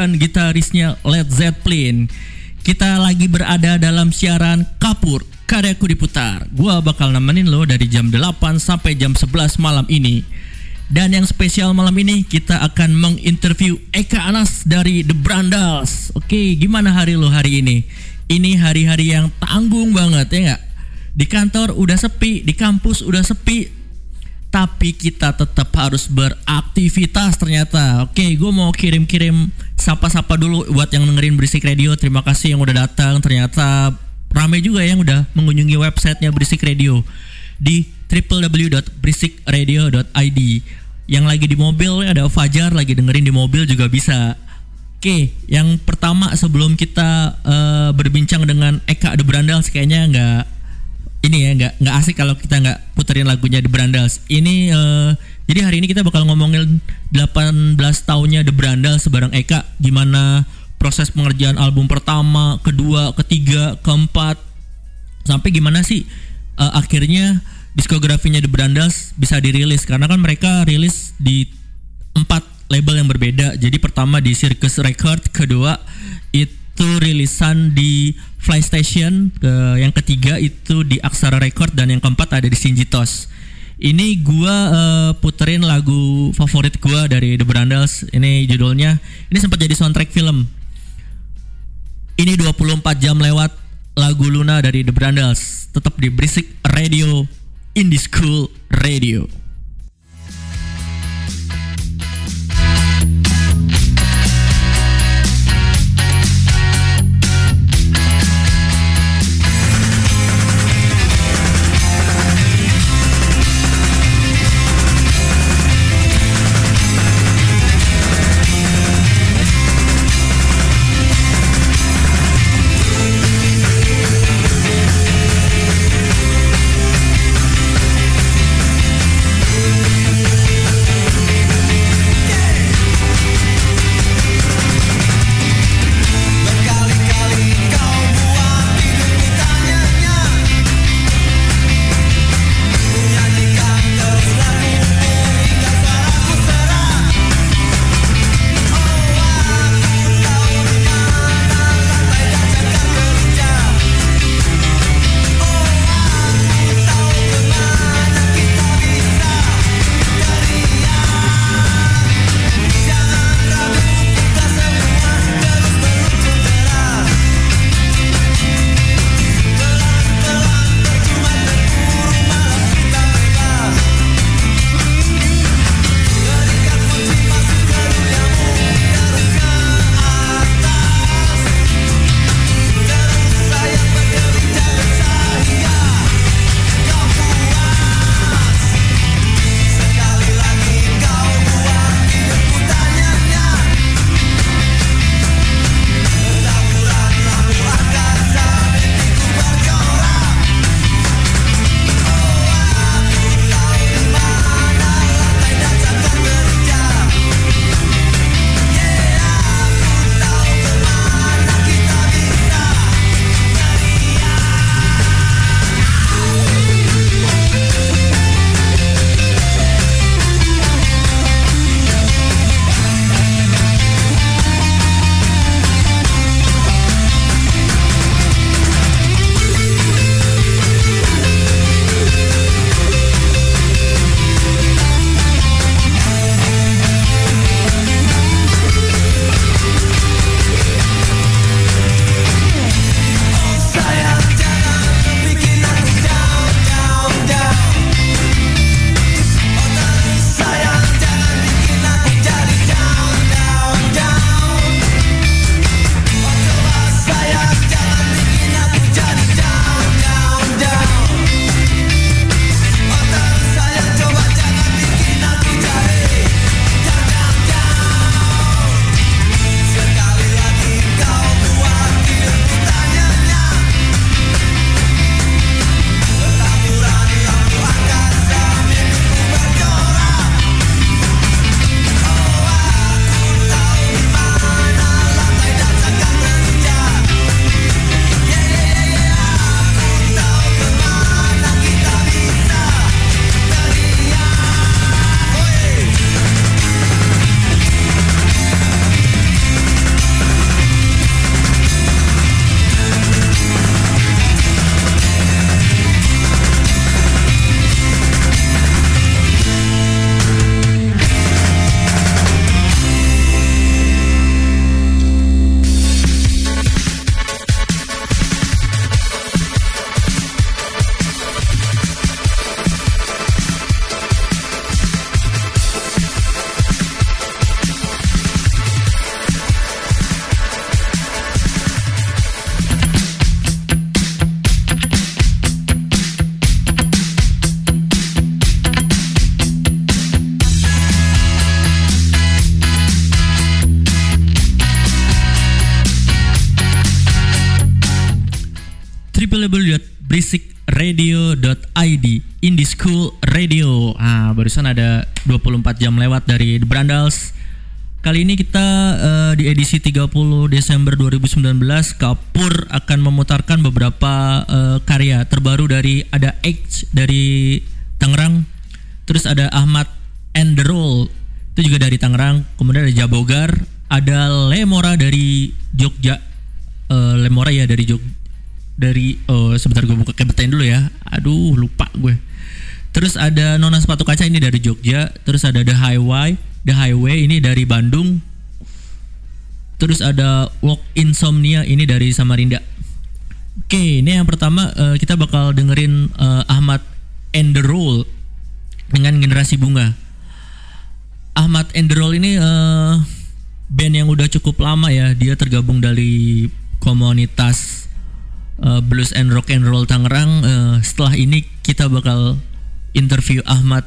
Bukan gitarisnya Led Zeppelin Kita lagi berada dalam siaran Kapur Karyaku diputar Gua bakal nemenin lo dari jam 8 sampai jam 11 malam ini Dan yang spesial malam ini Kita akan menginterview Eka Anas dari The Brandals Oke gimana hari lo hari ini? Ini hari-hari yang tanggung banget ya nggak? Di kantor udah sepi, di kampus udah sepi, tapi kita tetap harus beraktivitas ternyata. Oke, gue mau kirim-kirim sapa-sapa dulu buat yang dengerin Berisik Radio. Terima kasih yang udah datang. Ternyata rame juga yang udah mengunjungi websitenya Berisik Radio di www.berisikradio.id. Yang lagi di mobil ada Fajar lagi dengerin di mobil juga bisa. Oke, yang pertama sebelum kita eh, berbincang dengan Eka The Brandals kayaknya nggak ini ya nggak nggak asik kalau kita nggak puterin lagunya The Brandals. Ini eh, jadi hari ini kita bakal ngomongin 18 tahunnya The Brandals bareng Eka gimana proses pengerjaan album pertama, kedua, ketiga, keempat sampai gimana sih eh, akhirnya diskografinya The Brandals bisa dirilis karena kan mereka rilis di empat label yang berbeda. Jadi pertama di Circus Record, kedua itu rilisan di Fly Station, ke- yang ketiga itu di Aksara Record dan yang keempat ada di Sinjitos. Ini gua eh, puterin lagu favorit gua dari The Brandals. Ini judulnya ini sempat jadi soundtrack film. Ini 24 jam lewat lagu Luna dari The Brandals. Tetap di Berisik Radio Indie School Radio. Kali ini kita eh, di edisi 30 Desember 2019 Kapur akan memutarkan beberapa eh, karya terbaru dari ada X dari Tangerang, terus ada Ahmad and the Roll itu juga dari Tangerang, kemudian ada Jabogar, ada Lemora dari Jogja, Eh, Lemora ya dari Jog dari oh sebentar gue buka kebetain dulu ya, aduh lupa gue. Terus ada Nona Sepatu Kaca ini dari Jogja, terus ada The Highway, The Highway ini dari Bandung. Terus ada Walk Insomnia ini dari Samarinda. Oke, ini yang pertama eh, kita bakal dengerin eh, Ahmad and the Roll dengan generasi bunga. Ahmad and the Roll ini eh, band yang udah cukup lama ya. Dia tergabung dari komunitas eh, blues and rock and roll Tangerang. Eh, setelah ini kita bakal interview Ahmad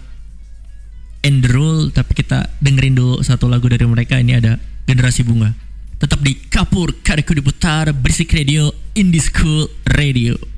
and the Roll, tapi kita dengerin dulu satu lagu dari mereka. Ini ada generasi bunga. Tetap di Kapur Kareku diputar Berisik Radio Indie School Radio.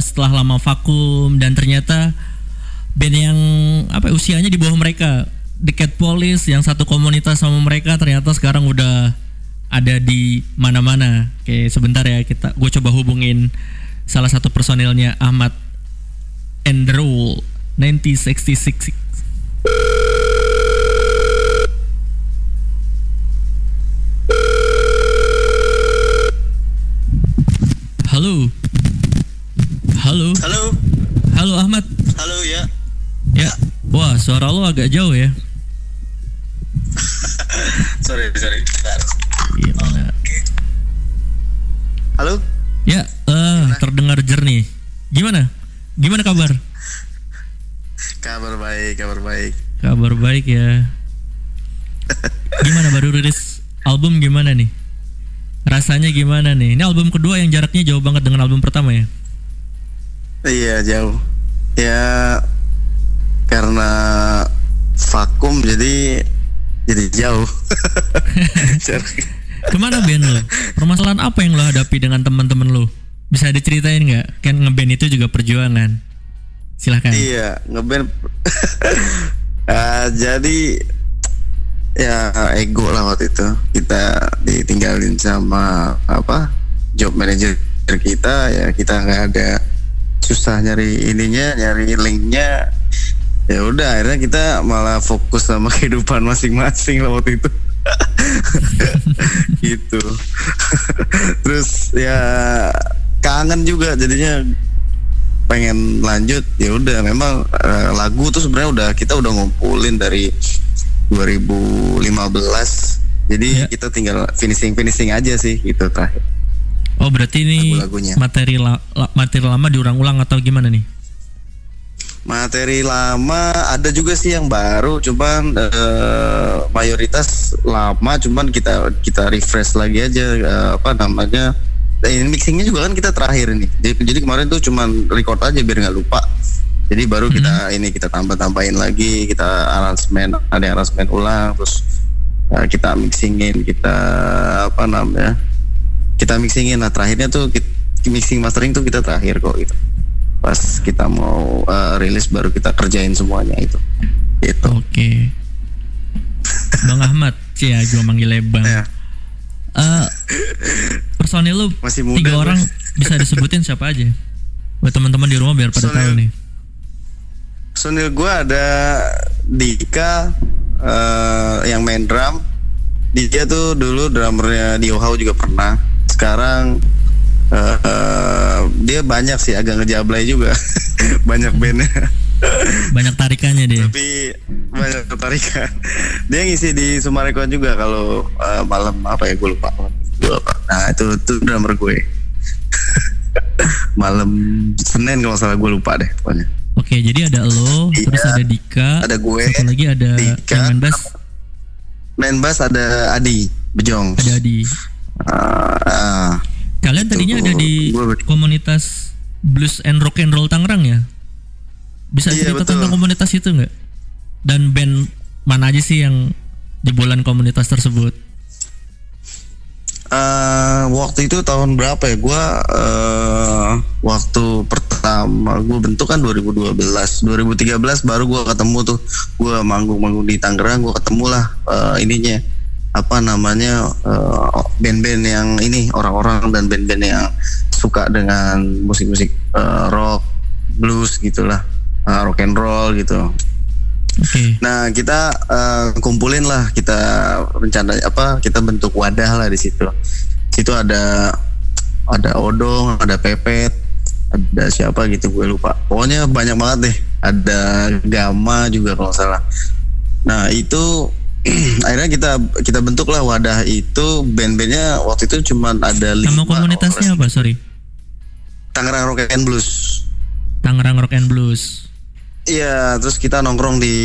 Setelah lama vakum dan ternyata band yang apa ya, usianya di bawah mereka The Cat Police yang satu komunitas sama mereka ternyata sekarang udah ada di mana-mana. Oke, sebentar ya kita gue coba hubungin salah satu personilnya Ahmad Enderul 1966. Halo. Halo. Halo, Halo Ahmad. halo ya. Ya. Wah, suara lo agak jauh ya. Sorry, sorry. Bentar. Gimana? Halo, Ya, eh, terdengar jernih. Gimana? Gimana kabar? kabar baik, kabar baik. Kabar baik ya. Gimana baru rilis album gimana nih? Rasanya gimana nih? Ini album kedua yang jaraknya jauh banget dengan album pertama ya. Iya jauh. Ya karena vakum jadi jadi jauh. Ke mana band lo? Permasalahan apa yang lo hadapi dengan teman-teman lo? Bisa diceritain nggak? Kan ngeband itu juga perjuangan. Silahkan. iya ngeband. Ah, jadi ya ego lah waktu itu kita ditinggalin sama apa job manager kita ya kita nggak ada susah nyari ininya nyari linknya ya udah akhirnya kita malah fokus sama kehidupan masing-masing lah waktu itu gitu terus ya kangen juga jadinya pengen lanjut ya udah memang eh, lagu tuh sebenarnya udah kita udah ngumpulin dari 2015 jadi Ya. kita tinggal finishing finishing aja sih gitu terakhir Oh berarti ini Lagu-lagunya. materi la- materi lama diulang-ulang atau gimana nih? Materi lama ada juga sih yang baru cuman eh, mayoritas lama cuman kita kita refresh lagi aja eh, apa namanya ini mixingnya juga kan kita terakhir ini. Jadi, jadi kemarin tuh cuman record aja biar nggak lupa. Jadi baru kita ini kita tambah tambahin lagi kita aransemen ada aransemen ulang terus eh, kita mixingin kita apa namanya kita mixingin. Nah terakhirnya tuh kit- mixing mastering tuh kita terakhir kok gitu pas kita mau eh, rilis baru kita kerjain semuanya itu gitu Oke. Bang Ahmad, ya gue manggilnya Bang. Ya. Eh, personil lu Masih muda, tiga orang bisa disebutin siapa aja? Buat teman-teman di rumah biar pada Personil- tahu nih. personil gue ada Dika eh, yang main drum dia tuh dulu drummernya di Ohio juga pernah sekarang eh, eh, dia banyak sih agak ngejablay juga banyak bandnya Banyak tarikannya dia. tapi banyak ketarikan dia ngisi di Sumarekon juga kalau eh, malam apa ya gue lupa nah itu itu drummer gue malam Senin kalau salah gue lupa deh pokoknya Oke, jadi ada lo, Iya. terus ada Dika, Ada gue, satu lagi ada Dika. main bass, main bass ada Adi Bejong ada Adi. Ah, ah. Kalian tadinya ada di komunitas blues and rock and roll Tangerang ya? Bisa Iya, cerita betul. tentang komunitas itu nggak? Dan band mana aja sih yang jebolan komunitas tersebut? Eh, waktu itu tahun berapa ya? Gua eh, waktu pertama gue bentuk kan 2012, 2013 baru gua ketemu tuh. Gua manggung-manggung di Tangerang, gua ketemu lah eh, ininya apa namanya eh, band-band yang ini orang-orang dan band-band yang suka dengan musik-musik eh, rock, blues gitulah, eh, rock and roll gitu. Oke, Nah kita eh, kumpulin lah kita rencana apa kita bentuk wadah lah di situ. Situ ada ada odong, ada pepet, ada siapa gitu gue lupa. Pokoknya banyak banget deh. Ada gama juga kalau salah. Nah itu akhirnya kita kita bentuk lah wadah itu band-bandnya waktu itu cuma ada lima. nama komunitasnya apa? Sorry, Tangerang Rock and Blues. Tangerang Rock and Blues. Iya, terus kita nongkrong di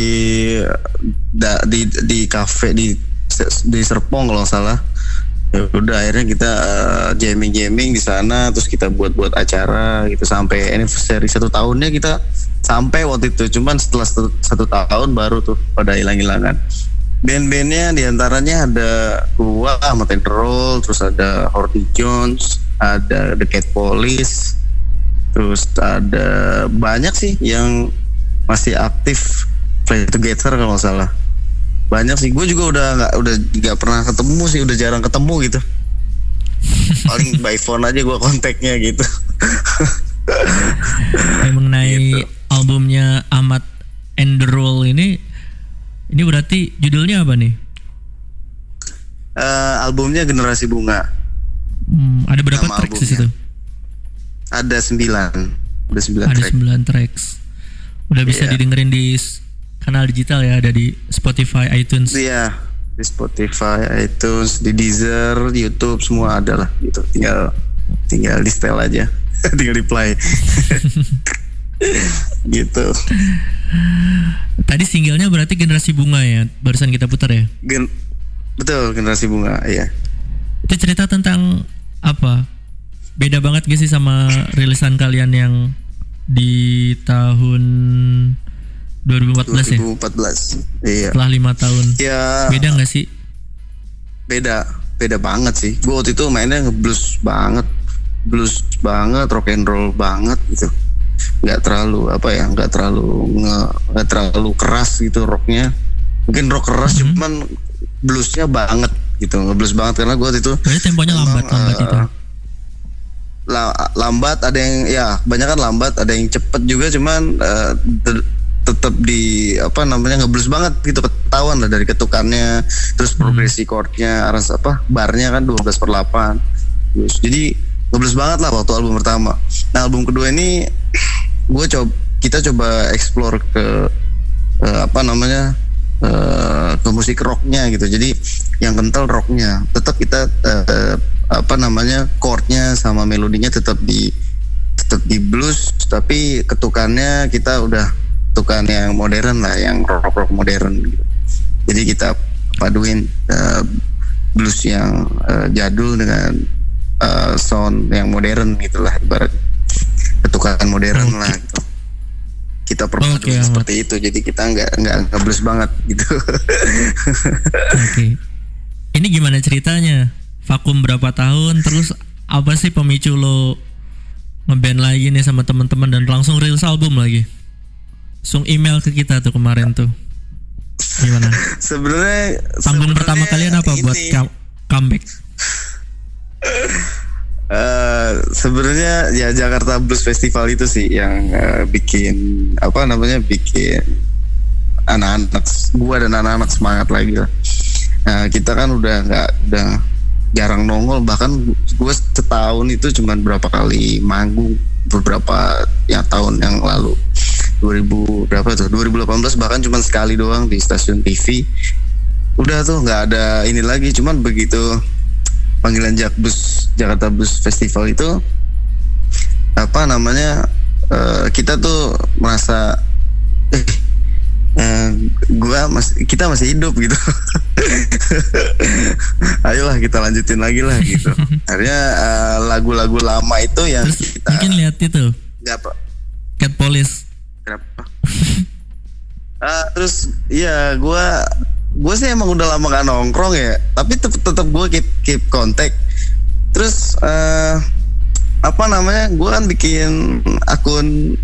da- di di kafe di di Serpong kalau nggak salah. Ya udah akhirnya kita jamming jamming di sana, terus kita buat buat acara gitu sampai anniversary satu tahunnya kita sampai waktu itu. Cuman setelah satu, satu tahun baru tuh pada hilang-hilangan. Band-bandnya di antaranya ada gua sama Roll, terus ada Horty Jones, ada The Cat Police, terus ada banyak sih yang masih aktif play together kalau salah. Banyak sih. Gue juga udah nggak udah nggak pernah ketemu sih udah jarang ketemu gitu. Paling by phone aja gue kontaknya gitu. Mengenai albumnya Ahmad Roll ini ini berarti judulnya apa nih? Eh, albumnya generasi bunga Hmm, ada berapa Nama tracks di situ? ada sembilan ada sembilan Ada track 9 tracks. Udah bisa Iya. didengerin di kanal digital ya, ada di Spotify, iTunes. Iya di Spotify, iTunes, di Deezer, YouTube semua ada lah gitu. Tinggal tinggal di setel aja, tinggal di play. gitu. Tadi singlenya berarti Generasi Bunga ya, barusan kita putar ya. Gen betul generasi bunga, iya. Itu cerita tentang apa? Beda banget gak sih sama rilisan kalian yang di tahun 2014 ya? 2014. Iya. Setelah lima tahun. Ya Beda nggak sih? beda, beda banget sih. Gue waktu itu mainnya ngeblues banget, blues banget, rock and roll banget gitu. Nggak terlalu apa ya, nggak terlalu nggak terlalu keras gitu rocknya. Mungkin rock keras cuman bluesnya banget gitu, ngeblues banget karena gue itu Berarti temponya Emang, lambat lambat eh, itu. la- lambat ada yang ya banyak kan lambat ada yang cepet juga cuman eh, te- tetap di apa namanya ngeblues banget gitu ketahuan lah dari ketukannya terus progresi chordnya aras apa barnya kan 12 per 8 Terus, jadi ngeblues banget lah waktu album pertama. Nah album kedua ini gue coba kita coba explore ke eh, apa namanya eh, ke musik rocknya gitu. Jadi yang kental rocknya. Tetap kita eh, apa namanya chordnya sama melodinya tetap di tetap di blues tapi ketukannya kita udah ketukan yang modern lah yang rock rock modern gitu. jadi kita paduin eh, blues yang eh, jadul dengan eh, sound yang modern gitulah ibarat ketukan modern lah gitu kita perpaduin Oke, Ahmad. seperti itu jadi kita nggak nggak nggak blues banget gitu Oke. Ini gimana ceritanya? Vakum berapa tahun? Terus apa sih pemicu lo ngeband lagi nih sama teman-teman dan langsung rilis album lagi? Langsung email ke kita tuh kemarin tuh. Gimana? sebenarnya Panggung pertama kalian apa buat ini, come- comeback? eh, sebenarnya ya Jakarta Blues Festival itu sih yang eh, bikin apa namanya bikin anak-anak gua dan anak-anak semangat lagi lah. Nah, kita kan udah nggak udah jarang nongol. Bahkan gue setahun itu cuman berapa kali manggung beberapa ya tahun yang lalu. 2000 berapa tuh? 2018 bahkan cuman sekali doang di stasiun TV udah tuh nggak ada ini lagi cuman begitu panggilan Jakbus Jakarta Bus Festival itu apa namanya eh, kita tuh merasa eh, eh, gua masih kita masih hidup gitu ayolah kita lanjutin lagi lah gitu akhirnya eh, lagu-lagu lama itu yang Terus kita mungkin lihat itu nggak apa Cat Police. Kenapa? Ah, terus iya gua gue sih emang udah lama gak nongkrong ya tapi tetep tetep gue keep keep kontak terus eh apa namanya gue kan bikin akun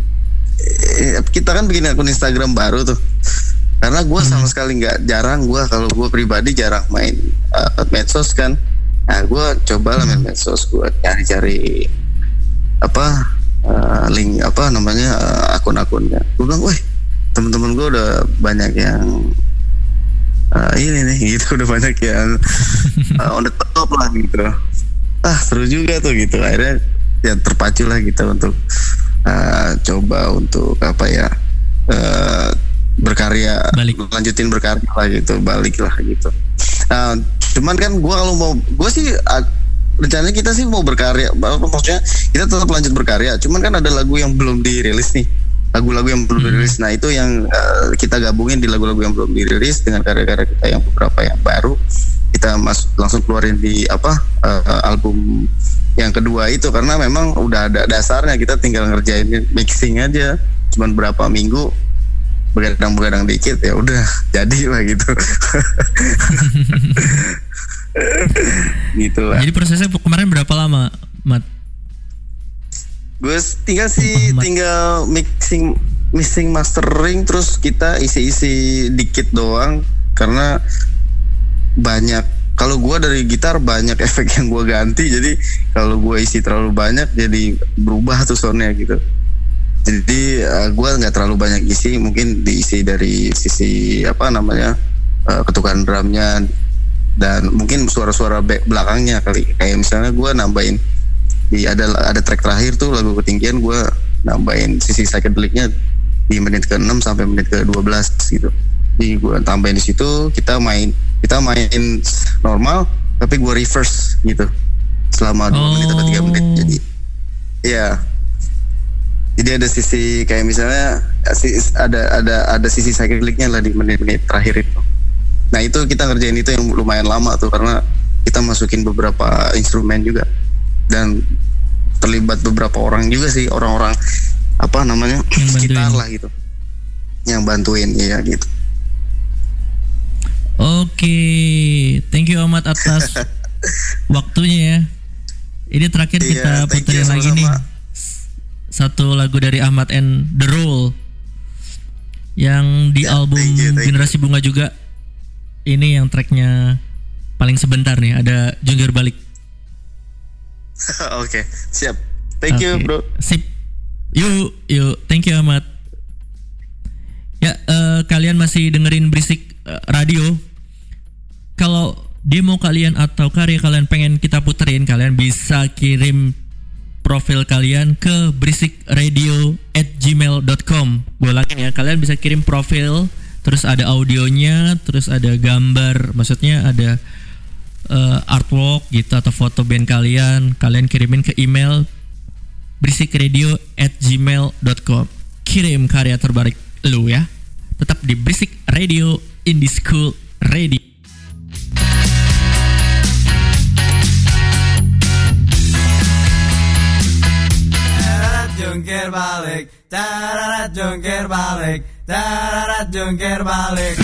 eh, kita kan bikin akun Instagram baru tuh. Karena gue sama sekali nggak jarang gue kalau gue pribadi jarang main eh, medsos kan. Nah gue coba lah main medsos gue cari-cari apa eh, link apa namanya eh, akun-akunnya. Gue bilang weh teman-teman gue udah banyak yang eh, ini nih gitu udah banyak yang eh, on the top lah gitu. Ah seru juga tuh gitu. Akhirnya ya terpacu lah kita untuk eh, coba untuk apa ya eh, berkarya Balik. lanjutin berkarya lah gitu balik lah gitu. Nah, cuman kan gue kalau mau gue sih ah, rencananya kita sih mau berkarya maksudnya kita tetap lanjut berkarya. Cuman kan ada lagu yang belum dirilis nih lagu-lagu yang belum dirilis. Nah itu yang eh, kita gabungin di lagu-lagu yang belum dirilis dengan karya-karya kita yang beberapa yang baru. Kita masuk langsung keluarin di apa eh, album yang kedua itu. Karena memang udah ada dasarnya kita tinggal ngerjain mixing aja. Cuman berapa minggu begadang-begadang dikit ya udah jadi lah gitu. Gitu lah. Jadi prosesnya kemarin berapa lama, Mat? Gue tinggal sih tinggal mixing mixing mastering terus kita isi-isi dikit doang. Karena banyak kalau gue dari gitar banyak efek yang gue ganti. Jadi kalau gue isi terlalu banyak jadi berubah tuh soundnya gitu. Jadi eh, gue nggak terlalu banyak isi. Mungkin diisi dari sisi apa namanya eh, ketukan drumnya dan mungkin suara-suara belakangnya kali. Kayak misalnya gue nambahin di ada ada track terakhir tuh lagu ketinggian gue nambahin sisi psychedelicnya di menit ke-6 sampai menit ke-12 gitu. Jadi gue tambahin di situ kita main kita main normal tapi gue reverse gitu. Selama dua menit atau tiga menit Oh. jadi ya jadi ada sisi kayak misalnya ada ada ada sisi psychedelicnya lah di menit-menit terakhir itu. Nah itu kita ngerjain itu yang lumayan lama tuh karena kita masukin beberapa instrumen juga. Dan terlibat beberapa orang juga sih orang-orang apa namanya Yang sekitar lah gitu yang bantuin ya gitu Oke, thank you amat atas waktunya ya. Ini terakhir Iya, kita puterin you, lagi nih sama-sama. satu lagu dari Ahmad and The Roll yang di Ya, album thank you, thank you. Generasi Bunga juga. Ini yang tracknya paling sebentar nih, ada Jungkir Balik. oke siap thank you Oke, bro Sip. Yuk, yuk. Thank you Ahmad. Ya, eh, kalian masih dengerin berisik eh, radio. Kalau demo kalian atau karya kalian pengen kita puterin, kalian bisa kirim profil kalian ke berisikradio at gmail.com Gue ulangin ya, kalian bisa kirim profil, terus ada audionya, terus ada gambar, maksudnya ada eh, artwork gitu atau foto band kalian, kalian kirimin ke email berisikradio at gmail.com Kirim karya terbaik lu ya. Tetap di Berisik Radio Indie School Radio. Jungkir balik, tararat jungkir balik, tararat jungkir balik.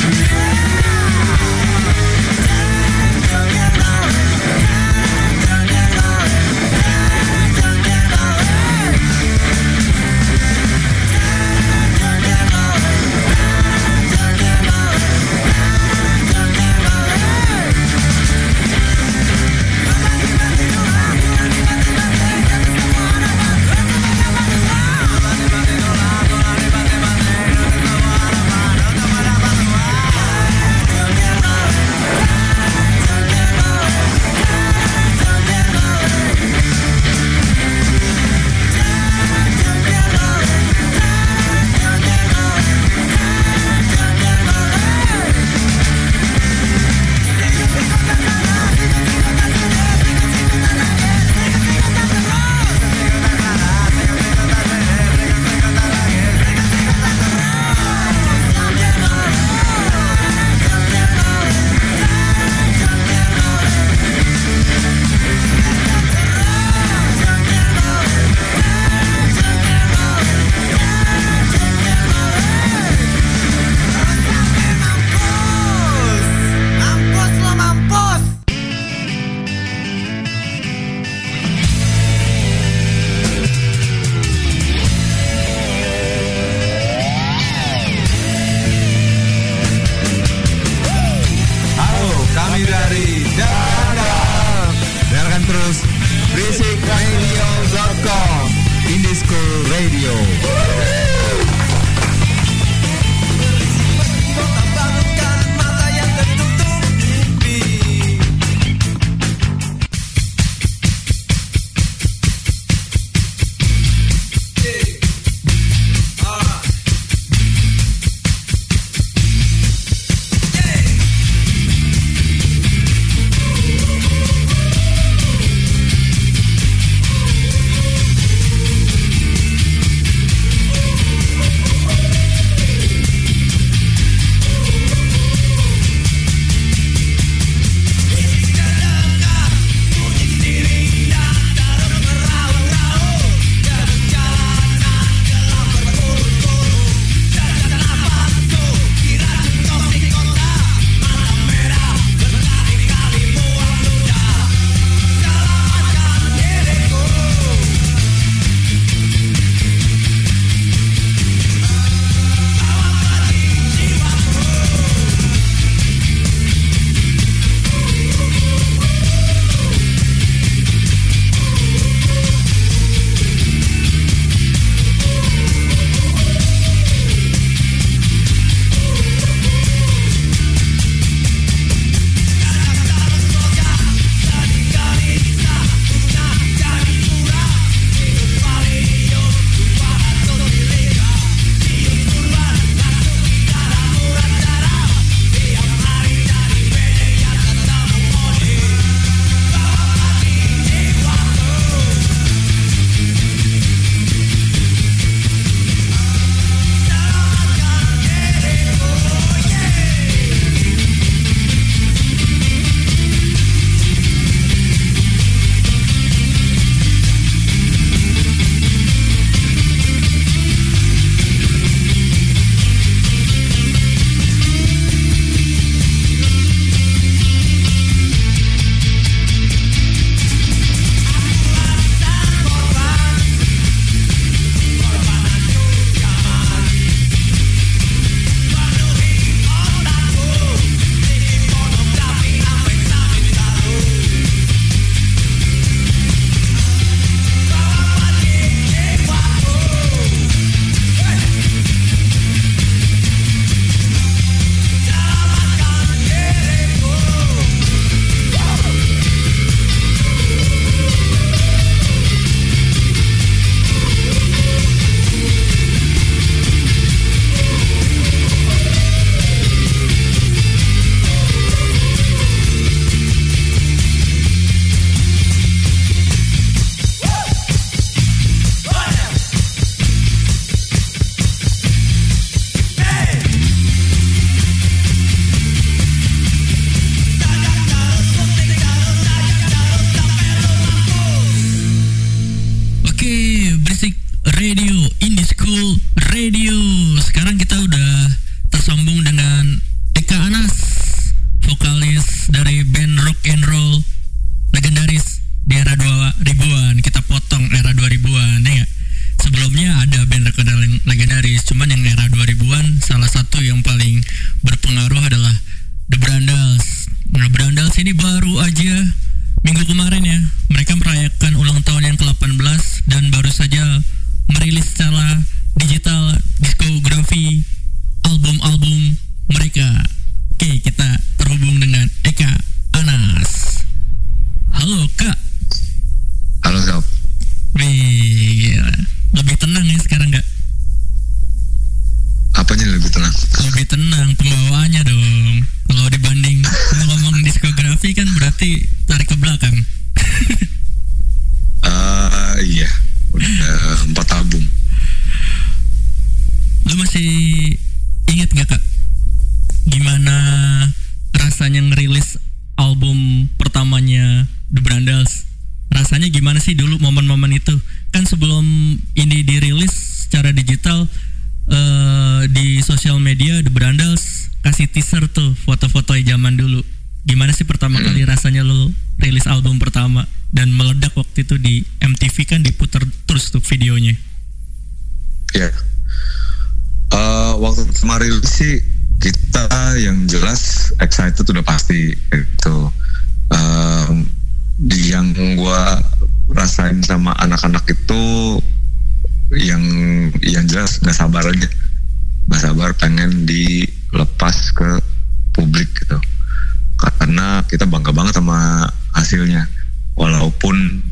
Kita bangga banget sama hasilnya. Walaupun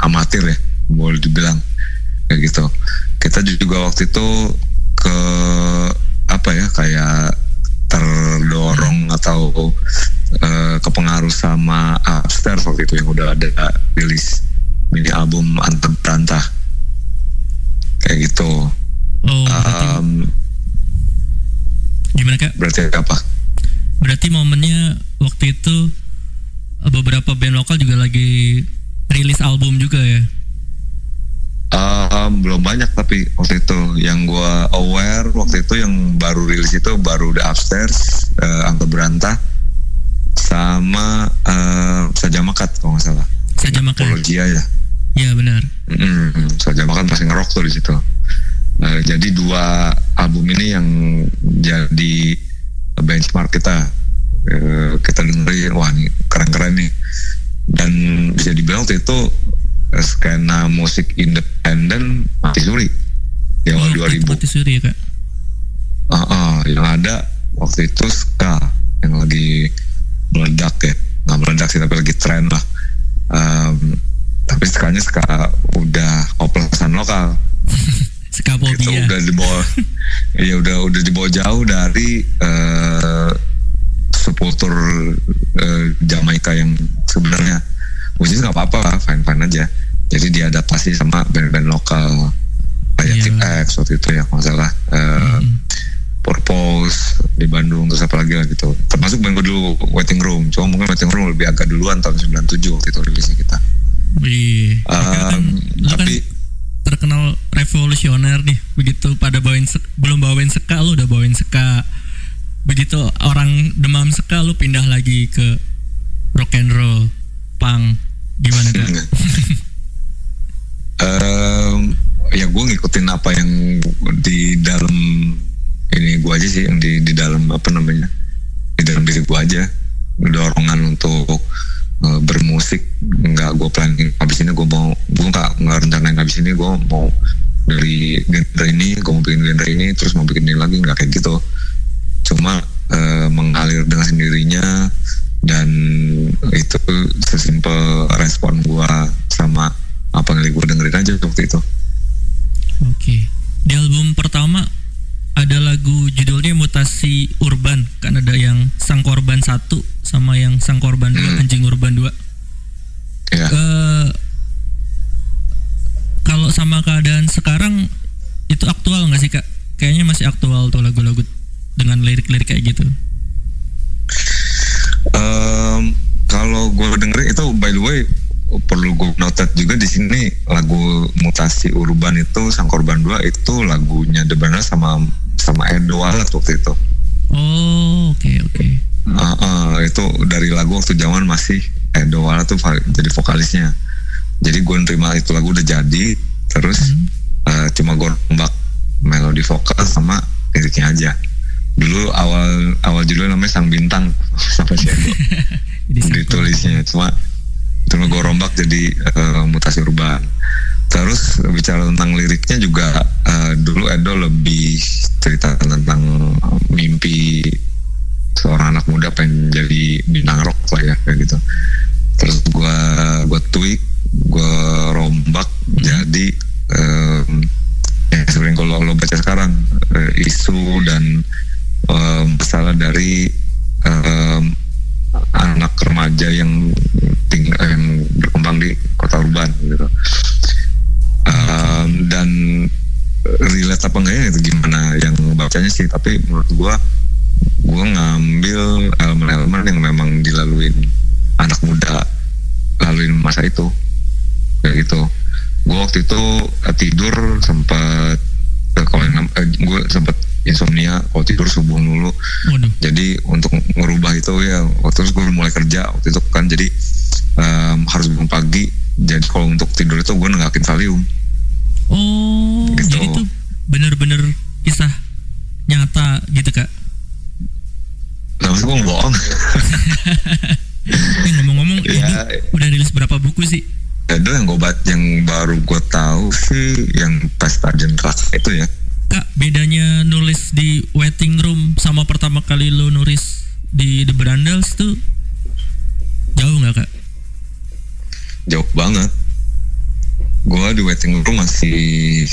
amatir ya boleh dibilang kayak gitu. Kita juga waktu itu ke apa ya kayak terdorong atau eh, kepengaruh sama upstairs waktu itu yang udah ada rilis mini album antar berantah. Kayak gitu. Oh, Em, gimana kak? berarti apa Berarti momennya waktu itu eh, beberapa band lokal juga lagi rilis album juga ya. Um, belum banyak tapi waktu itu yang gua aware waktu itu yang baru rilis itu baru The Upstairs, uh, Angka Berantah, sama uh, Saja Makat kalau nggak salah. Saja makan. Apologia ya. Ya benar. Mm, Saja Makat masih ngerok tuh di situ. Nah, jadi dua album ini yang jadi benchmark kita. Eh, kita dengerin, wah nih keren-keren nih. Dan bisa dibilang waktu itu eh, skena musik independen mati suri di awal Oh, 2000. Mati Suri ya kak. Ah, ah, yang ada waktu itu ska yang lagi meledak ya nggak meledak sih tapi lagi tren lah Em, tapi skanya ska udah oplosan lokal gitu Skapobia. udah dibawa ya udah udah dibawa jauh dari eh sepultur eh, Jamaika yang sebenarnya is nggak apa-apa lah fine fine aja jadi diadaptasi sama band-band lokal kayak Iya. Tip X waktu itu ya kalau salah eh, Hmm. Purpose di Bandung terus apa lagi lah gitu termasuk band gue dulu Waiting Room cuma mungkin Waiting Room lebih agak duluan tahun 97 waktu itu rilisnya kita Wih, Um, kan tapi- terkenal revolusioner nih. Begitu pada bawain belum bawain seka, lu udah bawain seka. Begitu orang demam seka, lu pindah lagi ke rock and roll, punk. Gimana kak? Em, ya gue ngikutin apa yang di dalam ini gue aja sih yang di di dalam apa namanya di dalam diri gue aja dorongan untuk eh, bermusik nggak gue planning habis ini gue mau gue nggak nggak rencanain habis ini gue mau dari genre ini gue mau bikin genre ini terus mau bikin ini lagi nggak kayak gitu cuma eh, mengalir dengan sendirinya dan itu sesimpel respon gua sama apa yang gue dengerin aja waktu itu Oke. Di album pertama ada lagu judulnya Mutasi Urban. Kan ada yang Sang Korban satu sama yang Sang Korban dua, Hmm. Anjing Urban 2. ya Eh, kalau sama keadaan sekarang itu aktual nggak sih kak? Kayaknya masih aktual tuh lagu-lagu dengan lirik-lirik kayak gitu. Em, kalau gue dengerin itu by the way perlu gue noted juga di sini lagu mutasi urban itu sang korban dua itu lagunya The Brothers sama sama Edo Alat waktu itu. Oh, oke oke. Uh, uh, itu dari lagu waktu zaman masih Edo Alat tuh jadi vokalisnya. Jadi gue nerima itu lagu udah jadi, terus uh, cuma gue rombak melodi vokal sama liriknya aja. Dulu awal awal judulnya namanya Sang Bintang sama si Edo ditulisnya cuma cuma gue rombak jadi eh, mutasi urban terus bicara tentang liriknya juga eh, dulu Edo lebih cerita tentang mimpi seorang anak muda pengen jadi bintang rock lah ya kayak gitu. Terus gue gue tweak gue rombak jadi em, ya sebenarnya kalau lo baca sekarang eh, isu dan em, masalah dari em, anak remaja yang tinggal yang berkembang di kota urban gitu Um, dan relate apa enggak ya itu gimana yang bacanya sih tapi menurut gua gua ngambil elemen-elemen yang memang dilaluin anak muda laluin masa itu kayak gitu gua waktu itu eh, tidur sempat eh, kalau eh, gua sempat insomnia kalau tidur subuh dulu Waduh. jadi untuk merubah itu ya waktu itu gue mulai kerja waktu itu kan jadi em, harus bangun pagi jadi kalau untuk tidur itu gue nengakin Valium Oh, Gitu. jadi tuh bener-bener kisah nyata gitu kak. nah maksud gue bohong ngomong-ngomong, Ya. Edo udah rilis berapa buku sih? itu yang gue bat yang baru gue tahu sih yang pesta rasa itu ya Kak, bedanya nulis di waiting room sama pertama kali lo nulis di The Brandals tuh jauh nggak kak? Jauh banget gue di waiting room masih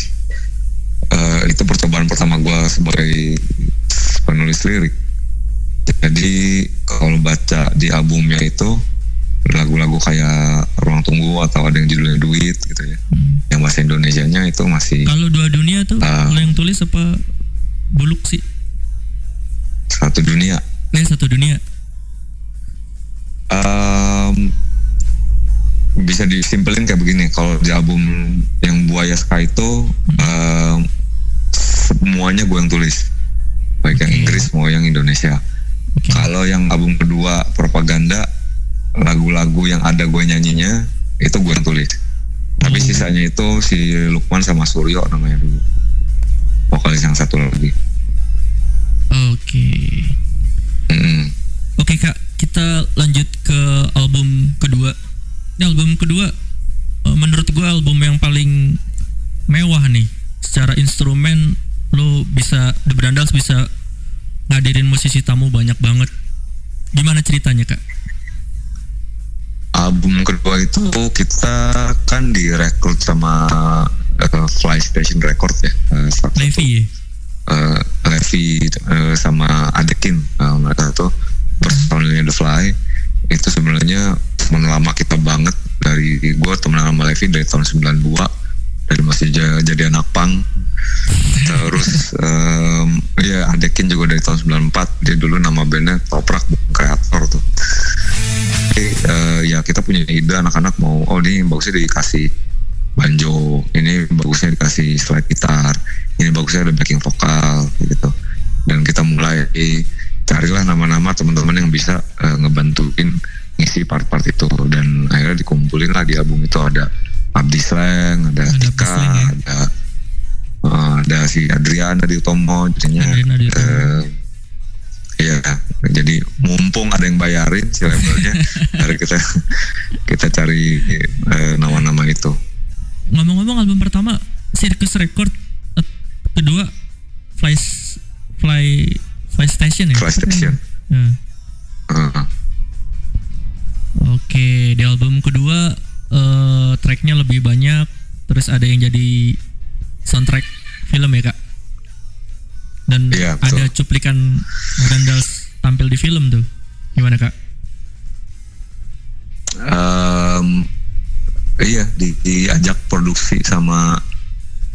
eh, itu percobaan pertama gue sebagai penulis lirik jadi kalau baca di albumnya itu lagu-lagu kayak ruang tunggu atau ada yang judulnya duit gitu ya Hmm. yang bahasa Indonesianya itu masih Kalau dua dunia tuh lo yang tulis apa buluk sih? satu dunia Eh satu dunia. Em, bisa disimpelin kayak begini kalau di album yang Buaya Sky itu em, semuanya gue yang tulis baik yang. Inggris mau yang Indonesia Oke. kalau yang album kedua propaganda lagu-lagu yang ada gue nyanyinya itu gue yang tulis tapi Hmm. sisanya itu si Lukman sama Suryo namanya dulu vokalis yang satu lagi Oke. Mm-mm. Oke kak, kita lanjut ke album kedua. Ini album kedua, eh, menurut gue album yang paling mewah nih. Secara instrumen lo bisa The Brandals bisa ngadirin musisi tamu banyak banget. Gimana ceritanya kak? album kedua itu kita kan direkrut sama eh, Fly Station Record ya satu, Levi ya? eh, Levi eh, sama Adekin eh, mereka tuh personilnya The Fly itu sebenarnya teman lama kita banget. Dari gue temen sama Levi dari tahun 92 dari masih ja- jadi anak pang. Terus em, ya Adekin juga dari tahun 94 dia dulu nama bandnya Toprak bukan kreator tuh. Jadi, eh, ya kita punya ide anak-anak mau oh ini bagusnya dikasih banjo. Ini bagusnya dikasih slide gitar. Ini bagusnya ada backing vokal gitu. Dan kita mulai carilah nama-nama teman-teman yang bisa eh, ngebantuin ngisi part-part itu dan akhirnya dikumpulin lah di album itu ada Abdi Slang ada, Ada Tika ya. ada eh, ada si Adrian dari Utomo jadinya eh, Iya, jadi mumpung ada yang bayarin si labelnya, hari kita kita cari eh, nama-nama itu. Ngomong-ngomong album pertama Circus Record, kedua Fly Fly Fly Station ya? Fly Station. Hmm. Heeh. Oke, di album kedua eh, tracknya lebih banyak, terus ada yang jadi soundtrack film ya kak. Dan betul. ada cuplikan Brandals tampil di film tuh, gimana kak? Em, iya, di, diajak produksi sama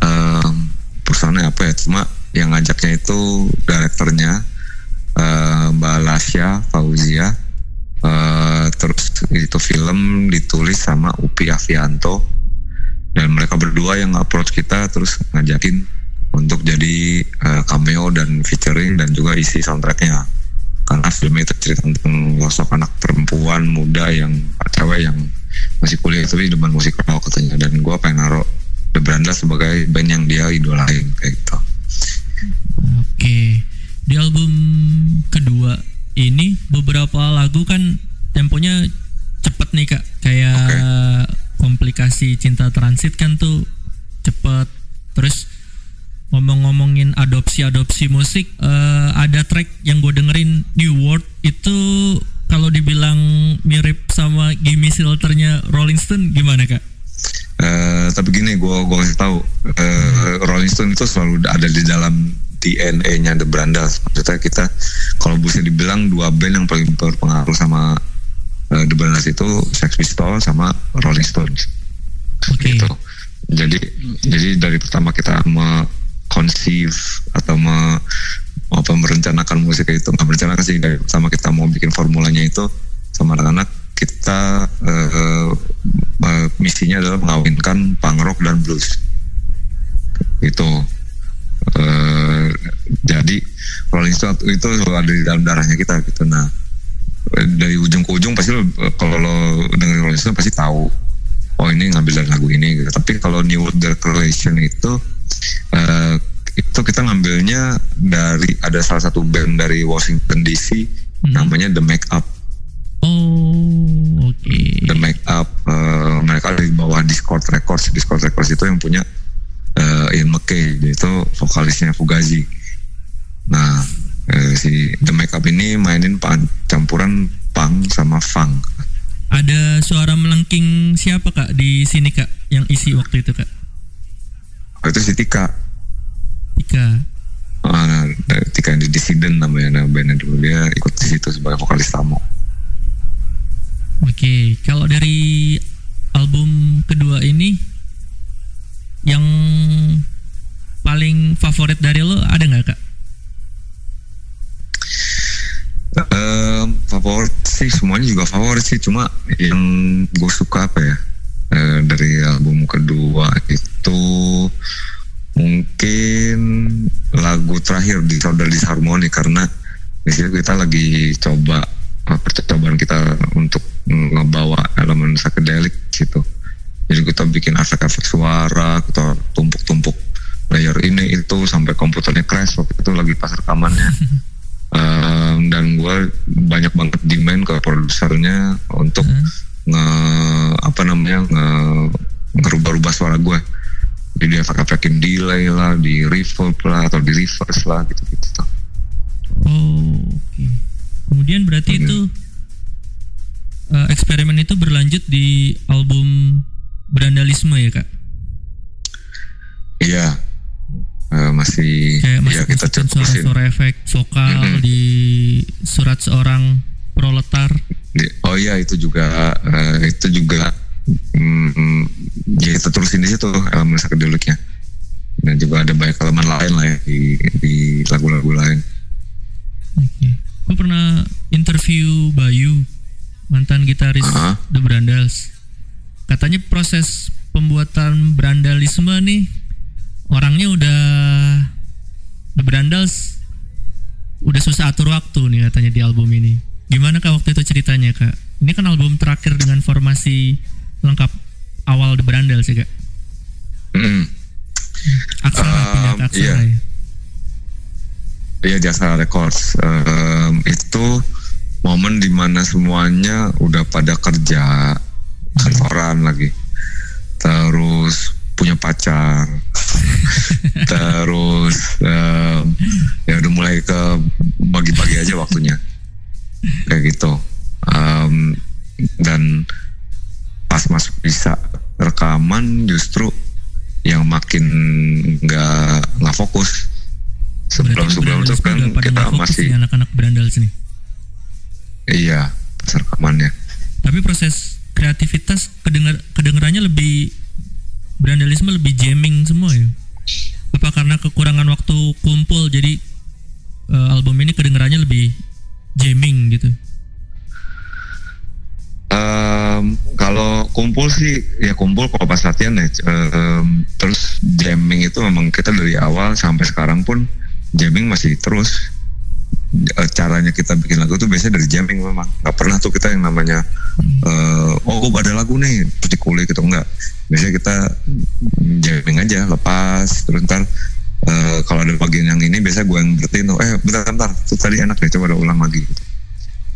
em, perusahaannya apa ya? Cuma yang ngajaknya itu direkturnya eh, Mbak Lasya Fauzia, eh, terus itu film ditulis sama Upi Avianto. Dan mereka berdua yang approach kita terus ngajakin untuk jadi eh, cameo dan featuring dan juga isi soundtracknya. Karena film itu cerita tentang sosok anak perempuan muda yang cewek yang masih kuliah tapi demen musik rock katanya. Dan gue pengen naruh The Brandlas sebagai band yang dia idolain kayak gitu Oke. Di album kedua ini beberapa lagu kan temponya cepet nih kak. Kayak komplikasi cinta transit kan tuh cepet. Terus ngomong-ngomongin adopsi-adopsi musik, eh, ada track yang gue dengerin New World itu kalau dibilang mirip sama Gimme Shelternya Rolling Stone gimana kak? Eh, tapi gini gue gue kasih tahu eh, Rolling Stone itu selalu ada di dalam DNA-nya The Brandals. Maksudnya kita kalau bisa dibilang dua band yang paling berpengaruh sama eh, The Brandals itu Sex Pistols sama Rolling Stones. Oke. Gitu. Jadi jadi dari pertama kita conceive atau me, apa merencanakan musik itu nggak merencanakan sih dari pertama kita mau bikin formulanya itu sama anak-anak kita eh, misinya adalah mengawinkan punk rock dan blues itu eh, jadi Rolling Stone itu ada di dalam darahnya kita gitu nah dari ujung ke ujung pasti lo, kalau lo dengerin Rolling Stone pasti tahu oh ini ngambil dari lagu ini gitu. tapi kalau New World Declaration itu eh, itu kita ngambilnya dari ada salah satu band dari Washington DC Mhm. namanya The Make Up Oh, oke. The Make Up eh, mereka di bawah Discord Records. Discord Records itu yang punya eh, Ian McKay. Dia itu vokalisnya Fugazi. Nah eh, si The Make Up ini mainin pan, campuran punk sama funk. Ada suara melengking siapa kak di sini kak? Yang isi waktu itu kak? itu si Tika. Tika. Ah, Tika yang di Dissident namanya nah, dulu dia ikut di situ sebagai vokalis tamu Oke, kalau dari album kedua ini yang paling favorit dari lo ada nggak kak? Eh, favorit sih semuanya juga favorit sih cuma yang gue suka apa ya eh, dari album kedua itu mungkin lagu terakhir di Saudara Disharmoni karena di situ kita lagi coba percobaan kita untuk ngebawa elemen psychedelic gitu jadi kita bikin efek-efek suara kita tumpuk-tumpuk layer ini itu sampai komputernya crash waktu itu lagi pas rekamannya Um, dan gue banyak banget demand ke produsernya untuk Hmm. nge apa namanya nge ngerubah-rubah suara gue jadi efek-efekin delay lah di reverb lah atau di reverse lah gitu gitu Oh, oke. Kemudian berarti Hmm. itu eh, eksperimen itu berlanjut di album Brandalisme ya kak? iya Eh, masih Kayak ya masuk kita masukin coba sih suara-suara efek vokal Mm-mm. di surat seorang proletar. Oh iya itu juga eh, itu juga mm, ya kita terusin di situ elemen psychedelicnya dan juga ada banyak elemen lain lah ya di, lagu-lagu lain interview Bayu, mantan gitaris Ah. The Brandals. Katanya proses pembuatan Brandalisme nih orangnya udah The Brandals udah susah atur waktu nih katanya di album ini. Gimana kak waktu itu ceritanya kak? Ini kan album terakhir dengan formasi lengkap awal The Brandals ya kak? Mm. Aksara Um, pindah ke Aksara iya. ya? Iya jasa records Em, itu momen di mana semuanya udah pada kerja kantoran lagi. Terus punya pacar. Terus em, ya udah mulai ke bagi-bagi aja waktunya. Kayak gitu. Em, dan pas masuk bisa rekaman justru yang makin nggak nggak fokus. Sebelum sebelum itu kan kita masih anak-anak Brandals nih. Iya rekamannya Tapi proses kreativitas kedenger kedengerannya lebih Brandalisme lebih jamming semua ya. Apa karena kekurangan waktu kumpul jadi eh, album ini kedengerannya lebih jamming gitu. Kalau kumpul sih ya kumpul kalau pas latihan ya. em, terus jamming itu memang kita dari awal sampai sekarang pun jamming masih terus. Eh, Caranya kita bikin lagu tuh biasanya dari jamming memang. Gak pernah tuh kita yang namanya eh, oh ada lagu nih terus dikulik gitu enggak. Biasanya kita jamming aja lepas terus ntar eh, kalau ada bagian yang ini biasa gue yang berarti tuh eh bentar bentar tuh tadi enak deh coba ada ulang lagi gitu.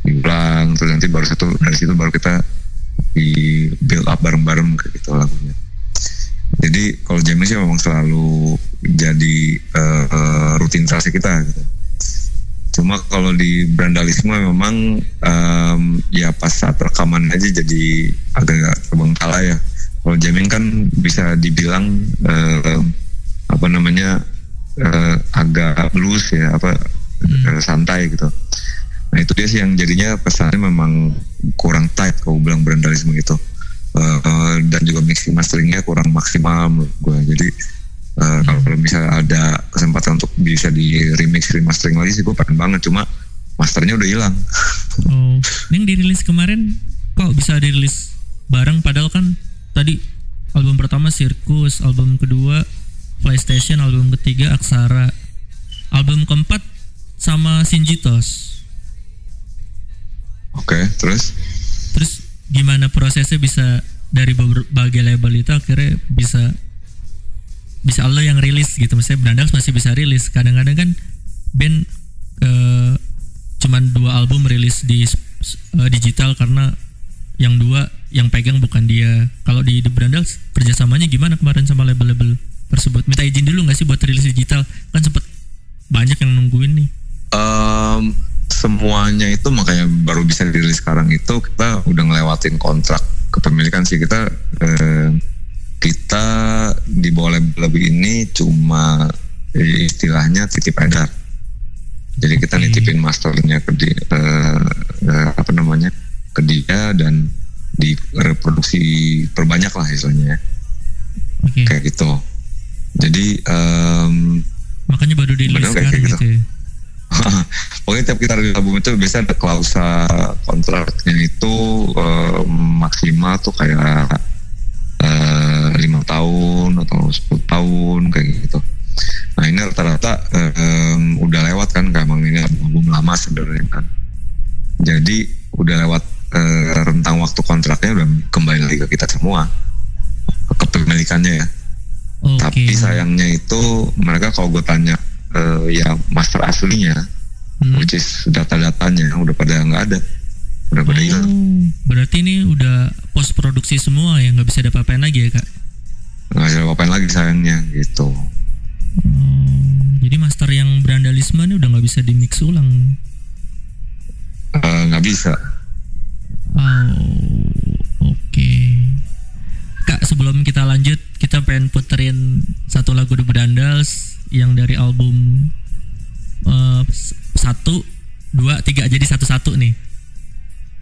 Diulang terus nanti baru satu dari situ baru kita di build up bareng-bareng kayak gitu lagunya. Jadi kalau jamming sih memang selalu jadi eh, rutinitas kita gitu. Cuma kalau di brandalisme memang em, ya pas saat rekaman aja jadi agak terbengkalai ya. Kalau jamming kan bisa dibilang eh, apa namanya eh, agak loose ya apa eh, santai gitu. Nah itu dia sih yang jadinya pesannya memang kurang tight kalau bilang brandalisme gitu. Eh, eh, dan juga mixing masteringnya kurang maksimal menurut gue. Jadi eh, kalau kalau misalnya ada kesempatan untuk bisa di remix remastering lagi sih gue pengen banget. Cuma masternya udah hilang. Oh, ini yang dirilis kemarin kok bisa dirilis bareng padahal kan tadi album pertama Sirkus, album kedua PlayStation, album ketiga Aksara, album keempat sama Sinjitos. Oke, terus Terus gimana prosesnya bisa dari berbagai label itu akhirnya bisa bisa lo yang rilis gitu. Misalnya Brandax masih bisa rilis. Kadang-kadang kan band eh, cuman dua album rilis di eh, digital karena yang dua yang pegang bukan dia. Kalau di The Brandax kerjasamanya gimana kemarin sama label-label tersebut? Minta izin dulu nggak sih buat rilis digital? Kan sempet banyak yang nungguin nih. Em, semuanya itu makanya baru bisa dirilis sekarang itu kita udah ngelewatin kontrak kepemilikan sih. Kita eh, kita di bawah label ini cuma istilahnya titip edar. Jadi kita nitipin masternya ke di, eh, eh, apa namanya ke dia dan direproduksi perbanyak lah istilahnya ya. oke. Kayak gitu. Jadi em, makanya baru dirilis Bener kayak sekarang gitu. gitu ya? Pokoknya tiap kita rilis album itu biasa ada klausa kontraknya itu eh, maksimal tuh kayak eh, lima tahun atau 10 tahun kayak gitu. Nah ini rata-rata eh, em, udah lewat kan, emang ini album lama sebenarnya kan. Jadi udah lewat eh, rentang waktu kontraknya udah kembali lagi ke kita semua kepemilikannya ya. oke Tapi sayangnya itu mereka kalau gue tanya eh, ya master aslinya, Hmm. which is data-datanya udah pada nggak ada, udah hilang. Oh, berarti ini udah post produksi semua ya nggak bisa ada apa-apain lagi ya kak? Nggak ada apa-apain lagi sayangnya gitu. Oh, jadi master yang berandalisme ini udah nggak bisa di mix ulang. Eh, Nggak bisa. Oh, oke. Kak, sebelum kita lanjut, kita pengen puterin satu lagu The Berandals yang dari album s- satu, dua, tiga, jadi satu-satu nih.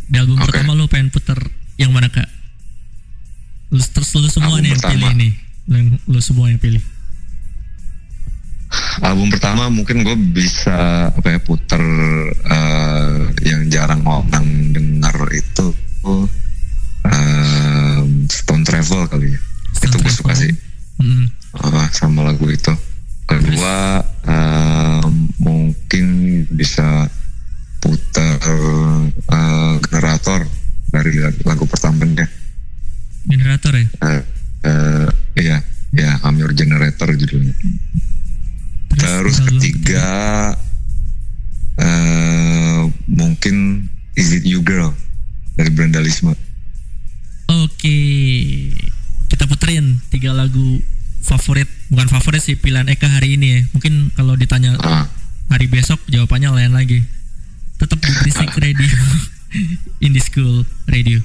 Di album Oke. pertama lo pengen puter yang mana kak? Lu, terus lu semua Album nih yang pertama. pilih nih, lu, lu semua yang pilih. Album pertama mungkin gue bisa apa ya puter eh, yang jarang orang dengar itu eh, Stone Travel kali ya. itu gue suka sih. Mm, Ah, sama lagu itu. Kedua eh, mungkin bisa putar eh, generator dari lagu, pertamanya. generator ya. Eh, eh, iya, ya I'm Your Generator judulnya. Terus album ketiga eh, mungkin Is It You Girl dari Brandalisme. Oke, kita puterin tiga lagu favorit, bukan favorit sih pilihan Eka hari ini ya. Mungkin kalau ditanya Ah, hari besok jawabannya lain lagi. Tetap di Berisik Radio, Indie School Radio.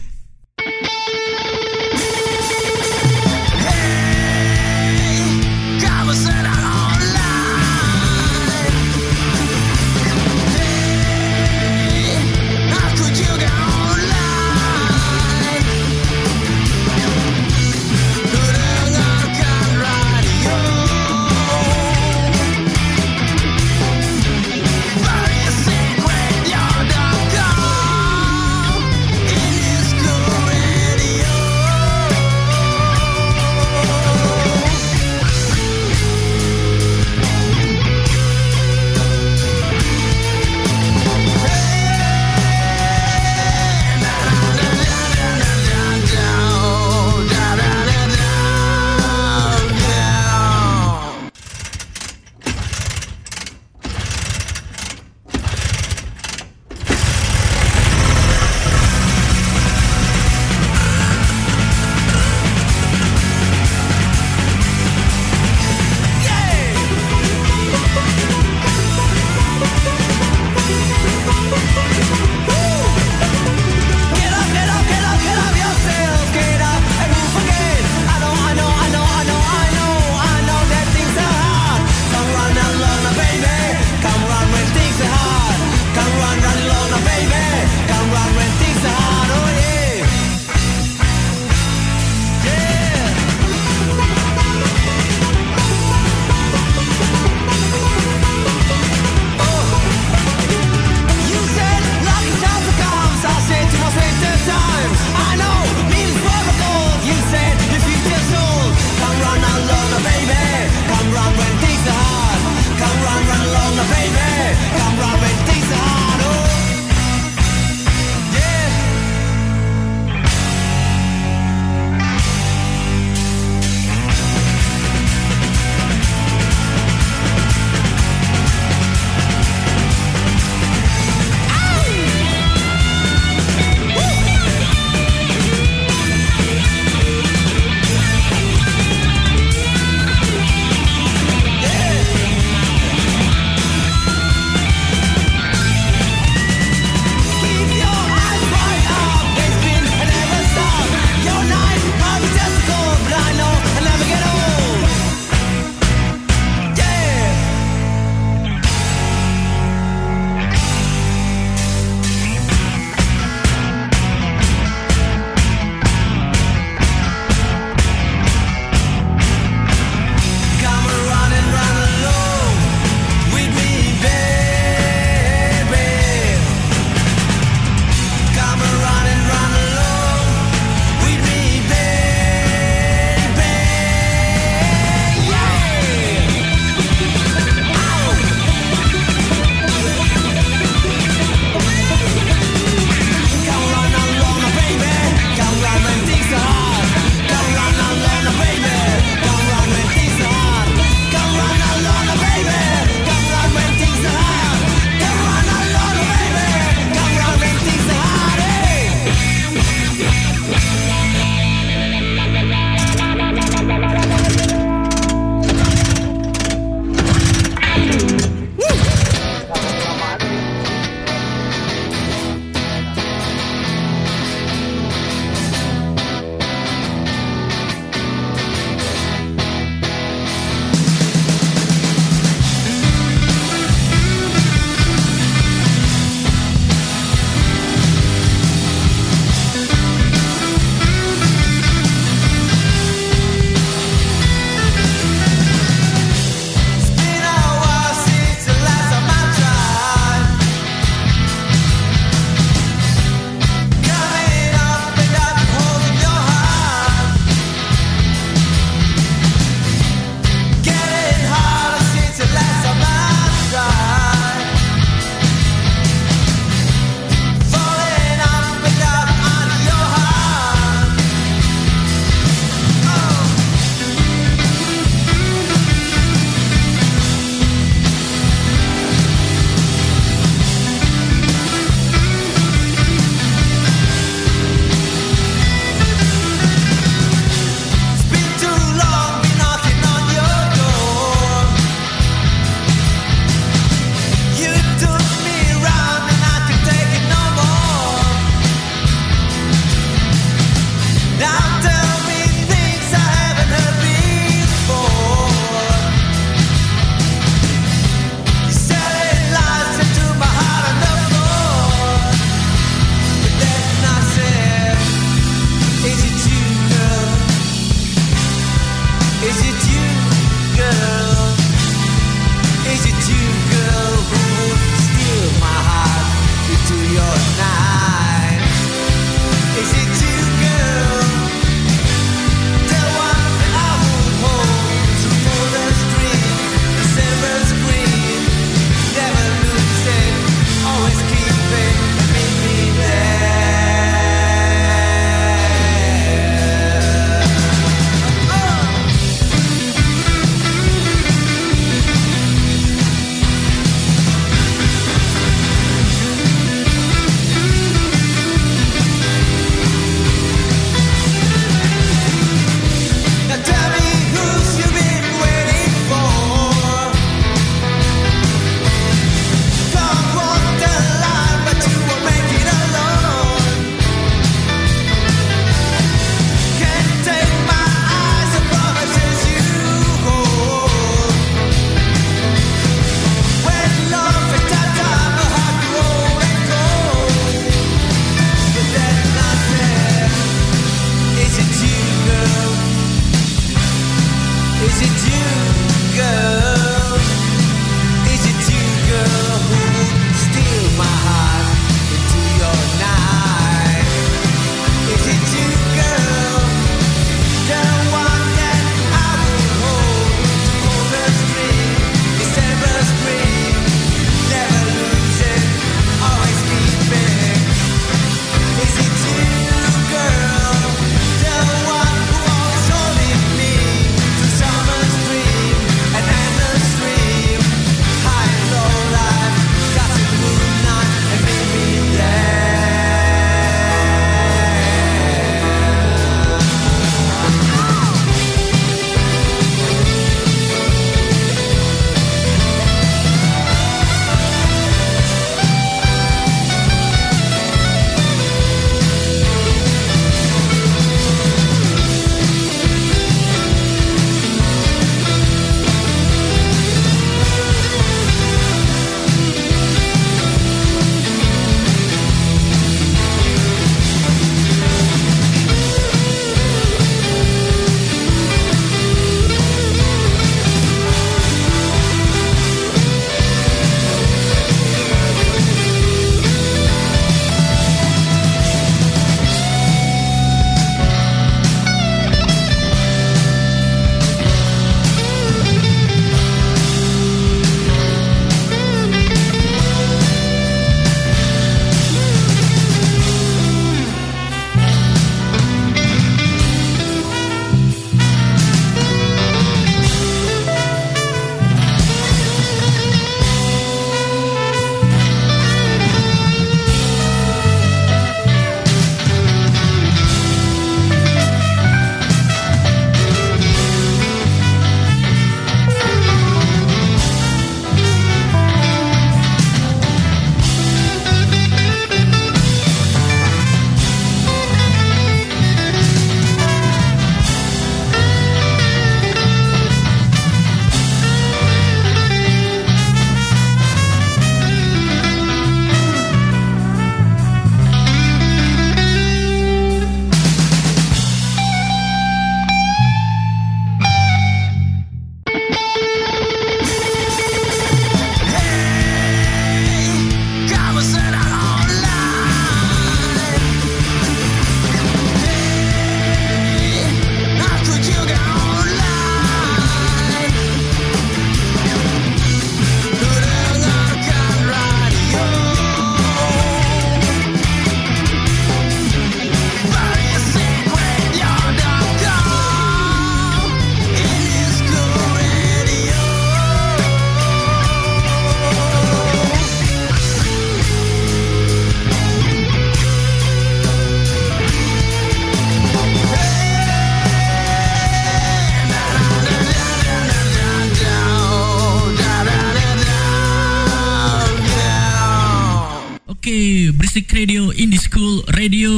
Radio Indie School Radio.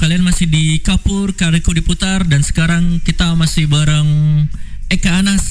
Kalian masih di Kapur, Kariko diputar dan sekarang kita masih bareng Eka Anas.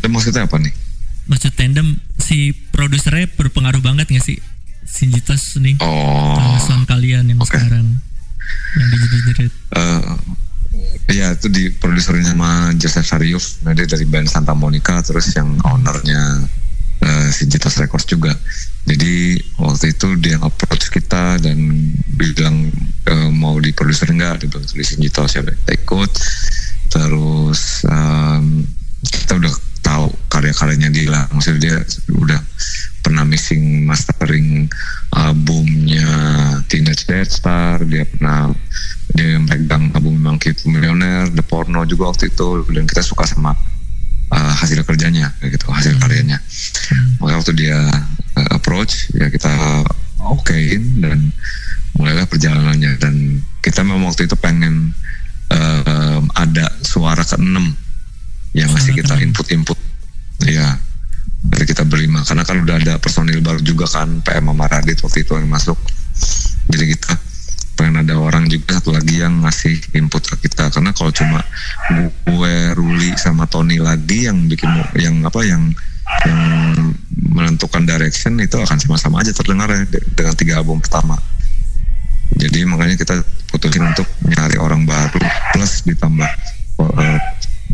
Tandem maksudnya apa nih? maksud tandem si produsernya berpengaruh banget nggak sih? Sinjitas nih. Oh, sound kalian yang oke. sekarang yang di generate eh ya itu di produserin sama Joseph Sariuf nah, dia dari band Santa Monica terus yang ownernya eh, si Jitos Records juga. Jadi waktu itu dia approach kita dan bilang eh, mau diproduser enggak dia bilang tulisin Jitos ya ikut. Terus em, kita udah karya-karyanya dia lah maksudnya dia udah pernah mixing mastering albumnya Teenage Dead Star dia pernah dia yang pegang album Monkey to Millionaire The Porno juga waktu itu dan kita suka sama uh, hasil kerjanya gitu hasil karyanya. Makanya waktu dia uh, approach ya kita okein dan mulailah perjalanannya. Dan kita memang waktu itu pengen um, ada suara keenam yang Suara kita input-input ya dari kita berlima. Karena kan udah ada personil baru juga kan PM sama Radit waktu itu yang masuk. Jadi kita pengen ada orang juga satu lagi yang ngasih input ke kita. Karena kalau cuma gue Ruli sama Tony lagi yang bikin yang apa yang yang menentukan direction itu akan sama-sama aja terdengar ya de- dengan tiga album pertama. Jadi makanya kita putusin untuk nyari orang baru plus ditambah eh,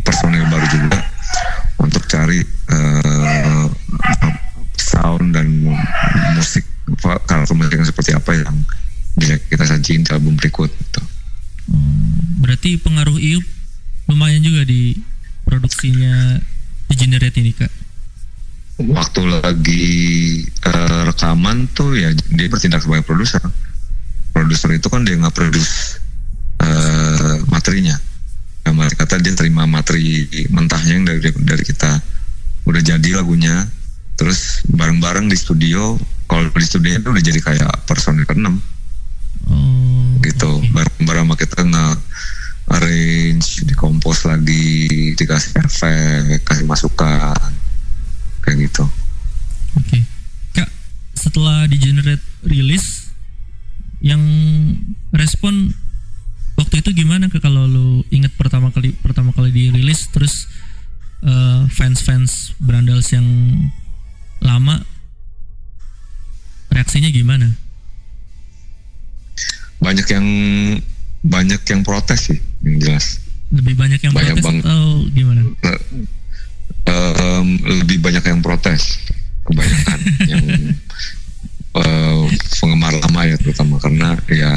personil baru juga untuk cari eh, sound dan mu- musik musik yang seperti apa yang bisa kita sajiin di album berikut gitu. Hmm, berarti pengaruh Iup lumayan juga di produksinya di generate ini kak Waktu lagi eh, rekaman tuh ya dia bertindak sebagai produser. Produser itu kan dia nggak produce eh, materinya. Mereka kata dia terima materi mentahnya yang dari dari kita. Udah jadi lagunya. Terus bareng-bareng di studio, kalau di studio itu udah jadi kayak personil keenam. oh. Gitu. Bareng-bareng sama kita nge arrange dikompos lagi dikasih efek kasih masukan. Kayak gitu. Oke. Kak setelah di generate rilis yang respon waktu itu gimana kak kalau lu inget pertama kali pertama kali dirilis terus eh, fans-fans Brandals yang lama reaksinya gimana? banyak yang banyak yang protes sih yang jelas Lebih banyak yang Banyak protes banget. atau gimana? Em, lebih banyak yang protes kebanyakan yang eh, penggemar lama ya terutama karena ya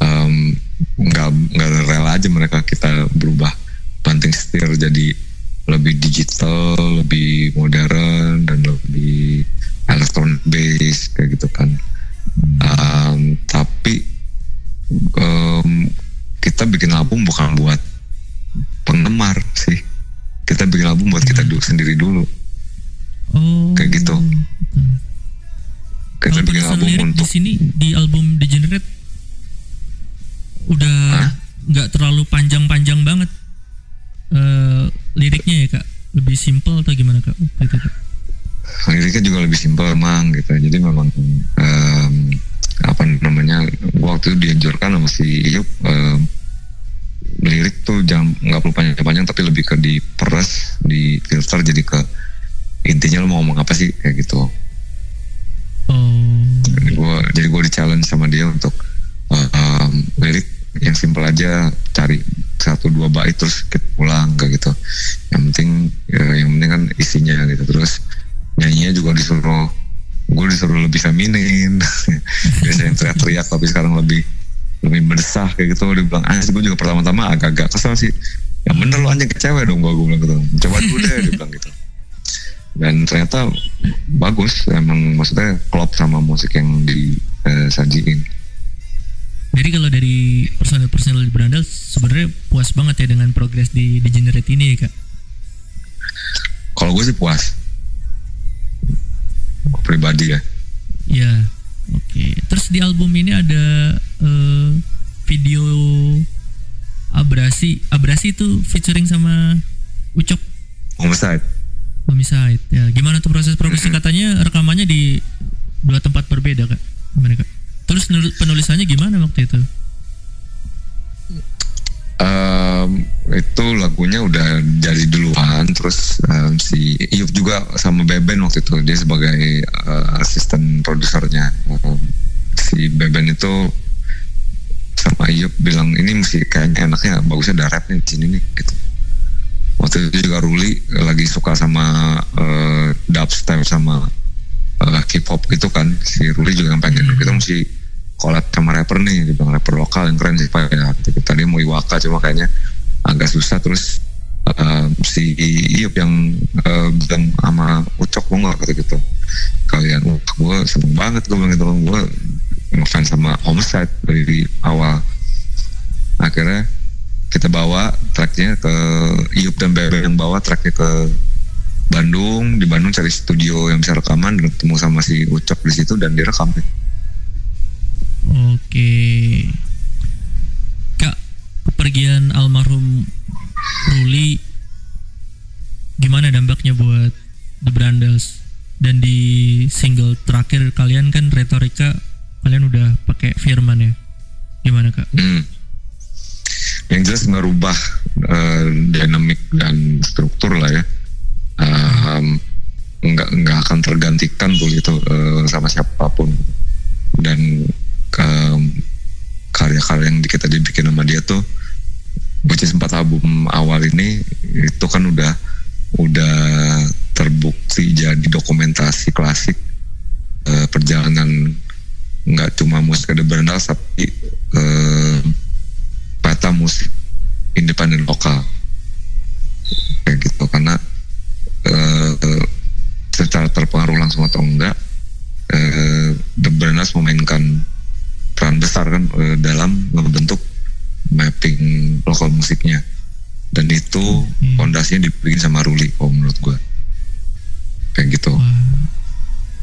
em, nggak nggak rela aja mereka kita berubah. Banting setir jadi lebih digital lebih modern dan lebih electronic base kayak gitu kan. Em, tapi em, kita bikin album bukan buat penggemar kita bikin album buat kita dulu sendiri dulu. Oh. Kayak gitu. kita Kalau bikin album lirik di untuk sini di album Degenerate udah nggak terlalu panjang-panjang banget eh liriknya ya kak. Lebih simple atau gimana kak? Itu kak? Liriknya juga lebih simpel emang gitu. Jadi memang em, apa namanya waktu itu dianjurkan sama si Iyuk em, lirik tuh jangan nggak perlu panjang-panjang tapi lebih ke diperes di filter jadi ke intinya lo mau ngomong apa sih kayak gitu. Oh. Jadi gue jadi gue di challenge sama dia untuk uh, um, lirik yang simple aja cari satu dua bait terus kita pulang kayak gitu. Yang penting ya, yang penting kan isinya gitu. Terus nyanyinya juga disuruh gue disuruh lebih feminin. Biasanya teriak-teriak tapi sekarang lebih lebih mendesah kayak gitu. Dia bilang ah gue juga pertama-tama agak-agak kesel sih. Yang bener lo anjing ke cewek dong gue bilang gitu. Coba dulu deh dia bilang gitu. Dan ternyata bagus emang maksudnya klop sama musik yang disajiin jadi kalau dari personel-personel di Berandal sebenarnya puas banget ya dengan progres di Degenerate ini ya kak? Kalau gue sih puas. Gua pribadi ya. Ya oke. Terus di album ini ada eh, video abrasi. Abrasi itu featuring sama Ucok homicide Homicide ya. Gimana tuh proses produksi katanya rekamannya di dua tempat berbeda kak. Gimana kak terus nul- penulisannya gimana waktu itu? Em, itu lagunya udah jadi duluan terus em, si Iyub juga sama Beben waktu itu dia sebagai eh, asisten produsernya. Si Beben itu sama Iyub bilang ini mesti kayaknya enaknya bagusnya ada rap nih di sini nih gitu. Waktu itu juga Ruli lagi suka sama eh, dubstep sama eh, hip hop gitu kan si Ruli juga pengen kita mesti collab sama rapper nih bilang rapper lokal yang keren sih pak ya. Gitu. tadi mau Iwaka cuma kayaknya agak susah. Terus eh, si Iup yang eh, bilang sama Ucok mau nggak kata gitu. Kalian wah gue seneng banget gue bilang gitu. Gue ngefans sama Homicide dari awal. Akhirnya kita bawa tracknya ke Iup dan Bebe yang bawa tracknya ke Bandung. Di Bandung cari studio yang bisa rekaman dan ketemu sama si Ucok di situ dan direkam oke. Kak kepergian almarhum Ruli gimana dampaknya buat The Brandals? Dan di single terakhir kalian kan retorika kalian udah pakai Firman ya? Gimana kak? Hmm. Yang jelas ngerubah eh, dinamik dan struktur lah ya. Um, nggak nggak akan tergantikan tuh itu eh, sama siapa pun. Dan em, karya-karya yang kita dibikin sama dia tuh which is empat album awal ini itu kan udah udah terbukti jadi dokumentasi klasik eh, perjalanan nggak cuma musik The Brandals tapi eh, peta musik independen lokal. Kayak gitu karena eh, secara terpengaruh langsung atau enggak eh, The Brandals memainkan peran besar kan eh, dalam membentuk mapping lokal musiknya. Dan itu Hmm. fondasinya dibikin sama Ruli kalau menurut gue kayak gitu. Wah.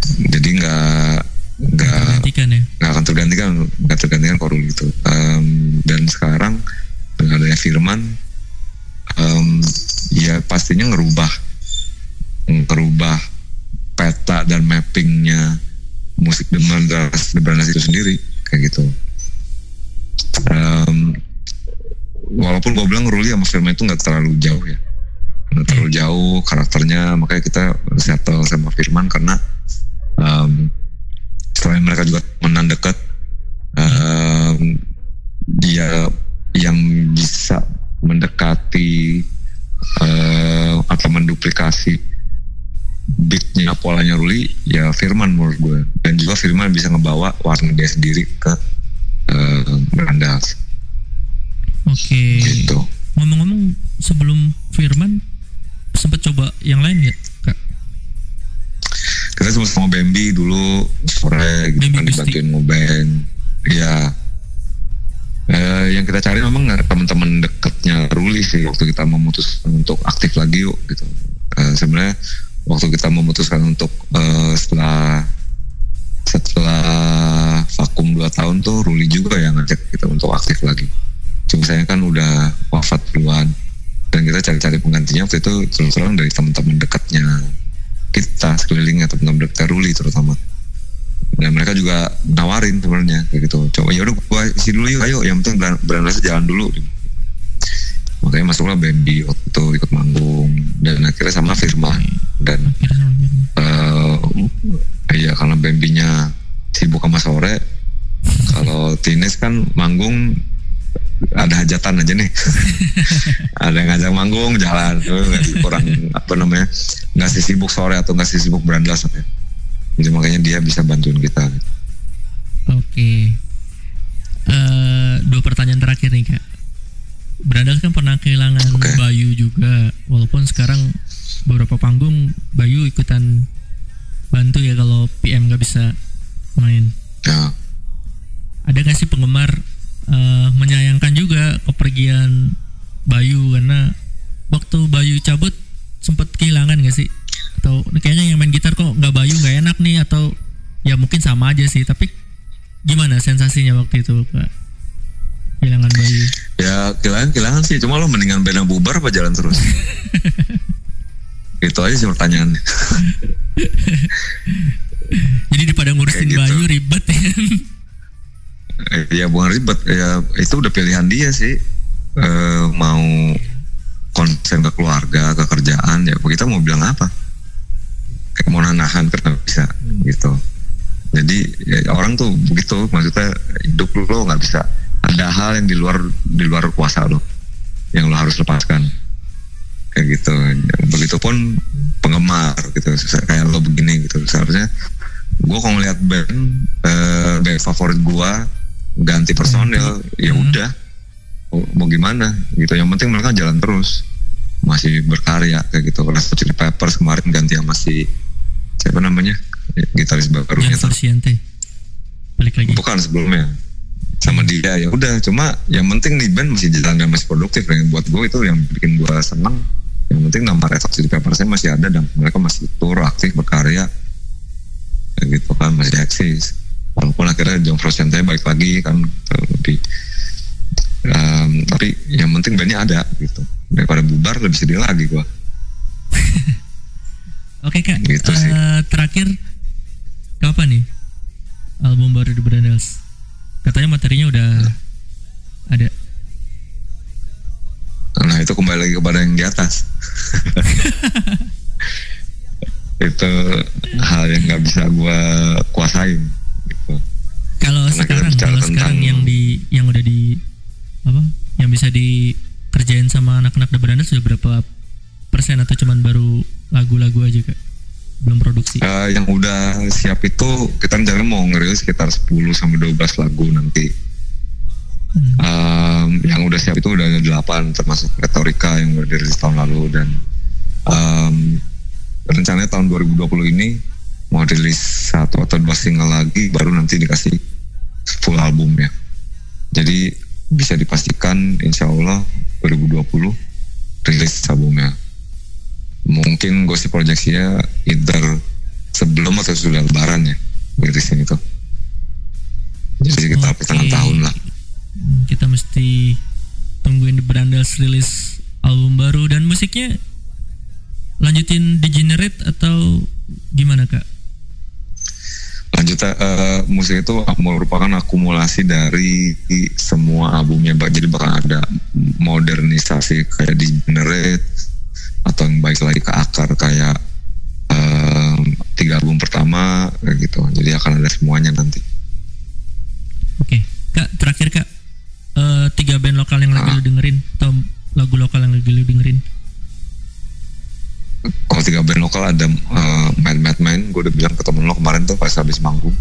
Jadi nggak nggak ya? nggak akan tergantikan nggak tergantikan Korul gitu Em, dan sekarang dengan adanya Firman em, ya pastinya ngerubah ngerubah peta dan mappingnya musik The Brandas itu sendiri kayak gitu. Em, walaupun gue bilang Ruli sama Firman itu nggak terlalu jauh ya. Nggak terlalu jauh karakternya makanya kita settle sama Firman karena em, selain mereka juga temenan dekat em, dia yang bisa mendekati eh, atau menduplikasi beatnya polanya Ruli ya Firman menurut gue. Dan juga Firman bisa ngebawa warna dia sendiri ke Brandas oke. Gitu. Ngomong-ngomong sebelum Firman sempat coba yang lain nggak kak? Kita cuma sama Bambi dulu sore gitu Bambi kan dibantuin ngeband ya Eh, yang kita cari memang teman-teman dekatnya Ruli sih waktu kita memutuskan untuk aktif lagi yuk gitu. Eh, sebenarnya waktu kita memutuskan untuk eh, setelah setelah vakum 2 tahun tuh Ruli juga yang ngajak kita untuk aktif lagi. Cuma saya kan udah wafat duluan dan kita cari-cari penggantinya waktu itu terus terang dari teman-teman dekatnya kita sekelilingnya teman-teman dekat Ruli terutama. Dan mereka juga nawarin sebenarnya kayak gitu. Coba ya udah gua isi dulu yuk ayo. Yang penting beran- berandal jalan dulu makanya masuklah Bambi waktu itu ikut manggung. Dan akhirnya sama Firman dan eh iya karena Bambinya sibuk sama sore kalau Tines kan manggung ada hajatan aja nih. Ada yang ngajak manggung jalan. Kurang apa namanya nggak sih sibuk sore atau nggak sih sibuk berandal ya. jadi makanya dia bisa bantuin kita. Oke. Eh, dua pertanyaan terakhir nih kak. Berandal kan pernah kehilangan Oke. Bayu juga, walaupun sekarang beberapa panggung Bayu ikutan bantu ya kalau PM nggak bisa main. ya Ada nggak sih penggemar eh, menyayangkan juga kepergian Bayu karena waktu Bayu cabut sempat kehilangan nggak sih? Atau kayaknya yang main gitar kok nggak Bayu nggak enak nih atau ya mungkin sama aja sih tapi gimana sensasinya waktu itu Pak? Kehilangan Bayu. ya kehilangan kehilangan sih. Cuma lo mendingan yang bubar apa jalan terus? Itu aja sih pertanyaannya. Jadi daripada ngurusin Kayak gitu. Bayu ribet ya. Ya bukan ribet. Ya itu udah pilihan dia sih. Eh, mau konsen ke keluarga ke kerjaan ya kita mau bilang apa? Kayak mau nahan karena bisa gitu. Jadi ya, orang tuh begitu. Maksudnya hidup lo nggak bisa ada hal yang di luar di luar kuasa lo yang lo harus lepaskan. Kayak gitu. Begitupun penggemar gitu. Kayak lo begini gitu. Seharusnya gue kalau ngeliat band eh, band favorit gue ganti personil ya Hmm. udah. Mau, gimana? Gitu. Yang penting mereka jalan terus. Masih berkarya kayak gitu. Red Hot Chili Peppers kemarin ganti sama si siapa namanya? Gitaris barunya Yang tuh. Frusciante. Balik lagi. bukan sebelumnya sama dia. Ya udah cuma yang penting nih band masih jalan dan masih produktif. Yang buat gue itu yang bikin gue seneng. Yang penting nama Red Hot Chili Peppers masih ada dan mereka masih tour aktif berkarya. Kayak gitu kan masih eksis. Walaupun akhirnya John Frusciante balik lagi kan lebih em, tapi yang penting bandnya ada gitu. Daripada bubar lebih sedih lagi gue Oke kak. Gitu sih. Eh, terakhir kapan nih album baru The Brandals? Katanya materinya udah ada. Nah itu kembali lagi kepada yang di atas. itu hal yang nggak bisa gue kuasain. Gitu. Kalau sekarang, kalau sekarang yang di yang udah di apa? Yang bisa dikerjain sama anak-anak The Brandals sudah berapa persen atau cuman baru lagu-lagu aja kak? Belum produksi. Eh, yang udah siap itu kita rencana mau ngerilis sekitar 10 sampai 12 lagu nanti. Hmm. Em, yang udah siap itu udah ada 8 termasuk retorika yang udah dirilis tahun lalu dan em, rencananya tahun 2020 ini mau rilis satu atau dua single lagi baru nanti dikasih full albumnya. Jadi bisa dipastikan insya Allah 2020 rilis albumnya. Mungkin gue sih proyeksinya either sebelum atau sudah lebaran ya rilisnya itu. Jadi sekitar Oke. pertengahan tahun lah. Kita mesti tungguin The Brandals rilis album baru dan musiknya lanjutin Degenerate atau gimana kak? lanjut eh, musik itu merupakan akumulasi dari semua albumnya jadi bakal ada modernisasi kayak di generate atau yang baik lagi ke akar kayak em, tiga album pertama kayak gitu. Jadi akan ada semuanya nanti. Oke, kak terakhir kak. Eh, tiga band lokal yang lagi Ah. lu dengerin atau lagu lokal yang lagi lu dengerin? kalau tiga band lokal ada eh, Mad Mad Man gue udah bilang ke temen lo kemarin tuh pas habis manggung.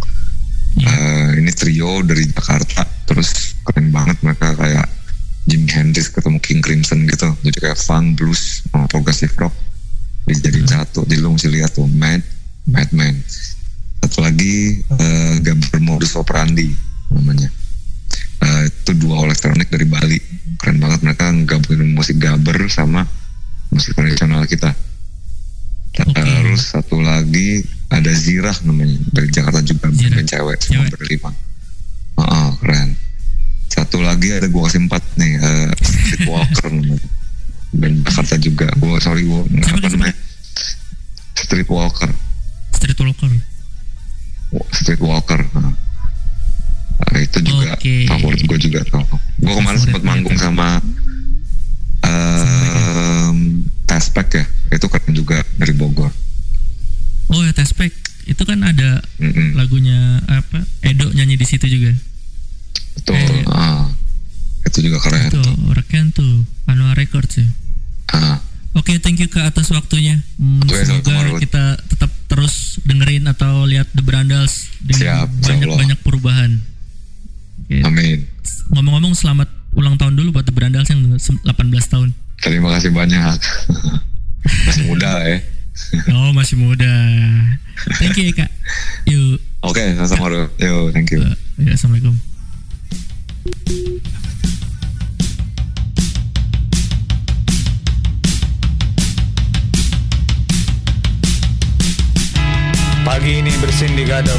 Eh, ini trio dari Jakarta terus keren banget mereka kayak Jimi Hendrix ketemu King Crimson gitu. Jadi kayak funk blues sama progressive rock. Dijadiin satu jadi lo mesti lihat tuh Mad Madman. Satu lagi eh, gambar modus operandi namanya. Eh, itu dua elektronik dari Bali. Keren banget. Mereka gabungin musik gabber sama musik tradisional kita. Oke. terus satu lagi ada Zirah namanya. Dari Jakarta juga band cewek semua Cewek. berlima. Ah, ah, keren satu lagi ada gua kasih empat nih eh, Streetwalker namanya band Jakarta juga gua sorry Siapa, apa namanya Streetwalker Street Walker. Streetwalker nah. Nah, itu juga Oke. favorit gue juga tuh gue kemarin sempat manggung sama um, Tespek ya itu keren juga dari Bogor Oh ya Tespek. Itu kan ada Mm-mm. lagunya apa? Edo nyanyi di situ juga. Betul Eh, ah. itu juga keren Tuh, rekan tuh Anwar Records ya. ah. Oke, thank you Kak atas waktunya. Hmm, Oke, semoga sama-sama, kita tetap terus dengerin atau lihat The Brandals dengan Siap, insya banyak Allah. banyak perubahan. Oke. amin Ngomong-ngomong selamat ulang tahun dulu buat The Brandals yang 18 tahun. terima kasih banyak masih muda ya Oh, masih muda. Thank you ya, Kak. Yuk. oke sama-sama Ruth. yo thank you eh, ya, Assalamualaikum. Pagi ini bersin di gadok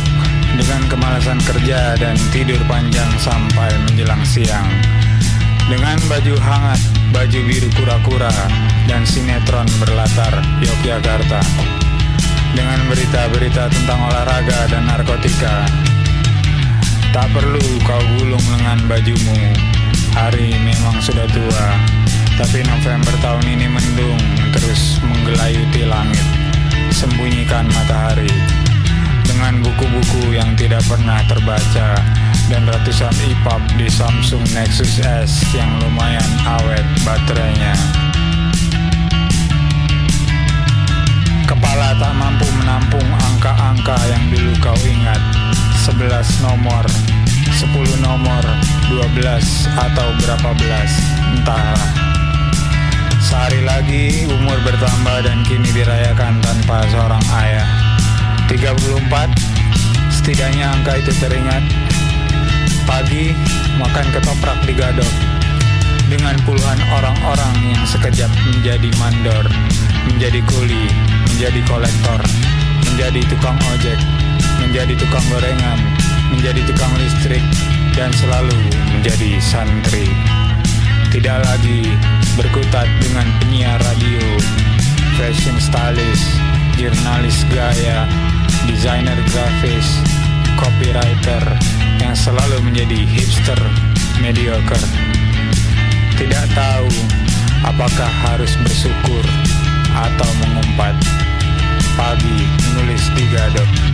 dengan kemalasan kerja dan tidur panjang sampai menjelang siang. Dengan baju hangat, baju biru kura-kura, dan sinetron berlatar Yogyakarta. Dengan berita-berita tentang olahraga dan narkotika. Tak perlu kau gulung lengan bajumu. Hari memang sudah tua, tapi November tahun ini mendung terus menggelayuti langit. Sembunyikan matahari dengan buku-buku yang tidak pernah terbaca dan ratusan EPUB di Samsung Nexus S yang lumayan awet baterainya. Kepala tak mampu menampung angka-angka yang dulu kau ingat 11 nomor 10 nomor 12 atau berapa belas Entahlah. Sehari lagi umur bertambah dan kini dirayakan tanpa seorang ayah. 34 Setidaknya angka itu teringat. Pagi makan ketoprak di gadok. Dengan puluhan orang-orang yang sekejap menjadi mandor, menjadi kuli, menjadi kolektor, menjadi tukang ojek, menjadi tukang gorengan, menjadi tukang listrik, dan selalu menjadi santri. Tidak lagi berkutat dengan penyiar radio, fashion stylist, jurnalis gaya, desainer grafis, copywriter yang selalu menjadi hipster mediocre. Tidak tahu apakah harus bersyukur atau mengumpat. Pagi menulis di gadok.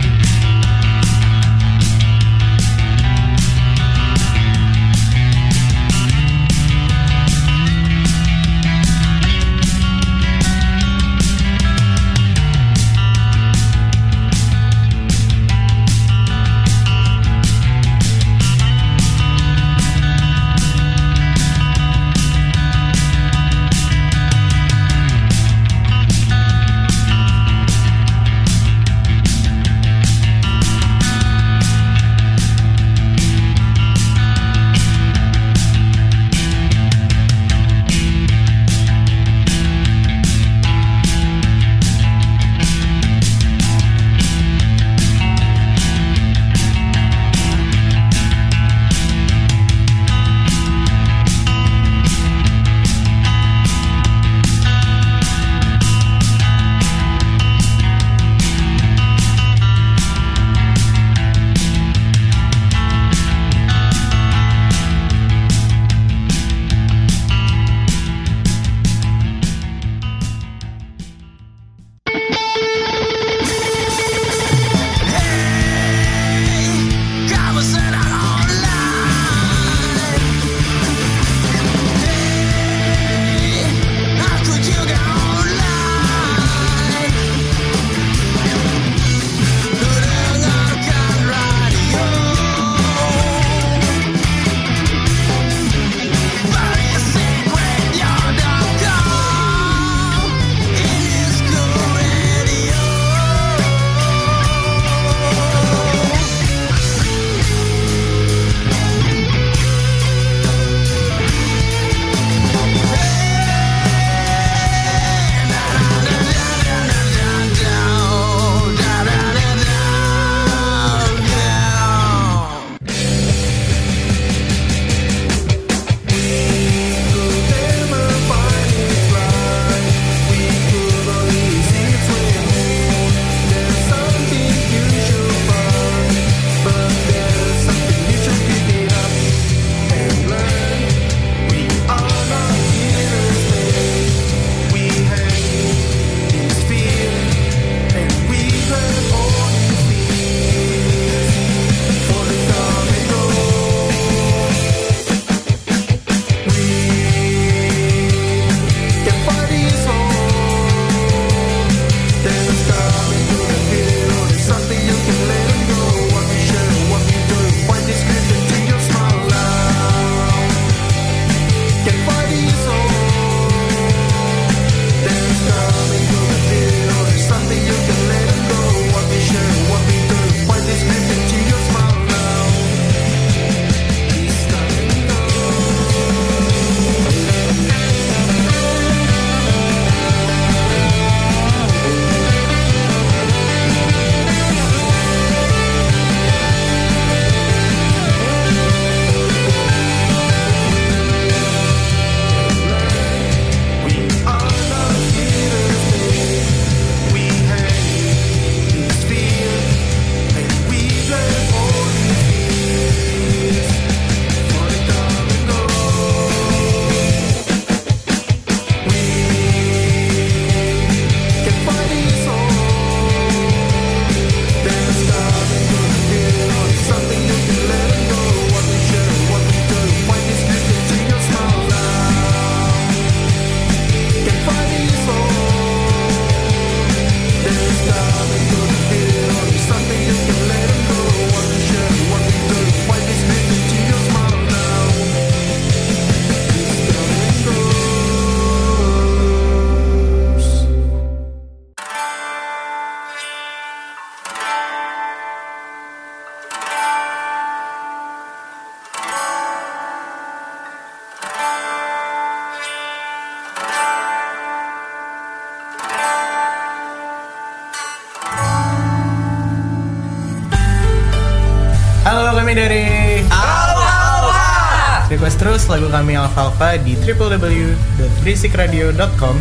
Alpha di www.basikradio.com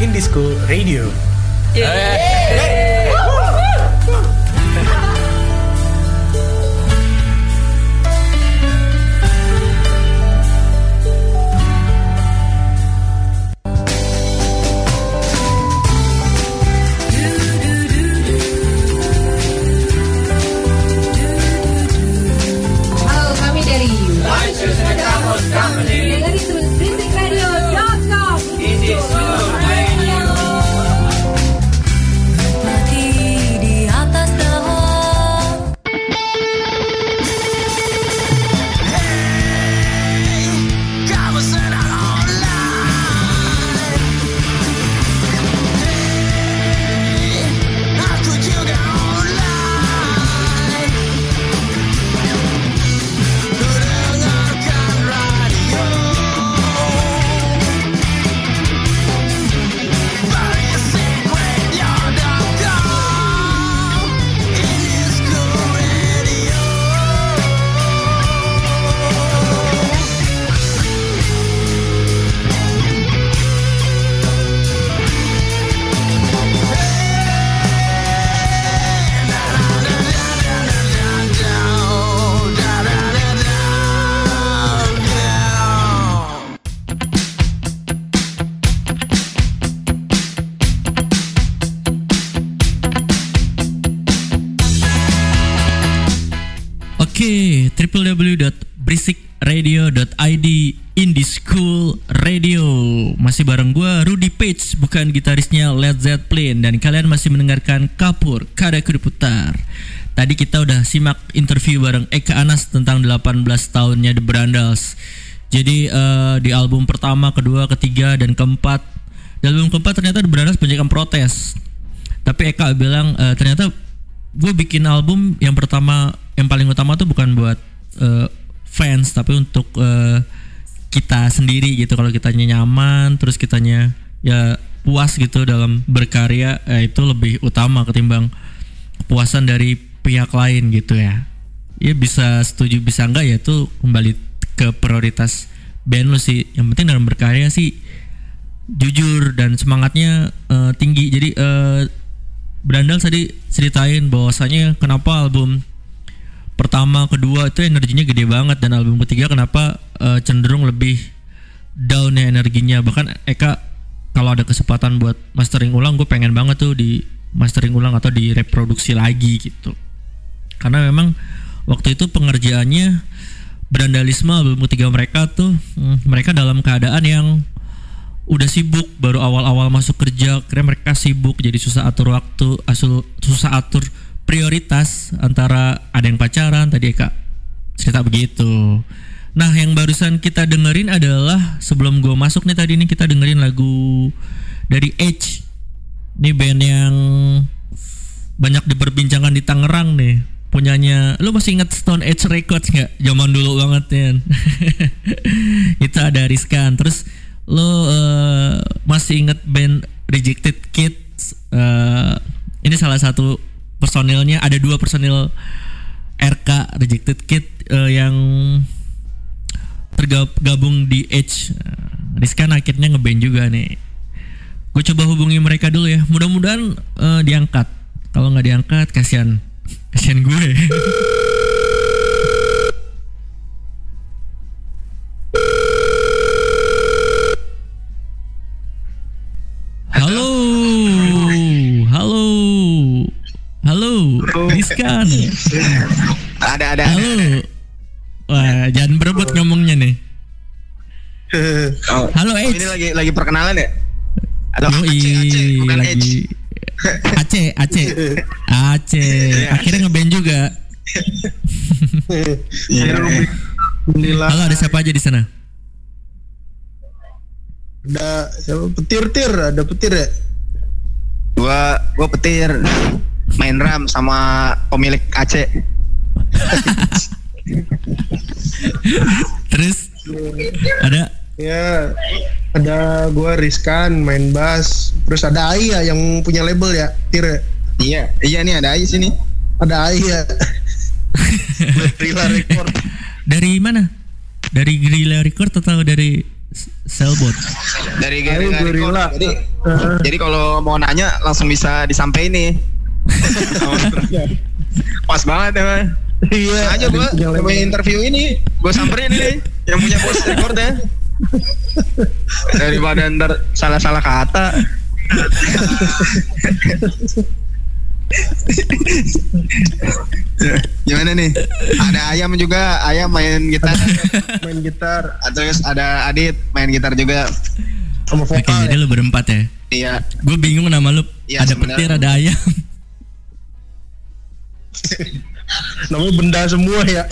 Indie School Radio. Halo, Bukan gitarisnya Led Zeppelin Dan kalian masih mendengarkan Kapur Kada Kudiputar Tadi kita udah simak interview bareng Eka Anas Tentang 18 tahunnya The Brandals. Jadi eh, di album pertama, kedua, ketiga, dan keempat. Di album keempat ternyata The Brandals banyak protes. Tapi Eka bilang eh, ternyata gue bikin album yang pertama yang paling utama tuh bukan buat eh, fans tapi untuk eh, kita sendiri gitu. Kalau kitanya nyaman terus kitanya ya puas gitu dalam berkarya eh, itu lebih utama ketimbang kepuasan dari pihak lain gitu ya. Ya bisa setuju bisa enggak ya itu kembali ke prioritas band lu sih. Yang penting dalam berkarya sih jujur dan semangatnya eh, tinggi. Jadi eh, Brandal tadi ceritain bahwasanya kenapa album pertama kedua itu energinya gede banget dan album ketiga kenapa eh, cenderung lebih down ya energinya. Bahkan Eka kalau ada kesempatan buat mastering ulang gue pengen banget tuh di mastering ulang atau di reproduksi lagi gitu. Karena memang waktu itu pengerjaannya Brandalisme album ketiga mereka tuh hmm, mereka dalam keadaan yang udah sibuk baru awal-awal masuk kerja kira mereka sibuk jadi susah atur waktu asul susah atur prioritas antara ada yang pacaran tadi kak cerita begitu nah yang barusan kita dengerin adalah sebelum gue masuk nih tadi nih kita dengerin lagu dari Edge. Ini band yang banyak diperbincangkan di Tangerang nih. Punyanya lu masih ingat Stone Age Records nggak? Zaman dulu banget ya itu ada Rizkan. Terus lu eh, masih inget band Rejected Kids? Eh, ini salah satu personilnya. Ada dua personil RK Rejected Kid eh, yang tergabung di Edge Rizkan akhirnya ngeband juga nih. Gue coba hubungi mereka dulu ya. Mudah-mudahan eh, diangkat. Kalau nggak diangkat kasihan kasihan gue. Halo. Halo. Halo. Rizkan Ada ada. halo wah jangan berebut ngomongnya nih Oh, halo ini Edge lagi lagi perkenalan ya? Atau Yoi, Aceh, Aceh, bukan lagi Aceh, Aceh, Aceh. Akhirnya ngeband juga. Iya. Alhamdulillah. Halo, ada siapa aja di sana? Ada siapa? Petir-tir, ada petir ya? Gua gua petir main ram sama pemilik Aceh. Terus ada Ya, ada gua Rizkan main bass, terus ada Aya yang punya label ya, Tir ya? Iya, iya nih ada Ais ini. Ada Aya. Guerrilla Record. Dari mana? Dari Guerrilla Record atau dari S- Cellbot? Dari Gary Gorilla. Jadi, Heeh. jadi kalau mau nanya langsung bisa disampaikan nih. Pas banget ya. Iya. aja gue Yang mau lain- interview ini gue samperin ini yang punya bos record ya daripada ntar salah-salah kata gimana nih ada ayam juga ayam main gitar main gitar terus ada Adit main gitar juga sama Oke, jadi ya. lu berempat ya. iya Gue bingung nama lu. Iya, ada sebenarnya. petir, ada ayam. Namanya benda semua ya.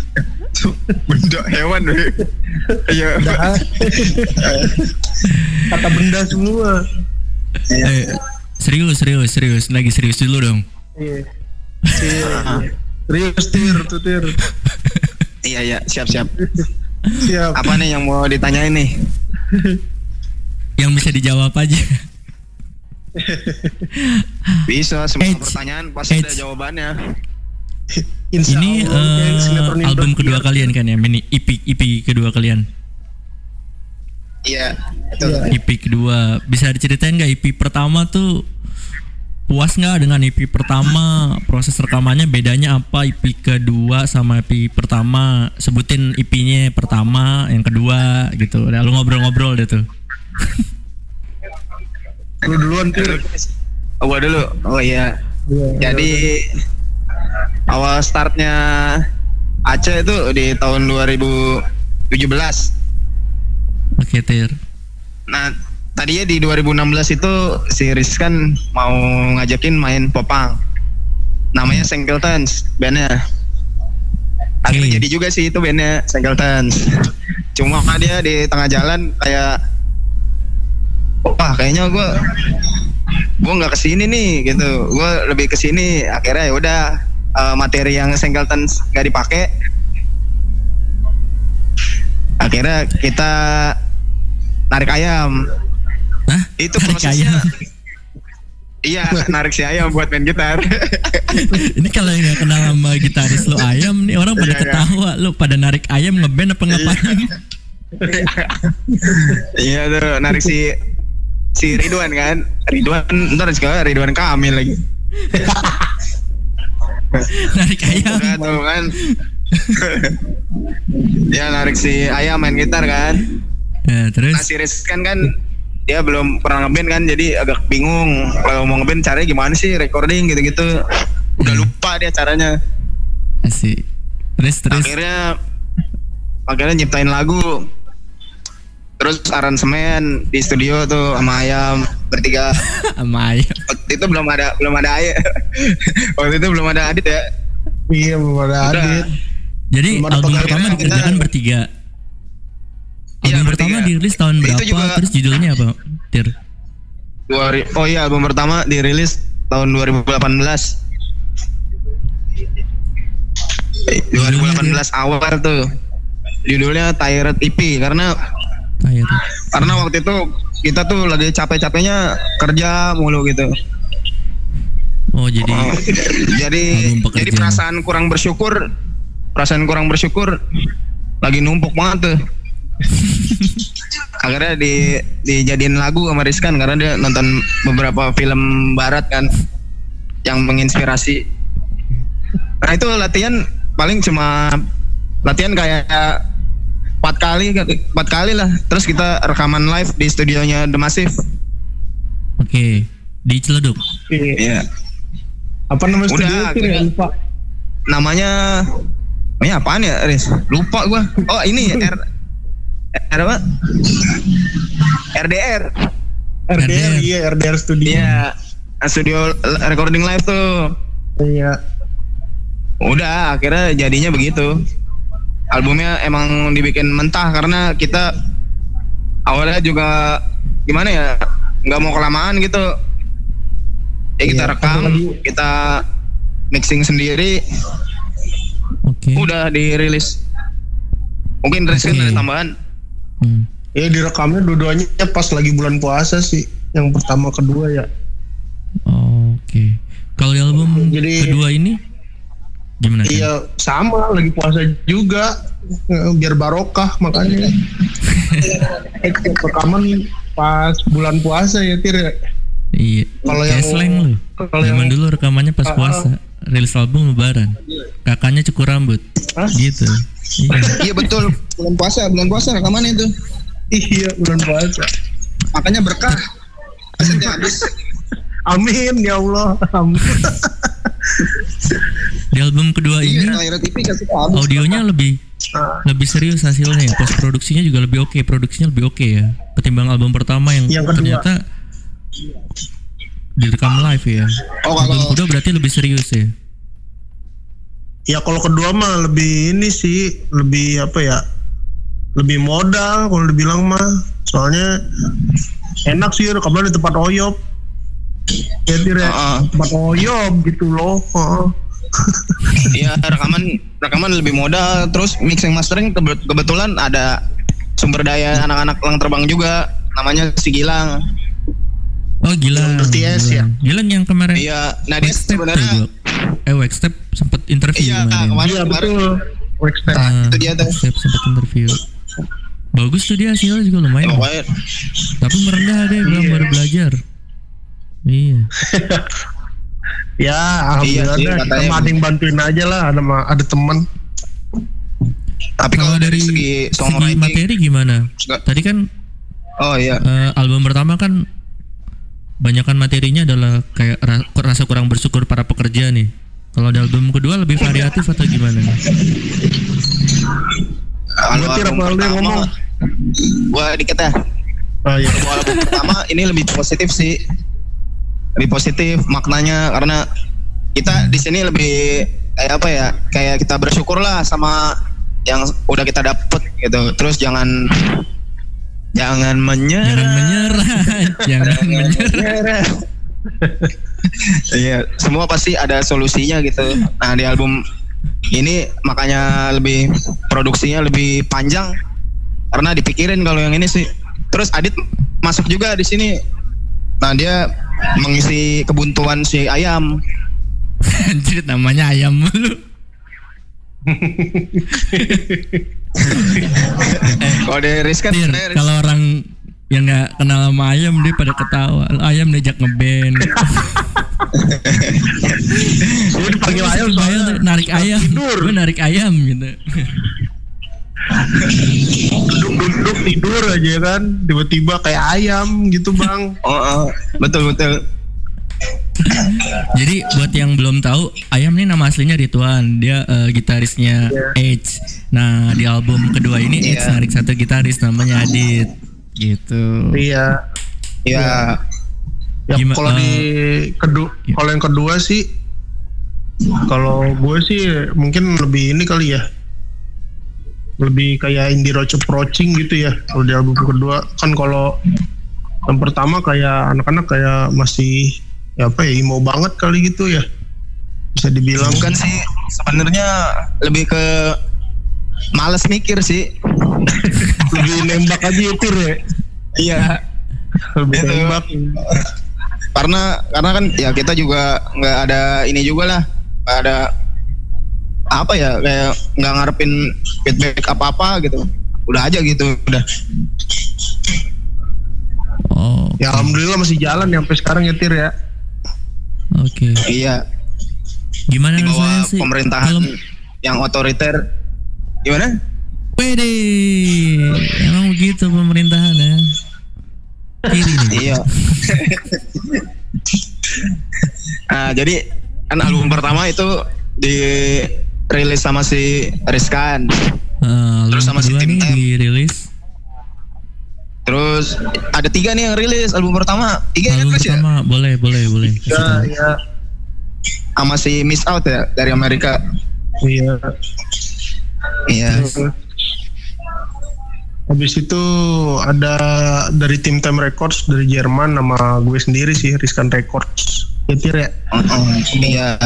benda hewan iya Dah. Kata benda semua. Eh, serius, serius, serius. Lagi serius dulu dong. Iya. Iya. Serius tir, tuh tir. iya iya siap siap Siap. apa nih yang mau ditanyain nih Yang bisa dijawab aja. bisa semua Eits. pertanyaan pasti ada Eits. jawabannya Insya Ini Allah, sinetron album kedua kalian kan ya? Mini EP EP kedua kalian. iya betul. Iya. EP kedua. Bisa diceritain nggak EP pertama tuh puas nggak dengan EP pertama? Proses rekamannya bedanya apa? EP kedua sama EP pertama? Sebutin EP-nya pertama yang kedua gitu. Udah lu ngobrol-ngobrol deh tuh. Lu duluan oh, gua dulu. Oh iya. Iya, jadi awal startnya Aceh itu di tahun 2017 oke tir. Nah tadinya di 2016 itu si Rizkan mau ngajakin main popang. Namanya Singletons bandnya. Akhirnya jadi juga sih itu bandnya Singletons cuma dia di tengah jalan kayak wah kayaknya gue gue nggak ke sini nih gitu. Gue lebih ke sini akhirnya ya udah eh, materi yang Singletons gak dipakai. Akhirnya kita narik ayam. Hah? itu Narik prosesnya. ayam. iya narik si ayam buat main gitar. Ini kalau yang nggak kenal sama gitaris lu ayam nih orang pada Iya, iya. ketawa. Lu pada narik ayam ngeband apa ngapain? Iya tuh narik si si Ridwan kan? Ridwan ntar sekarang Ridwan Kamil lagi. Narik ayam. Udah tuh kan? Ya narik si ayam main gitar kan? Ya, terus? Nah si Rizkan kan dia belum pernah ngeband kan? Jadi agak bingung kalau mau ngeband caranya gimana sih recording gitu-gitu. Udah Hmm. lupa dia caranya. Asik. Terus terus? Akhirnya akhirnya nyiptain lagu terus aransemen di studio tuh sama ayam bertiga sama ayam waktu itu belum ada belum ada ayam waktu itu belum ada adit ya Iya, belum ada Udah. Adit. Jadi Belum album pertama kita- dikerjakan bertiga. Iya, Album pertama bertiga. dirilis tahun Itu berapa? juga- Terus judulnya apa? Tir. Oh iya album pertama dirilis tahun 2018 Eh, 2018 awal tuh judulnya Tired EP karena Air. karena waktu itu kita tuh lagi capek-capeknya kerja mulu gitu. Oh jadi Oh, jadi jadi perasaan kurang bersyukur perasaan kurang bersyukur lagi numpuk banget tuh. Akhirnya di dijadiin lagu sama Rizkan karena dia nonton beberapa film barat kan yang menginspirasi. Nah itu latihan paling cuma latihan kayak empat kali empat kali lah terus kita rekaman live di studionya The Massive oke di Ciledug. Iya. Iya. Apa nama Udah, studio Tir ya? Lupa. namanya namanya apaan ya Riz? Lupa gua. Oh ini R R apa? RDR. RDR, RDR. iya RDR Studio. Iya. Studio l- recording live tuh. Iya. Udah akhirnya jadinya begitu. Albumnya emang dibikin mentah karena kita awalnya juga gimana ya nggak mau kelamaan gitu. Ya kita Iya, rekam, kita mixing sendiri, Oke. udah dirilis. Mungkin Riz kan Oke. ada tambahan. Hmm. Iya direkamnya dua-duanya pas lagi bulan puasa sih. Yang pertama kedua ya. Oke. Kalau di album Jadi- kedua ini Gimana? Iya sama lagi puasa juga Eh, biar barokah makanya. Eh, rekaman pas bulan puasa ya Tir. ya. Iya. Kalau yang- slang lu. kalau Zaman yang- dulu rekamannya pas Ah, ah. puasa. Rilis album lebaran. Kakaknya cukur rambut. Hah? Gitu. Iya. Iya betul. Bulan puasa, bulan puasa rekaman itu. Iya bulan puasa. Makanya berkah. Asetnya habis. Amin ya Allah. Amin. Di album kedua ini Iya, habis. audionya lebih Ah, lebih serius hasilnya ya. Post produksinya juga lebih oke, produksinya lebih oke ya. Ketimbang album pertama yang, Yang kedua. ternyata direkam live ya. Oh Album kalau kedua berarti lebih serius ya. Ya kalau kedua mah lebih ini sih lebih apa ya? Lebih modal kalau dibilang mah. Soalnya enak sih rekaman di tempat oyop. Ya Tir, ya. Ah, ah. tempat oyop gitu loh. Heeh. Iya rekaman rekaman lebih modal terus mixing mastering kebe- kebetulan ada sumber daya anak-anak lang terbang juga namanya si Gilang. Oh Gilang. Yang BTS ya? Gilang. Gilang yang kemarin Iya, nah dia sebenarnya. Eh Waxstep sempat interview iya kemarin. kemarin Iya kemarin betul. Waxstep. Nah, Ah, itu dia tuh. Sempat interview. Bagus tuh dia hasilnya juga lumayan. Tapi merendah deh, belum Iya. baru belajar. Iya. Ya alhamdulillah Iya sih, kita bantuin aja lah ada ma- ada teman. tapi Kalau dari segi segi songwriting materi gimana? juga- Tadi kan oh iya eh, album pertama kan banyakan materinya adalah kayak ra- rasa kurang bersyukur para pekerja nih. Kalau di album kedua lebih variatif atau gimana? nih? album, pertama ngomong? gua dikit ya Ah, iya. Album pertama ini lebih positif sih lebih positif maknanya karena kita di sini lebih kayak apa ya kayak kita bersyukur lah sama yang udah kita dapet gitu terus jangan jangan menyerah Jangan menyerah, jangan menyerah. Iya, semua pasti ada solusinya gitu. Nah, di album ini makanya lebih produksinya lebih panjang karena dipikirin kalau yang ini sih. Terus Adit masuk juga di sini. Nah, dia mengisi kebuntuan si ayam. Anjir namanya ayam mulu. Kalau di Rizkan Tir, sebenarnya kalau orang yang nggak kenal sama ayam dia pada ketawa. Lu ayam diajak ngeband. Gue dipanggil ayam soalnya narik ayam. Gue narik ayam gitu. Duduk-duduk tidur aja kan tiba-tiba kayak ayam gitu bang. Oh, oh, betul betul. Jadi buat yang belum tahu, Ayam ini nama aslinya Rituan. Dia eh, gitarisnya Edge. Nah di album kedua ini Edge Iya. narik satu gitaris namanya Adit. Gitu. Iya. Ya, Ya Gima- kalau di kedua Iya. kalau yang kedua sih kalau gue sih mungkin lebih ini kali ya lebih kayak indie rock approaching gitu ya kalau di album kedua kan kalau yang pertama kayak anak-anak kayak masih ya apa ya emo banget kali gitu ya bisa dibilang bukan sih sebenarnya lebih ke males mikir sih. lebih nembak aja ya Tir ya Iya. lebih Itu. nembak karena karena kan ya kita juga nggak ada ini juga lah nggak ada apa ya kayak nggak ngarepin feedback apa apa gitu. Udah aja gitu udah. Oh, ya alhamdulillah masih jalan ya sampai sekarang ya Tir ya. Oke. iya. Gimana di bawah sih? pemerintahan Kalau yang otoriter. Gimana? Pede, emang begitu pemerintahan ya. Kiri iya. Nah jadi kan album pertama itu dirilis sama si Rizkan album Terus sama si Tim Tam. dirilis. terus ada tiga nih yang rilis album pertama tiga yang Album rilis ya pertama boleh boleh boleh. Kasih ya tahu. ya sama si Miss Out ya dari Amerika iya iya Habis itu ada dari tim Time Records dari Jerman nama gue sendiri sih Riskan Records. Ya ya. Oh, iya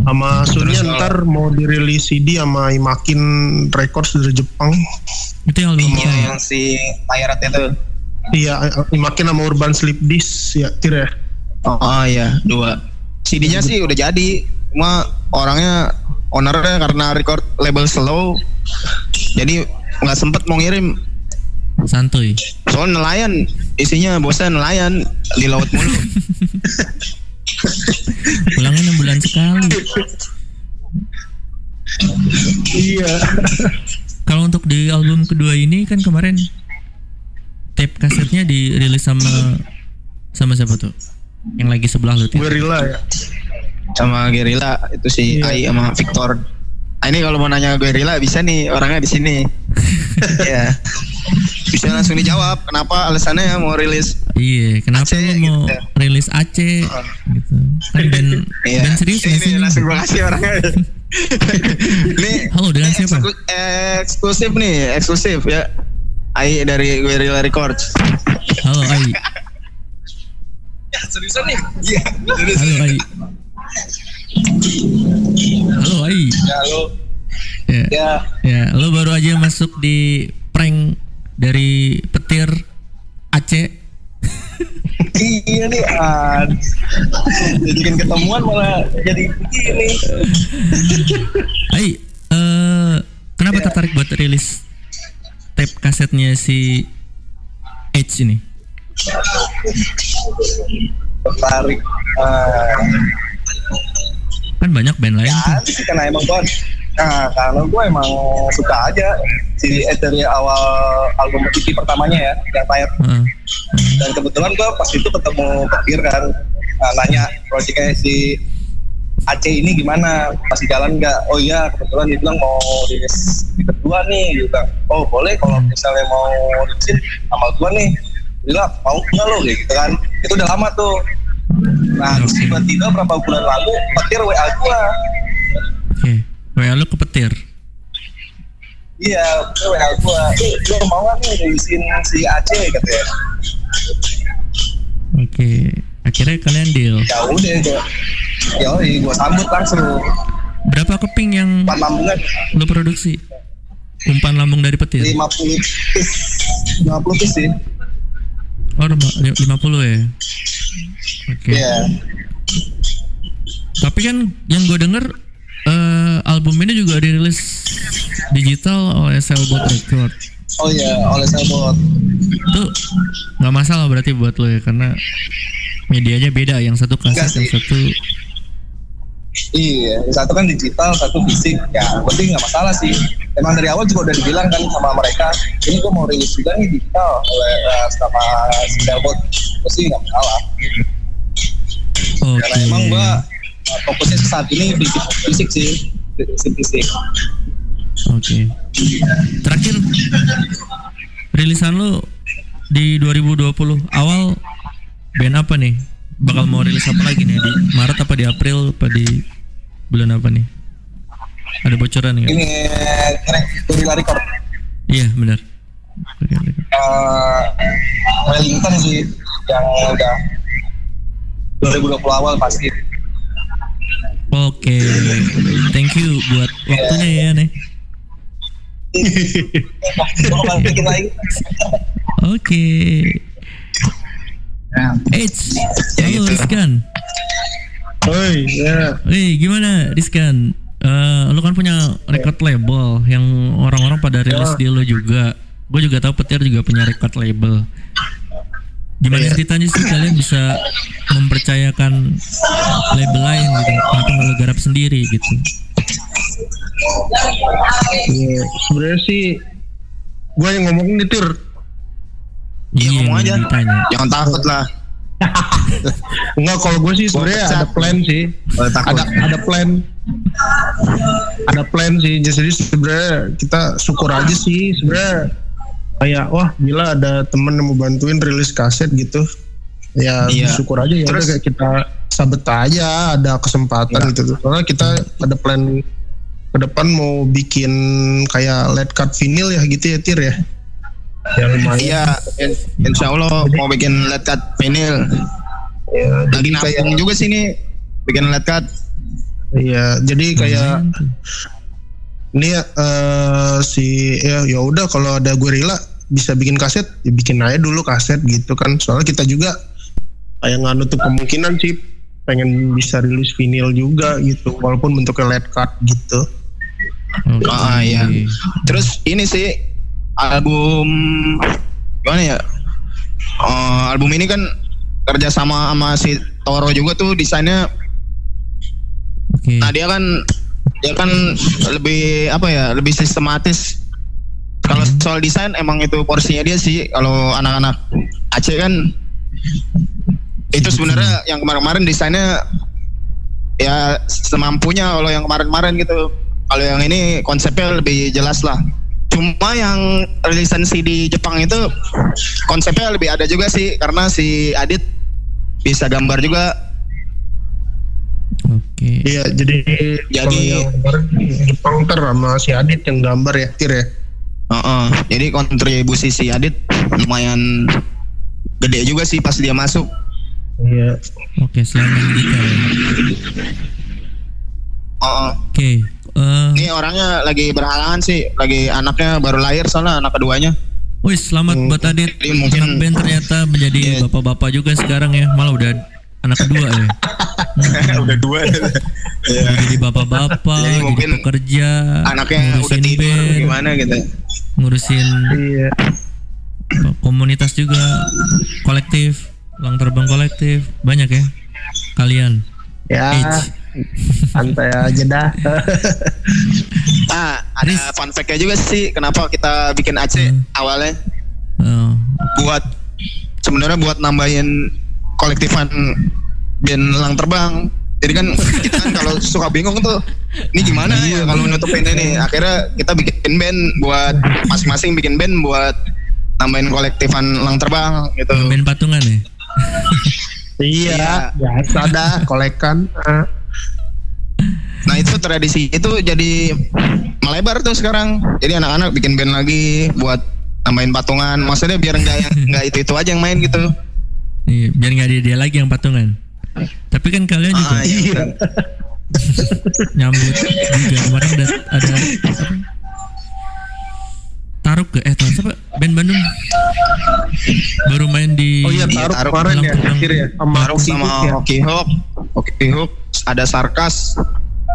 Sama kalau- ntar mau dirilis CD sama Imakin Records dari Jepang. Itu yang album iya yang si Pirates itu Iya, Imakin sama Urban Sleep Disc ya Tir ya. oh, oh iya dua CD-nya sih udah jadi cuma orangnya ownernya karena record label slow jadi nggak sempet mau ngirim Santuy. soal nelayan isinya bosnya nelayan di laut mulu Pulangnya enam bulan sekali. Iya. Kalau untuk di album kedua ini kan kemarin tape kasetnya dirilis sama sama siapa tuh? Yang lagi sebelah lu tuh. Guerrilla ya. sama Gerila itu si Iya. Ai sama Victor Ah, ini kalau mau nanya Gerila bisa nih orangnya di sini ya bisa langsung dijawab kenapa alasannya mau rilis Iya, kenapa Aceh lu mau gitu. rilis Aceh gitu? Kan band Iya. band serius ini, ini langsung gue kasih orangnya. ini Halo, dengan ini siapa? eksklu- eksklusif nih, eksklusif ya. Ai dari Guerrilla Records. Halo Ai. Ya, seriusan nih? Iya. Halo Ai. Halo Ai. Ya, lo. Ya. Ya, Ya, lo baru aja masuk di prank dari petir Aceh. iya nih. Ah, jadikan ketemuan malah jadi begini. Ai, eh kenapa Ya. tertarik buat rilis tape kasetnya si H ini? Tertarik. Ah, Kan banyak band lain tuh. Ya, sih karena emang gue Nah, karena gue emang suka aja si dari awal album EP pertamanya ya, yang Tire. Heeh. Dan kebetulan gue pas itu ketemu Petir kan, nah, nanya proyeknya si Aceh ini gimana, masih jalan nggak? Oh iya, kebetulan dia bilang mau rilis di kedua nih, bilang, oh boleh kalau misalnya mau rilisin sama gue nih, bilang mau nggak lo gitu kan? Itu udah lama tuh. Nah, tiba-tiba berapa bulan lalu Petir WA gue. WA lu ke petir. Iya, WA gua. Gua mau nggak nih rilisin si Aceh katanya. Oke. Akhirnya kalian deal. Ya udah gua. Ya gua sambut langsung. Berapa keping yang Empat lambungan lu produksi? Umpan lambung dari petir. 50 piece. 50 piece sih. Oh, lima- li- 50 ya. Oke. Iya. Tapi kan yang gue denger eh, album ini juga dirilis digital oleh Cellbot Record. Oh iya, oleh Selbot. Itu nggak masalah berarti buat lo ya karena medianya beda. Yang satu kaset, yang satu Iya, satu kan digital, satu fisik. Ya, berarti nggak masalah sih. Emang dari awal juga udah dibilang kan sama mereka, ini gua mau rilis juga nih digital oleh uh, sama si Selbot. Gua sih nggak masalah. Oke. Karena emang gua uh, fokusnya saat ini di fisik sih, di fisik. Oke. Terakhir rilisan lo di 2020 awal band apa nih? Bakal mau rilis apa lagi nih di Maret apa di April apa di bulan apa nih? Ada bocoran nggak? Ini Gorilla Record. Iya benar. uh, Wellington sih yang udah 2020 awal pasti. Oke, thank you buat waktunya ya nih. Lagi. Oke. Eits, halo gitu. Rizkan. Oi, ya. Wih, gimana Rizkan? Eh, lu kan punya record label yang orang-orang pada rilis di lu juga. Gue juga tahu Petir juga punya record label. Gimana ceritanya sih kalian bisa mempercayakan label lain gitu? Kenapa nggak garap sendiri gitu? Iya, Sebenarnya sih gue yang ngomongin nih Tir. Iya, ngomong yang aja. ditanya. Jangan takut lah. Enggak kalau gue sih sebenarnya ada plan sih. Oh. Ada ada plan. Ada plan sih. Jadi sebenarnya kita syukur aja sih sebenarnya kayak wah gila ada temen yang mau bantuin rilis kaset gitu. Ya Iya. syukur aja ya Terus- kayak kita sabet aja ada kesempatan Iya. gitu. Soalnya kita ada plan ke depan mau bikin kayak led cut vinyl ya gitu ya Tir ya. Ya lumayan. Iya, in- insya Allah mau bikin led cut vinyl. Ya, Lagi jadi kayak juga sih nih bikin led cut. Iya, jadi kayak tuh. Ini eh, si ya ya udah kalau ada gorilla bisa bikin kaset, ya bikin aja dulu kaset gitu kan. Soalnya kita juga kayak nggak nutup kemungkinan sih pengen bisa rilis vinyl juga gitu walaupun bentuknya late card gitu Oke. Ah, iya. Terus ini sih album gimana ya? Eh, album ini kan kerja sama sama si Toro juga tuh desainnya. Oke. Nah dia kan dia kan lebih apa ya? Lebih sistematis. Kalau soal desain emang itu porsinya dia sih. Kalau anak-anak Aceh kan itu sebenarnya yang kemarin-kemarin desainnya ya semampunya kalau yang kemarin-kemarin gitu. Kalau yang ini konsepnya lebih jelas lah. Cuma yang rilisan CD Jepang itu konsepnya lebih ada juga sih karena si Adit bisa gambar juga. Oke. iya jadi Jadi- Jepang ter sama si Adit yang gambar ya Tir ya Heeh. Jadi kontribusi si Adit lumayan gede juga sih pas dia masuk. iya Oke, selain Andika ya. Heeh. Oke. eh, Ini orangnya lagi berhalangan sih, lagi anaknya baru lahir soalnya anak keduanya. Wih, selamat buat Adit. Jadi mungkin- Anak band ternyata menjadi Iya. bapak-bapak juga sekarang ya. Malah udah anak kedua ya. udah dua. Udah jadi bapak-bapak, Jadi jadi pekerja, Anaknya udah ngurusin tidur band, gimana gitu. ngurusin iya komunitas juga, kolektif, ulang terbang kolektif, banyak ya kalian. ya Eits. santai aja dah Ah, ada fun fact-nya juga sih kenapa kita bikin Aceh Hmm. awalnya Oh, buat sebenarnya buat nambahin kolektifan band lang terbang. Jadi kan kita kan kalau suka bingung tuh, ini gimana ya kalau nutupin ini. Akhirnya kita bikin band buat masing-masing bikin band buat nambahin kolektifan lang terbang gitu. band patungan ya. iya biasa dah kolekan Ah. Nah itu tradisi itu jadi melebar tuh sekarang. Jadi anak-anak bikin band lagi buat nambahin patungan. Maksudnya biar nggak yang nggak itu itu aja yang main gitu. Iya, biar nggak ada dia lagi yang patungan. Tapi kan kalian juga Ah, iya. nyambut juga kemarin ada ada apa? Taruk ke eh taruk siapa band Bandung baru main di oh iya taruh taruh kemarin ya akhir ya sama Taruh Oki sama Hook ya. Hook, Hoki Hook, ada Sarkas,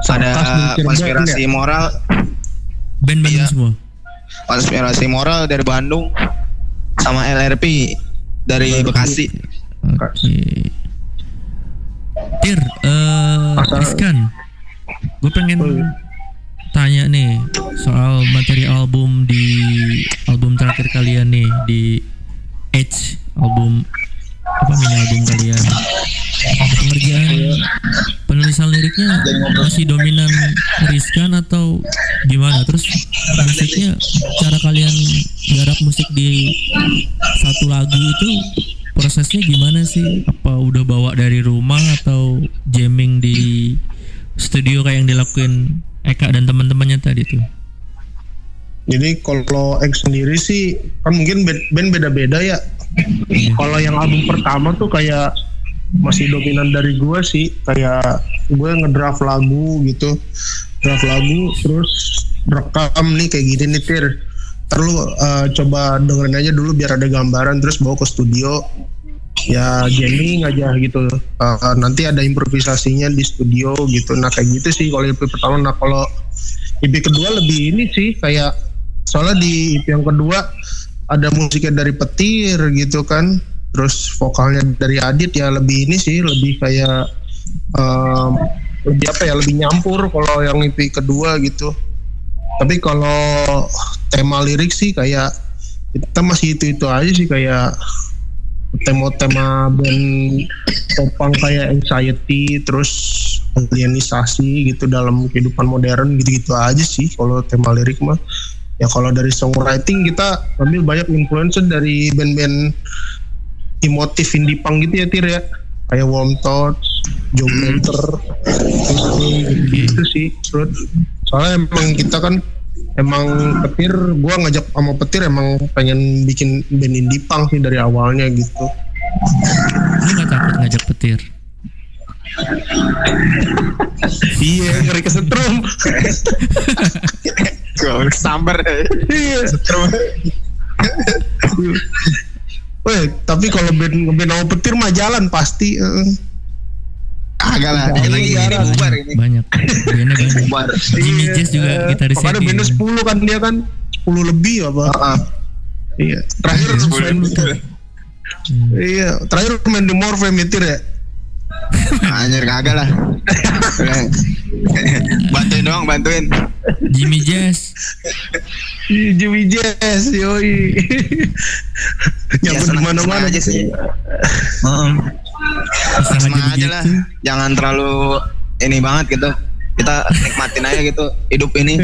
Sarkas ada Cirebon konspirasi ya? moral, band Bandung Iya. semua. konspirasi moral dari Bandung, sama LRP dari Bekasi. Oke. Tir, eh Asal- Rizkan, gue pengen Oh, iya. tanya nih soal materi album di album terakhir kalian nih di Edge album apa mini album kalian pengerjaan penulisan liriknya masih dominan Rizkan atau gimana terus musiknya cara kalian garap musik di satu lagu itu prosesnya gimana sih? Apa udah bawa dari rumah atau jamming di studio kayak yang dilakuin Eka dan teman-temannya tadi tuh? Jadi kalau X sendiri sih kan mungkin band- beda-beda ya. Kalau yang album pertama tuh kayak masih dominan dari gue sih. Kayak gue ngedraft lagu gitu. Draft lagu terus rekam nih kayak gini nih tir terus uh, coba dengerin aja dulu biar ada gambaran terus bawa ke studio. Ya jamming aja gitu. Uh, nanti ada improvisasinya di studio gitu. Nah kayak gitu sih kalau EP pertama. Nah kalau EP kedua lebih ini sih kayak soalnya di EP yang kedua ada musiknya dari petir gitu kan. Terus vokalnya dari Adit ya lebih ini sih lebih kayak um, lebih apa ya lebih nyampur kalau yang EP kedua gitu tapi kalau tema lirik sih kayak kita masih itu itu aja sih kayak tema-tema band topang kayak anxiety terus alienisasi gitu dalam kehidupan modern gitu-gitu aja sih kalau tema lirik mah. Ya kalau dari songwriting kita ambil banyak influence dari band-band emotif indie punk gitu ya Tir ya. Kayak Warm Thoughts, Joe Planter, gitu, sih terus soalnya emang kita kan emang petir gua ngajak sama petir emang pengen bikin band indie punk sih dari awalnya gitu lu nggak takut ngajak petir iya ngeri kesetrum Gue sambar. iya Weh, tapi kalau band ngeband sama petir mah jalan pasti. eh. Kagak lah, dikit lagi ini bubar ini. banyak bandnya banyak Bubar. Jimmy Iya, Jazz juga Makanya di- bandnya 10 kan dia kan 10 lebih apa? Heeh. Iya. Terakhir main, Iya, terakhir main di Morphe Metir ya. Anjir kagak lah. bantuin doang, bantuin. Jimmy Jazz Iya, Jimmy Jazz, yoi. Ya di senang mana-mana aja sih. Heeh. Senang aja lah. Jangan terlalu ini banget gitu. Kita nikmatin aja gitu hidup ini.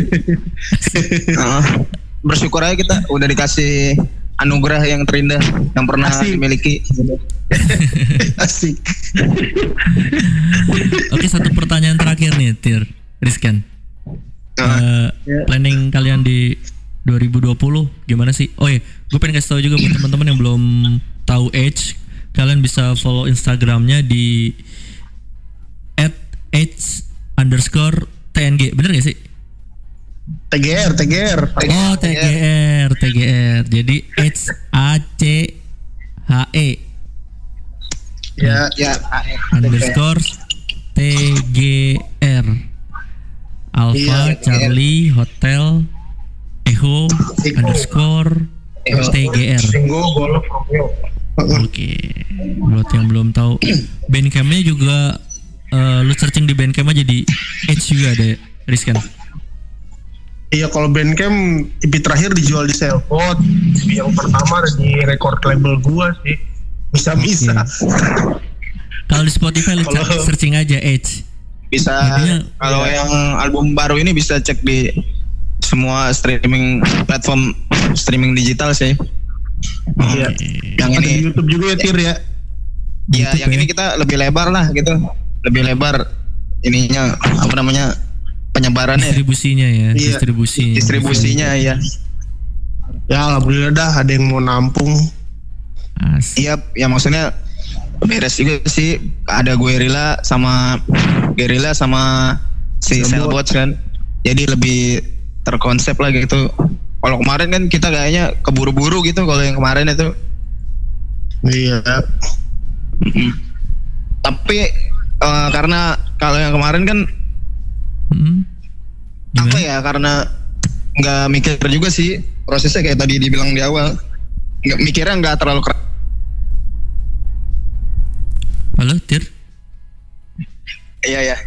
Heeh. Bersyukur aja kita udah dikasih anugerah yang terindah yang pernah Asik. dimiliki. Asik. Oke satu pertanyaan terakhir nih Tir Rizkan Eh, Planning kalian di 2020 gimana sih? Oh iya, gue pengen kasih tahu juga buat teman-teman yang belum tahu Edge, kalian bisa follow Instagramnya di at Edge underscore TNG, bener gak sih? TGR, TGR. Oh TGR, TGR. Jadi H A C H E Ya, Ya, underscore T G R Alpha Iya, Charlie Hotel Echo underscore TGR. Singo Golf Romeo. Oke, buat yang belum tahu, Bandcampnya juga eh, lu searching di Bandcamp aja di Edge juga ada ya, Rizkan. Iya kalau Bandcamp EP terakhir dijual di Cellphone EP yang pertama ada di record label gua sih. Bisa bisa Kalau di Spotify lu cari- searching aja Edge. bisa. Kalau yang album baru ini bisa cek di semua streaming platform streaming digital sih. Iya Yang ada ini di YouTube juga ya Tir ya ya YouTube yang ya. ini kita lebih lebar lah gitu. Lebih lebar ininya apa namanya penyebarannya Distribusinya ya, Iya. distribusinya. distribusinya ya. ya alhamdulillah dah ada yang mau nampung. Iya, ya maksudnya beres juga sih. Ada Guerrilla sama Guerrilla sama si. Cellbots kan. Jadi lebih terkonsep lah gitu. Kalau kemarin kan kita kayaknya keburu-buru gitu kalau yang kemarin itu. iya Tapi eh, karena kalau yang kemarin kan Hmm. apa ya karena nggak mikir juga sih prosesnya kayak tadi dibilang di awal. Nggak mikirnya nggak terlalu keras. Halo, Tir. Iya ya.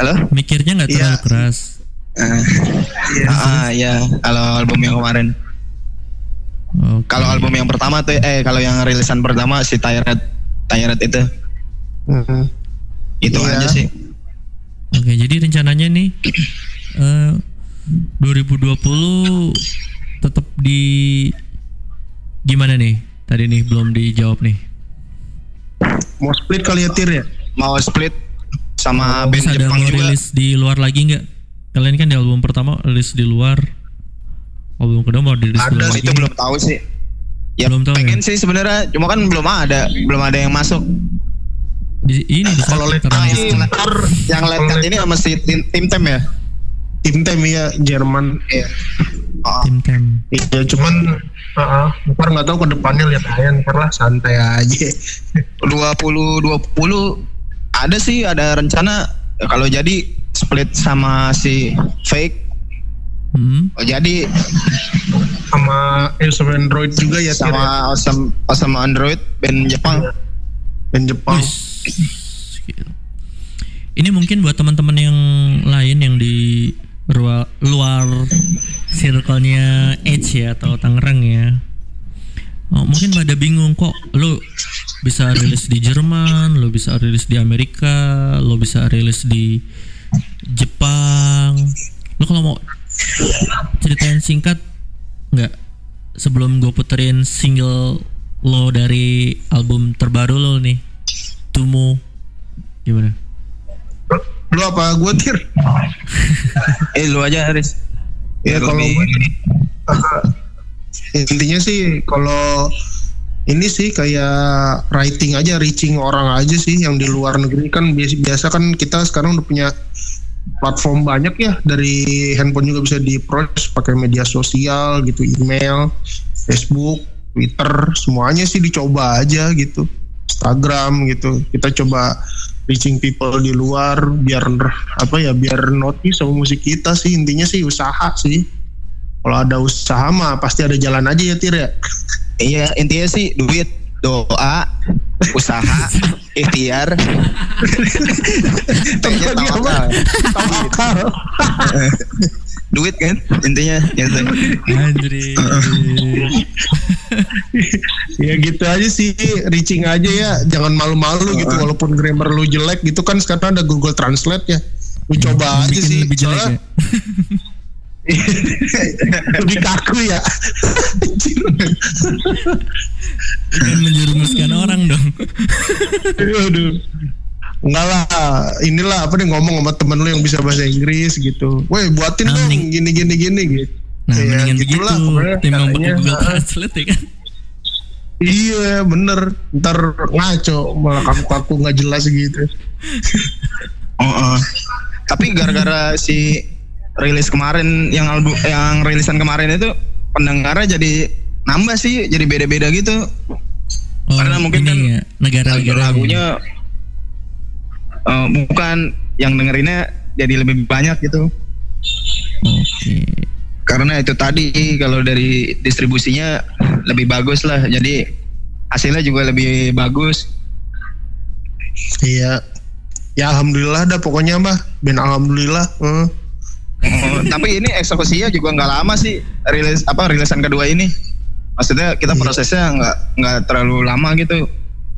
Halo? Mikirnya nggak Iya. terlalu keras. Eh, ah, iya, kalau album yang kemarin. Oke. Kalau album yang pertama tuh eh kalau yang rilisan pertama si Tired Tired itu Mhm. itu Iya. aja sih. Oke, jadi rencananya nih eh 2020 tetap di gimana nih? Tadi nih belum dijawab nih. mau split kali ya Tir ya Mau split sama band Terus ada Jepang juga. rilis di luar lagi nggak? Kalian kan di album pertama rilis di luar. Album kedua mau rilis di Ada itu belum tahu sih. Ya Belum tahu pengen ya? sih sebenarnya, cuma kan belum ada, belum ada yang masuk. Di, ini di Kalau di- yang Cut ini sama si tim, tim Tem ya. tim tem ya Jerman Iya. Oh, tim tem. iya cuman uh, ntar nggak tahu ke depannya lihat aja ntar lah santai aja 20 20 ada sih ada rencana ya, kalau jadi split sama si Fake. Hmm. Oh, jadi sama sama Android juga ya Tir ya. sama Awesome, awesome Android band Jepang. dan Jepang Wis. Gila. Ini mungkin buat teman-teman yang lain yang di luar, luar circle-nya Edge ya atau Tangerang ya. Oh, mungkin pada bingung kok lu bisa rilis di Jerman, lu bisa rilis di Amerika, lu bisa rilis di Jepang. Lu kalau mau ceritain singkat nggak sebelum gue puterin single lo dari album terbaru lo nih Tumu gimana lu apa gue Tir Eh lu aja Haris. Ya, kalau gue- ini. intinya sih kalau ini sih kayak writing aja reaching orang aja sih yang di luar negeri kan biasa, biasa kan kita sekarang udah punya platform banyak ya. Dari handphone juga bisa di approach pakai media sosial gitu email Facebook Twitter semuanya sih dicoba aja gitu. Instagram gitu. Kita coba reaching people di luar biar apa ya biar notice sama musik kita sih. Intinya sih usaha sih. Kalau ada usaha mah pasti ada jalan aja ya Tir ya. Iya, intinya sih duit, doa, usaha, ikhtiar. Intinya tawakal. tawakal Duit kan intinya. Andri. ya gitu aja sih reaching aja ya jangan malu-malu gitu walaupun grammar lu jelek gitu kan sekarang ada Google Translate ya lu coba aja sih lebih jelek ya. lebih kaku ya Bukan menjerumuskan orang dong. Aduh. Enggak lah, inilah apa nih ngomong sama temen lu yang bisa bahasa Inggris gitu. Woi, buatin Nah, dong gini gini gini gitu. Nah, Ya, mendingan begitu. gitulah pokoknya Timbang pakai caranya. Google Translate ya kan. Iya, bener. Ntar ngaco malah kaku-kaku nggak jelas gitu. Oh, oh. Tapi gara-gara si rilis kemarin yang album yang rilisan kemarin itu pendengarnya jadi nambah sih, jadi beda-beda gitu. Oh, Karena mungkin kan ya, negara-negara lagunya eh, bukan yang dengerinnya jadi lebih banyak gitu. Oke. Karena itu tadi kalau dari distribusinya lebih bagus lah, jadi hasilnya juga lebih bagus. Iya. Ya alhamdulillah dah pokoknya mah. Ben alhamdulillah. Hmm. Oh, tapi ini eksekusinya juga nggak lama sih rilis apa rilisan kedua ini. Maksudnya kita prosesnya nggak nggak terlalu lama gitu,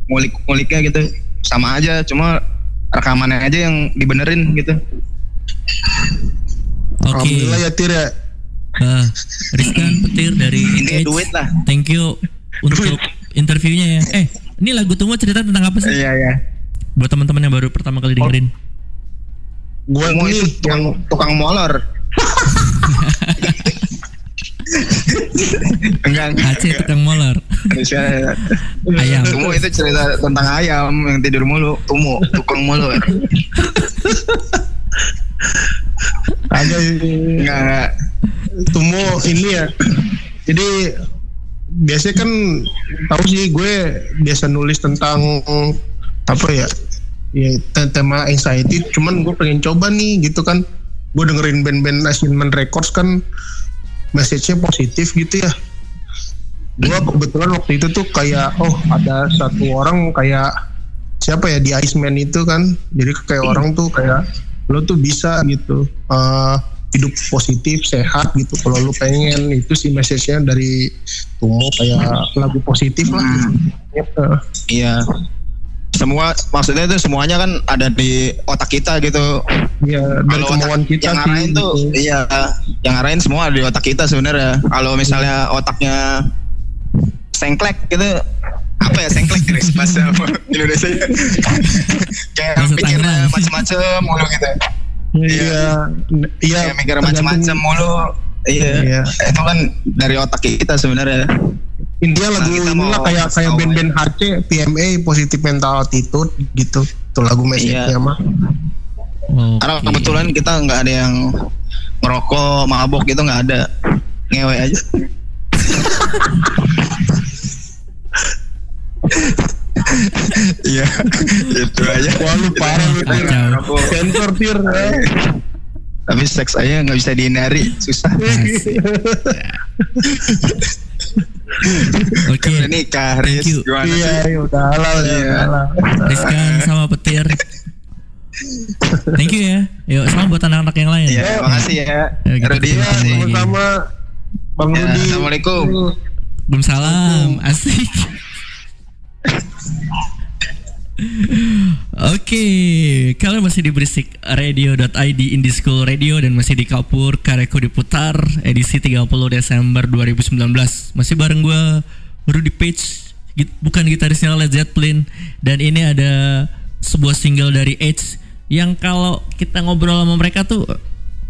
ngulik-nguliknya gitu sama aja, cuma rekamannya aja yang dibenerin gitu. Oke. Alhamdulillah ya Tir ya. Ah, Rizkan Petir dari Ini Edge. duit lah. Thank you untuk interviewnya ya. Eh, ini lagu Tumo cerita tentang apa sih? Iya ya. Buat teman-teman yang baru pertama kali dengerin. Gue Mau nih itu tukang, tukang molor. enggak enggak. Aceh tukang molor. Ayam. Tumo itu cerita tentang ayam yang tidur mulu. Tumo, tukang molor. agak Enggak enggak. Tumo ini ya. Jadi biasanya kan tahu sih gue biasa nulis tentang apa ya? Ya te- tema anxiety. Cuman gue pengen coba nih gitu kan. Gue dengerin band-band Achievement Records kan message-nya positif gitu ya. Gue kebetulan waktu itu tuh kayak oh ada satu orang kayak siapa ya di Iceman itu kan. Jadi kayak orang tuh kayak lo tuh bisa gitu eh, hidup positif sehat gitu kalau lu pengen itu sih message-nya dari Tumo kayak lagu positif lah gitu. Iya. Semua maksudnya itu semuanya kan ada di otak kita gitu. Iya, dari Kalau kemauan otak kita yang sih. ngarahin tuh gitu. iya, yang ngarahin semua ada di otak kita sebenarnya. Kalau misalnya otaknya sengklek gitu apa ya sengklek Chris bahasa Indonesia kayak Bahasa mikirnya macam-macam mulu gitu. Iya, iya. Kayak mikir macam-macam mulu. Iya. Iya. Itu kan dari otak kita sebenarnya. Intinya lagu Nah, kita inilah kayak kayak band-band HC, PMA, Positive Mental Attitude gitu. Itu lagu message-nya Iya. mah. Oke. Karena kebetulan kita nggak ada yang ngerokok, mabok gitu nggak ada. Ngewe aja. Iya, itu aja. Wah lu parah lu. Sensor Tir. Tapi seks aja nggak bisa dihindari, susah. Oke. Udah nikah, Thank Riz. Gimana Iya, sih? iya, udah halal ya. Iya. udah halal. Rizkan sama Petir. Thank you ya. Yuk, salam buat anak-anak yang lain. Iya, makasih ya. Ya, kita lagi. sama-sama. Bang Ya, Rudi. Assalamualaikum. Waalaikumsalam. Asik. Oke, kalian masih di berisik radio.id Indie School Radio dan masih di Kapur Kareko diputar edisi 30 Desember 2019. Masih bareng gua Rudy Page, bukan gitarisnya Led Zeppelin dan ini ada sebuah single dari Edge yang kalau kita ngobrol sama mereka tuh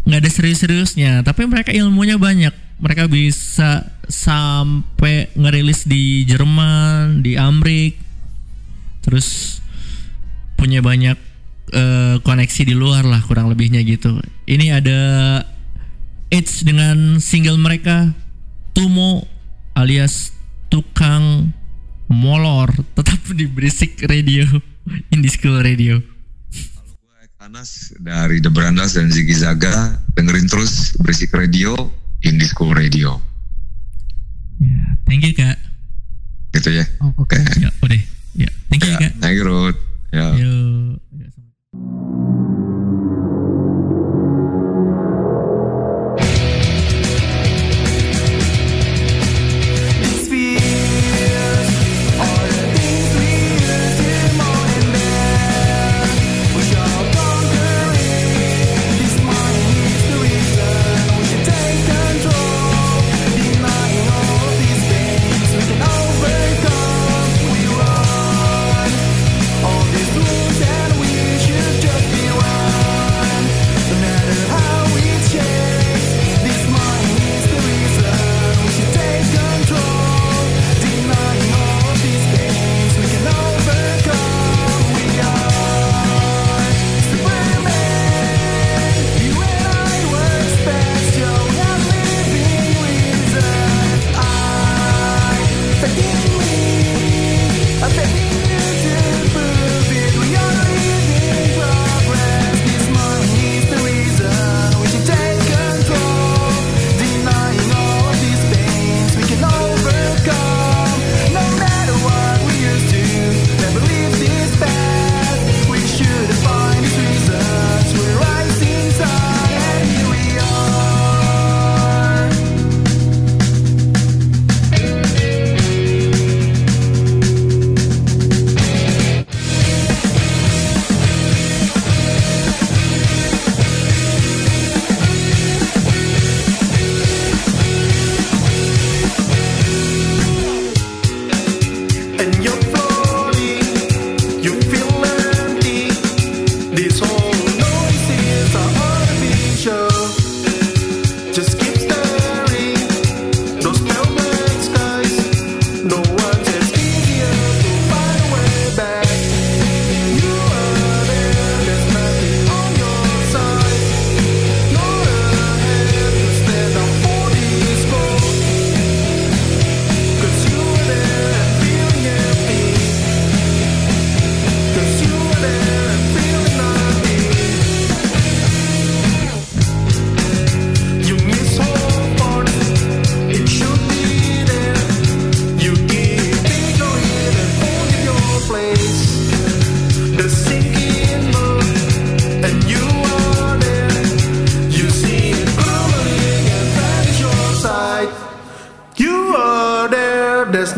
nggak ada serius-seriusnya, tapi mereka ilmunya banyak. Mereka bisa sampai ngerilis di Jerman, di Amrik, terus punya banyak eh, koneksi di luar lah kurang lebihnya gitu. Ini ada Edge dengan single mereka Tumo alias tukang molor. Tetap di berisik radio indie school radio. Anas dari The Brandas dan Ziggy Zaga dengerin terus berisik radio Indie School Radio. Thank you kak. Gitu ya. Oke. Ya udah ya thank you ya, kak. Thank you Ruth. Ya Yo.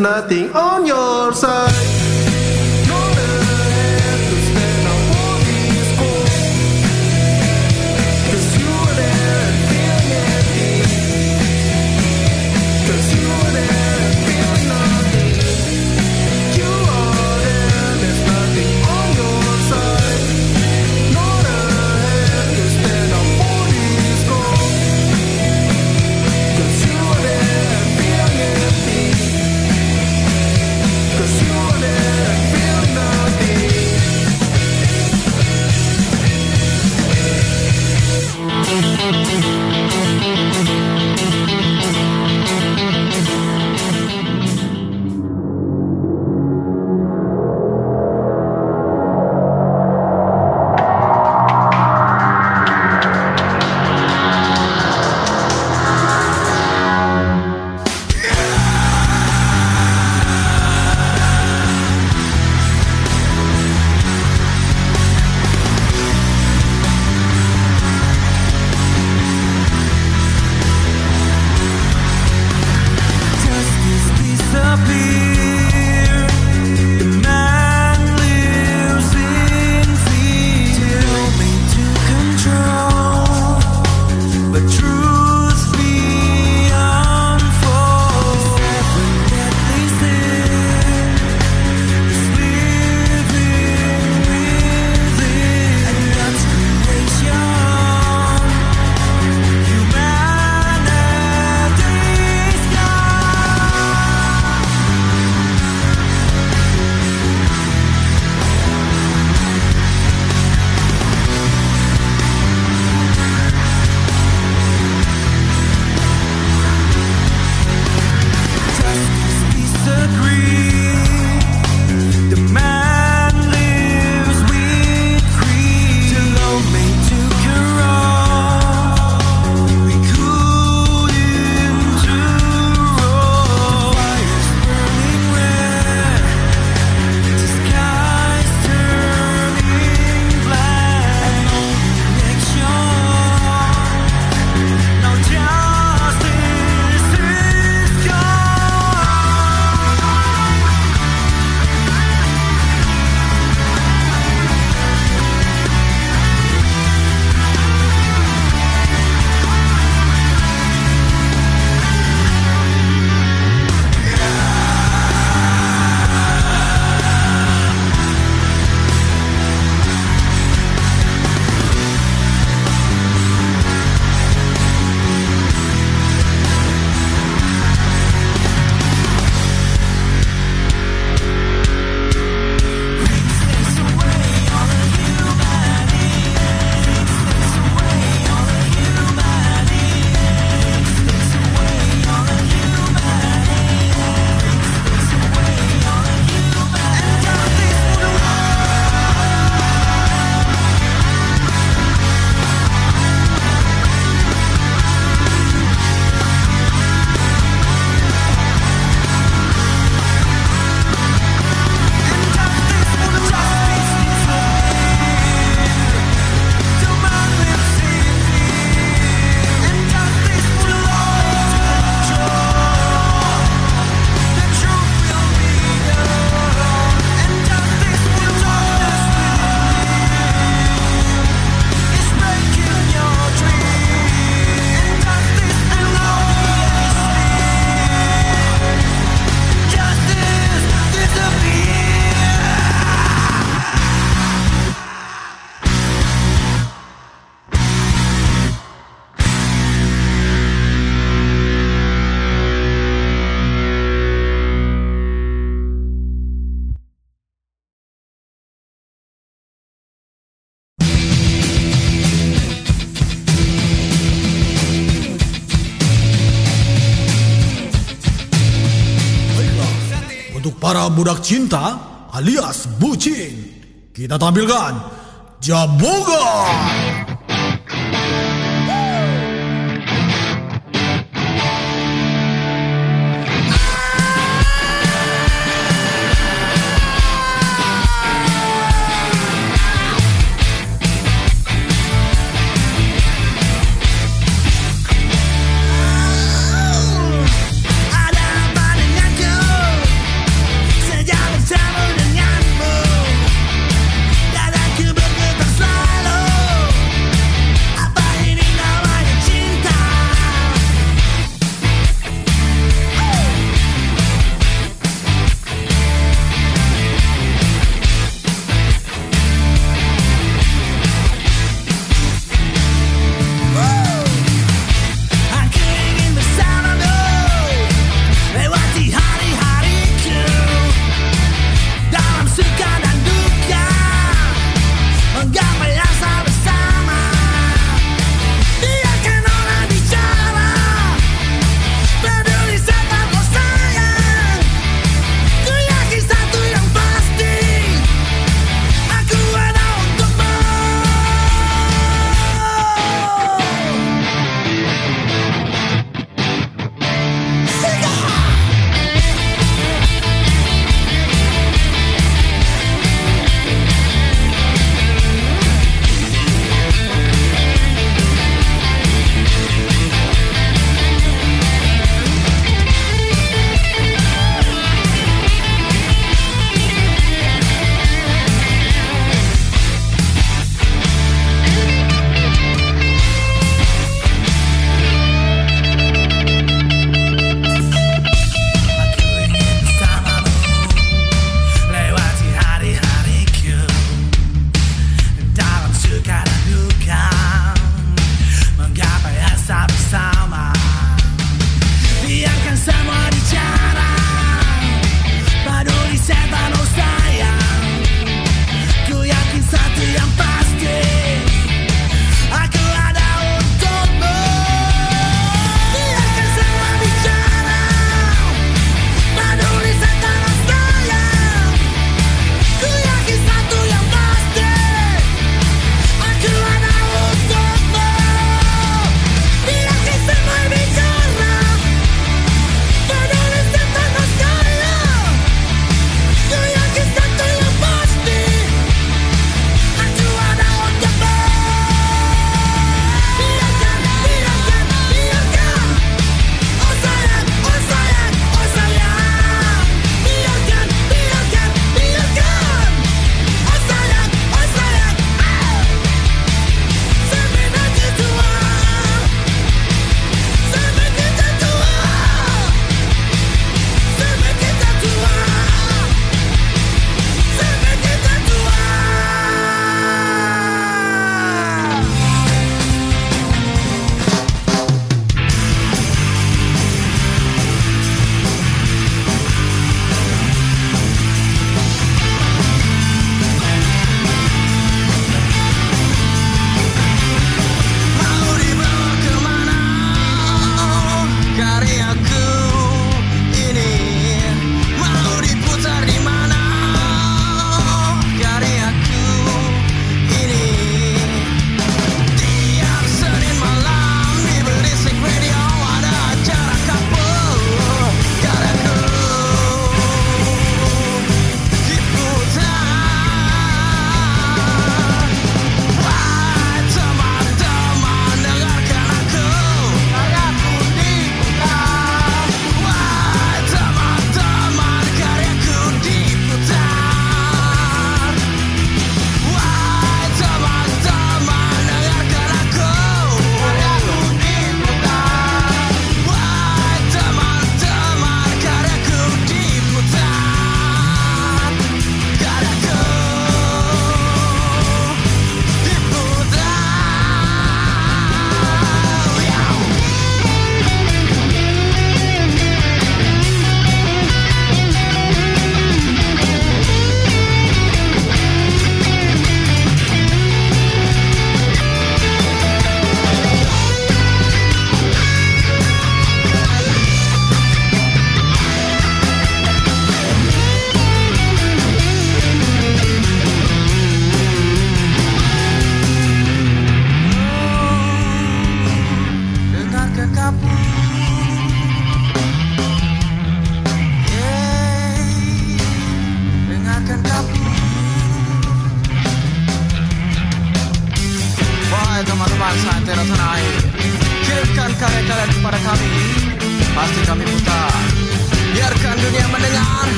Nothing on your side. Para budak cinta alias bucin, kita tampilkan Jaboga.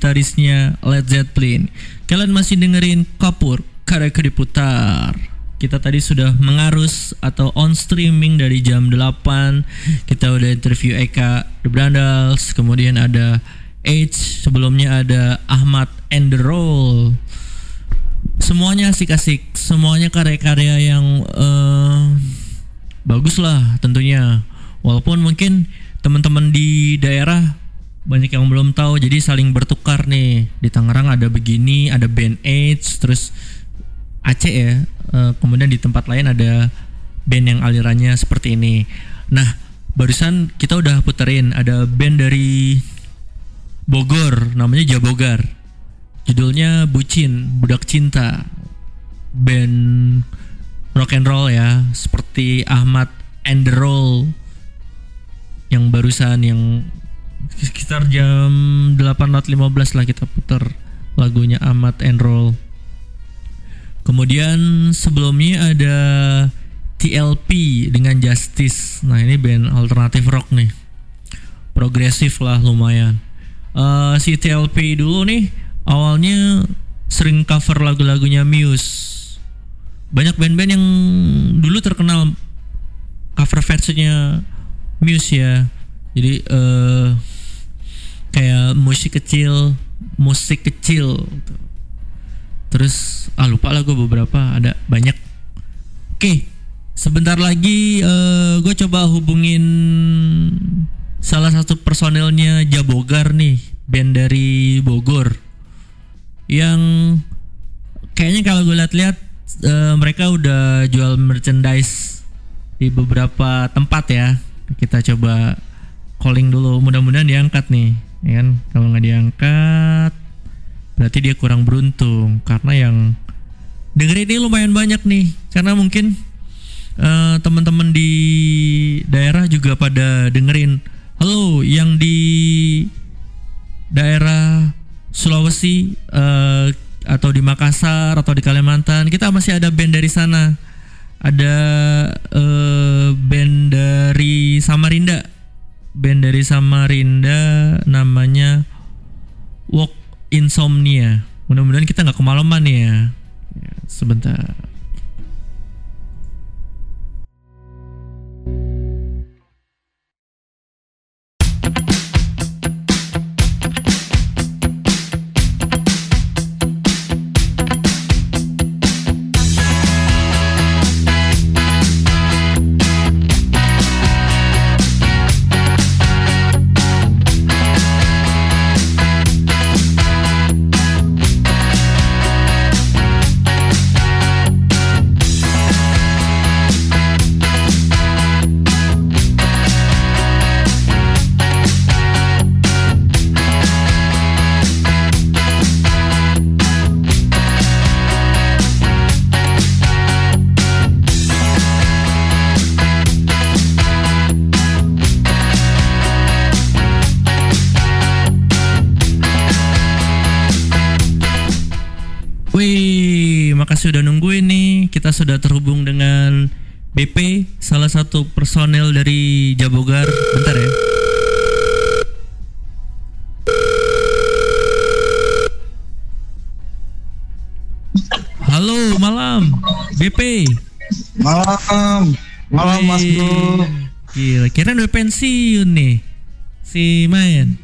Gitarisnya Led Zeppelin. Kalian masih dengerin Kapur, karya diputar. Kita tadi sudah mengarus atau on streaming dari jam 8 Kita udah interview Eka The Brandals Kemudian ada H Sebelumnya ada Ahmad and the Roll semuanya asik-asik, semuanya karya-karya yang eh, bagus lah tentunya. Walaupun mungkin teman-teman di daerah banyak yang belum tahu, jadi saling bertukar nih. Di Tangerang ada begini, ada band AIDS, terus Aceh ya. Eh, kemudian di tempat lain ada band yang alirannya seperti ini. Nah, barusan kita udah puterin ada band dari Bogor, namanya Jabogar. Judulnya Bucin, Budak Cinta. Band rock and roll ya, seperti Ahmad and the Roll yang barusan yang sekitar jam 8.15 lah kita putar lagunya Ahmad and Roll. Kemudian sebelumnya ada TLP dengan Justice. Nah, ini band alternatif rock nih. Progresif lah lumayan. Eh, si TLP dulu nih awalnya sering cover lagu-lagunya Muse. Banyak band-band yang dulu terkenal cover versinya Muse ya. Jadi eh kayak musik kecil, musik kecil. gitu. Terus ah lupa lah gue beberapa ada banyak. Oke, sebentar lagi eh gue coba hubungin salah satu personelnya Jabogar nih, band dari Bogor yang kayaknya kalau gue lihat-lihat eh, mereka udah jual merchandise di beberapa tempat ya. Kita coba calling dulu, mudah-mudahan diangkat nih, ya kan? Kalau nggak diangkat, berarti dia kurang beruntung. Karena yang dengerin ini lumayan banyak nih, karena mungkin eh, teman-teman di daerah juga pada dengerin. Halo, yang di daerah Sulawesi eh, atau di Makassar atau di Kalimantan. Kita masih ada band dari sana. Ada eh, band dari Samarinda band dari Samarinda namanya Walk Insomnia. Mudah-mudahan kita nggak kemalaman ya. Ya, sebentar sudah terhubung dengan BP, salah satu personel dari Jabogar. Bentar ya. Halo, malam. BP. Malam. Malam Mas Bro. Gila, kira udah pensiun nih. Si main.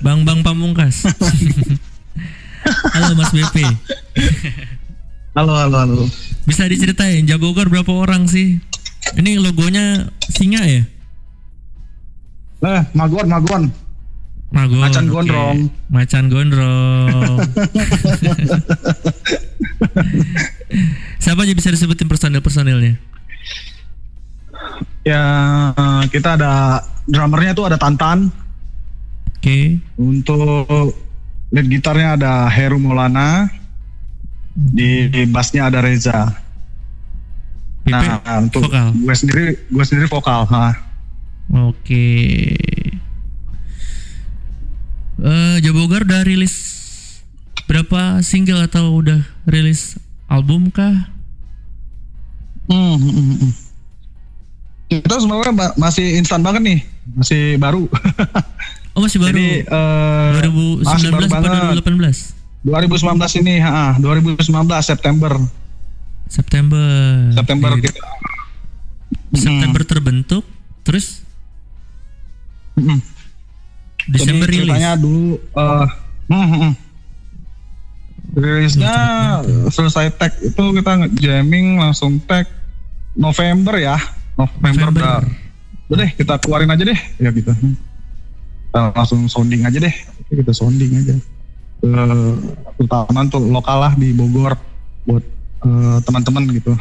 Bang Bang Pamungkas. Halo Mas BP. Halo, halo, halo. Bisa diceritain Jabogar berapa orang sih? Ini logonya singa ya? Eh, Magon, Magon. Magon. Macan oke. gondrong. Macan gondrong. Siapa aja bisa disebutin personil-personilnya? Ya, kita ada drummernya tuh ada Tantan. Oke. Untuk lead gitarnya ada Heru Maulana. Di, bassnya ada Reza. Nah, untuk vokal. gue sendiri, gue sendiri vokal. Ha. Oke. Eh Jabogar udah rilis berapa single atau udah rilis album kah? Hmm, hmm, hmm, hmm. Kita sebenarnya ma- masih instan banget nih, masih baru. Oh masih baru. Jadi eh, masih 2019 baru apa banget. 2018? 2019 ini, ha, 2019 September. September. September Oke. kita. September terbentuk, terus Mm-mm. Desember Jadi rilis. ceritanya dulu eh hmm, hmm, hmm. rilisnya selesai tag itu kita jamming langsung tag November ya November, November. udah udah deh kita keluarin aja deh ya gitu Kita langsung sounding aja deh kita sounding aja ke terutama untuk lokal lah di Bogor buat eh, teman-teman gitu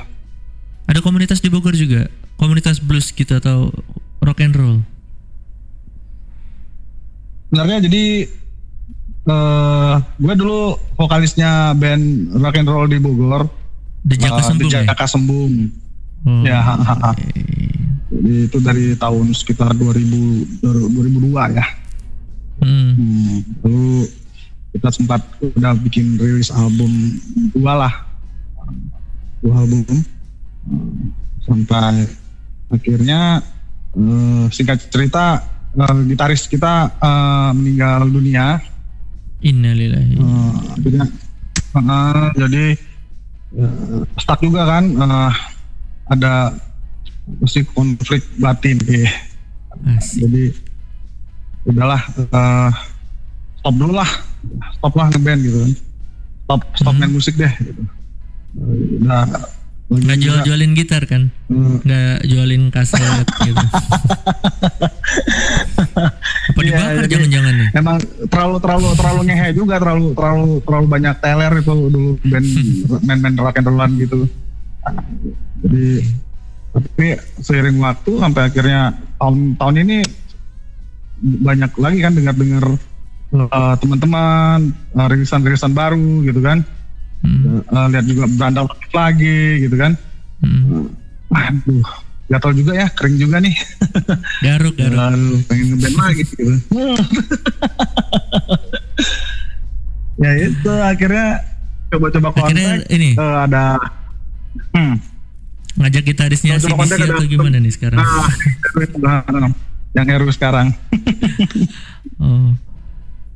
Ada komunitas di Bogor juga, komunitas blues gitu atau rock and roll. sebenarnya jadi eh gue dulu vokalisnya band rock and roll di Bogor Dejaka Eh, Sembung ya? Dejaka Sembung. Oh, ya ha. jadi itu dari tahun sekitar 2000 2002 ya Hmm. Hmm, lalu kita sempat udah bikin rilis album dua lah. Dua album. Sampai akhirnya eh, singkat cerita eh, gitaris kita eh, meninggal dunia. Innalillahi. Eh, akhirnya eh, jadi eh, stuck juga kan eh, ada mesti konflik batin eh. jadi udahlah eh, stop dulu lah stop lah ngeband gitu kan stop stop main musik deh gitu. Lagi Nggak juga- jual-jualin gitar kan? Hmm. Nggak jualin kaset gitu. Apa Iya, dibakar jadi jangan-jangan nih? Emang terlalu terlalu terlalu ngehe juga terlalu terlalu terlalu banyak teler itu dulu band main-main rock and rollan gitu. Jadi tapi seiring waktu sampai akhirnya tahun tahun ini banyak lagi kan dengar-dengar eh, teman-teman eh, rilisan-rilisan baru gitu kan. Eh, lihat juga berandal lagi gitu kan. Aduh, gatal juga ya, kering juga nih. Garuk, garuk. Lalu pengen ngeband lagi gitu. ya itu akhirnya coba-coba kontak. Akhirnya ini eh, ada hmm, ngajak gitarisnya Coba CDC kontak ada- atau gimana nih sekarang? nah, yang Heru sekarang. Oh.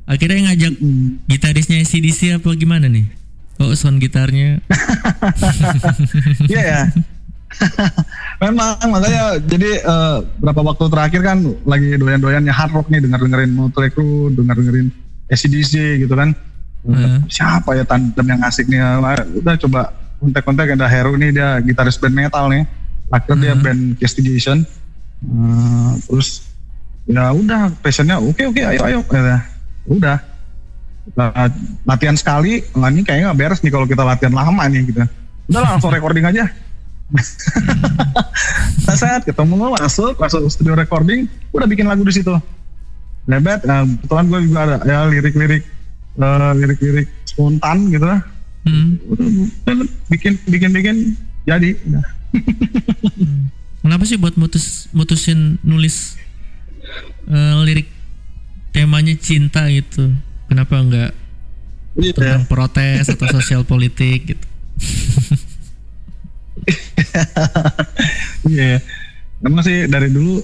Akhirnya ngajak Hmm. gitarisnya CDC apa gimana nih? Oh, sound gitarnya. Iya ya. Memang makanya jadi eh, berapa waktu terakhir kan lagi doyan-doyannya hard rock nih denger dengerin Motley Crue, denger dengerin ACDC gitu kan. Siapa ya tandem yang asik nih? Udah coba kontak-kontak ada Heru nih dia gitaris band metal nih. Akhirnya dia band Castigation. Eh, terus ya udah passionnya oke oke ayo ayo Ya udah. Nah, latihan sekali nah ini kayaknya nggak beres nih kalau kita latihan lama nih gitu. Udah langsung recording aja. Nah, saat ketemu masuk masuk studio recording udah bikin lagu di situ. Lebet nah, kebetulan gue juga ada ya lirik-lirik eh, lirik-lirik spontan gitu. Lah udah, bikin bikin bikin jadi. Udah Kenapa sih buat mutus mutusin nulis eh, lirik temanya cinta gitu? Kenapa enggak Iya. tentang protes atau sosial politik gitu? Iya. Memang sih dari dulu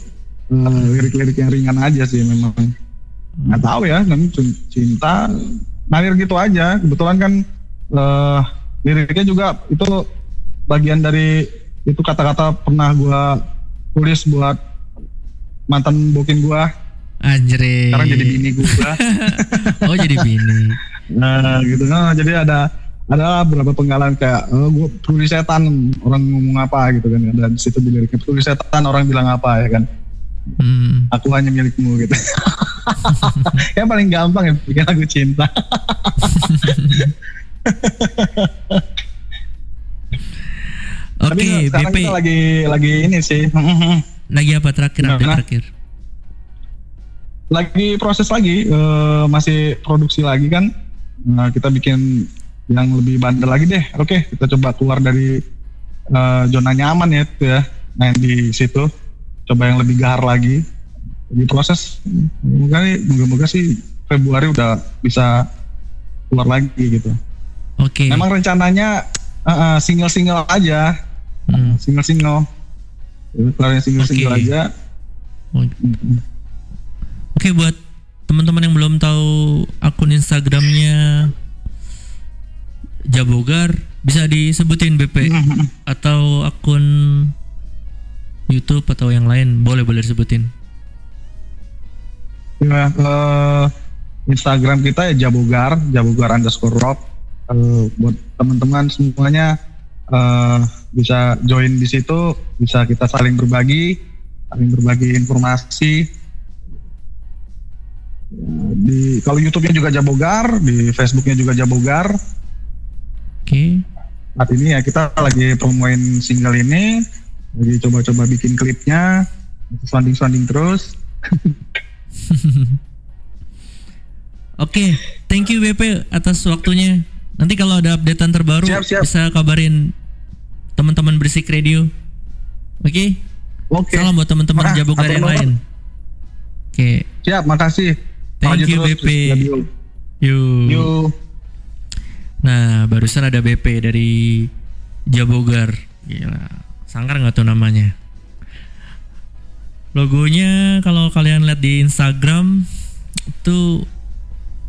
eh, lirik-lirik yang ringan aja sih memang. Nggak tahu ya, cin- cinta ngalir gitu aja. Kebetulan kan eh, liriknya juga itu bagian dari itu kata-kata pernah gua tulis buat mantan bokin gua. Anjre. Sekarang jadi bini gua. oh jadi bini. Nah gitu nah jadi ada ada beberapa penggalan kayak oh, gue peduli setan orang ngomong apa gitu kan dan di situ di liriknya peduli setan orang bilang apa ya kan Hmm. aku hanya milikmu gitu yang paling gampang ya bikin lagu cinta Oke, sekarang BP. kita lagi lagi ini sih Lagi apa terakhir update Gimana? terakhir? Lagi proses lagi eh, masih produksi lagi kan. Nah, kita bikin yang lebih bandel lagi deh. Oke kita coba keluar dari eh, zona nyaman ya itu ya. Main di situ. Coba yang lebih gahar lagi. Di proses. Moga moga sih Februari udah bisa keluar lagi gitu. Oke. memang rencananya eh, single-single aja. Hmm. single-single. Jadi keluarin single-single Oke. aja Oke buat teman-teman yang belum tahu akun Instagramnya Jabogar bisa disebutin BP atau akun YouTube atau yang lain boleh boleh disebutin. Ya, eh, Instagram kita ya Jabogar, Jabogar underscore rock. Eh, buat teman-teman semuanya eh, bisa join di situ, bisa kita saling berbagi, saling berbagi informasi. Di kalau YouTube-nya juga Jabogar, di Facebook-nya juga Jabogar. Oke. Saat ini ya kita lagi promoin single ini, lagi coba-coba bikin klipnya, sounding-sounding terus. Oke, thank you BP atas waktunya. Nanti kalau ada updatean terbaru bisa kabarin teman-teman berisik radio. Oke. Oke. Salam buat teman-teman Ah, Jabogar yang lain. Oke. Siap, makasih. Thank you BP. Radio. Yuk. Yuk. Nah, barusan ada BP dari Jabogar. Gila, sangkar nggak tuh namanya? Logonya kalau kalian lihat di Instagram itu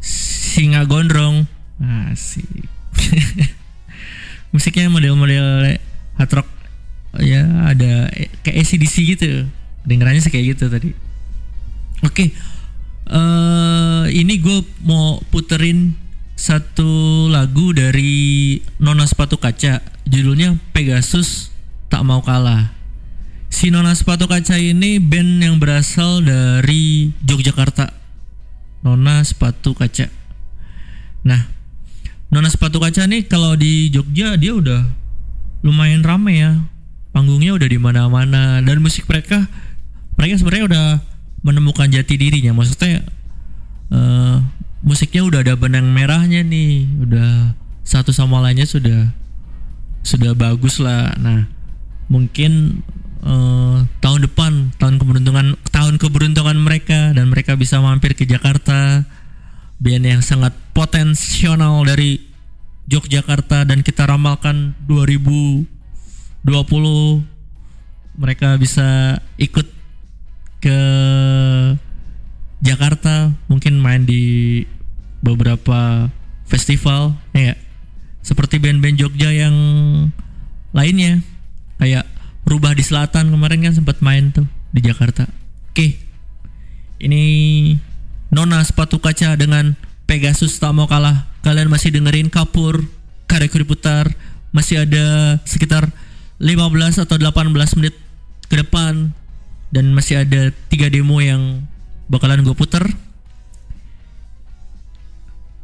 singa gondrong. Asik. Musiknya model-model hard rock ya ada kayak ACDC gitu. Dengerannya sih kayak gitu tadi. Oke. Eh ini gue mau puterin satu lagu dari Nona Sepatu Kaca. Judulnya Pegasus Tak Mau Kalah. Si Nona Sepatu Kaca ini band yang berasal dari Yogyakarta. Nona Sepatu Kaca. Nah, Nona Sepatu Kaca nih kalau di Jogja dia udah lumayan rame ya. Panggungnya udah di mana-mana dan musik mereka mereka sebenarnya udah menemukan jati dirinya. Maksudnya eh, musiknya udah ada benang merahnya nih, udah satu sama lainnya sudah sudah bagus lah. Nah, mungkin eh, tahun depan tahun keberuntungan tahun keberuntungan mereka dan mereka bisa mampir ke Jakarta band yang sangat potensial dari Yogyakarta dan kita ramalkan 2020 mereka bisa ikut ke Jakarta mungkin main di beberapa festival ya seperti band-band Jogja yang lainnya kayak Rubah di Selatan kemarin kan sempat main tuh di Jakarta. Oke ini Nona sepatu kaca dengan Pegasus tak mau kalah. Kalian masih dengerin Kapur karya Putar masih ada sekitar 15 atau 18 menit ke depan dan masih ada tiga demo yang bakalan gue puter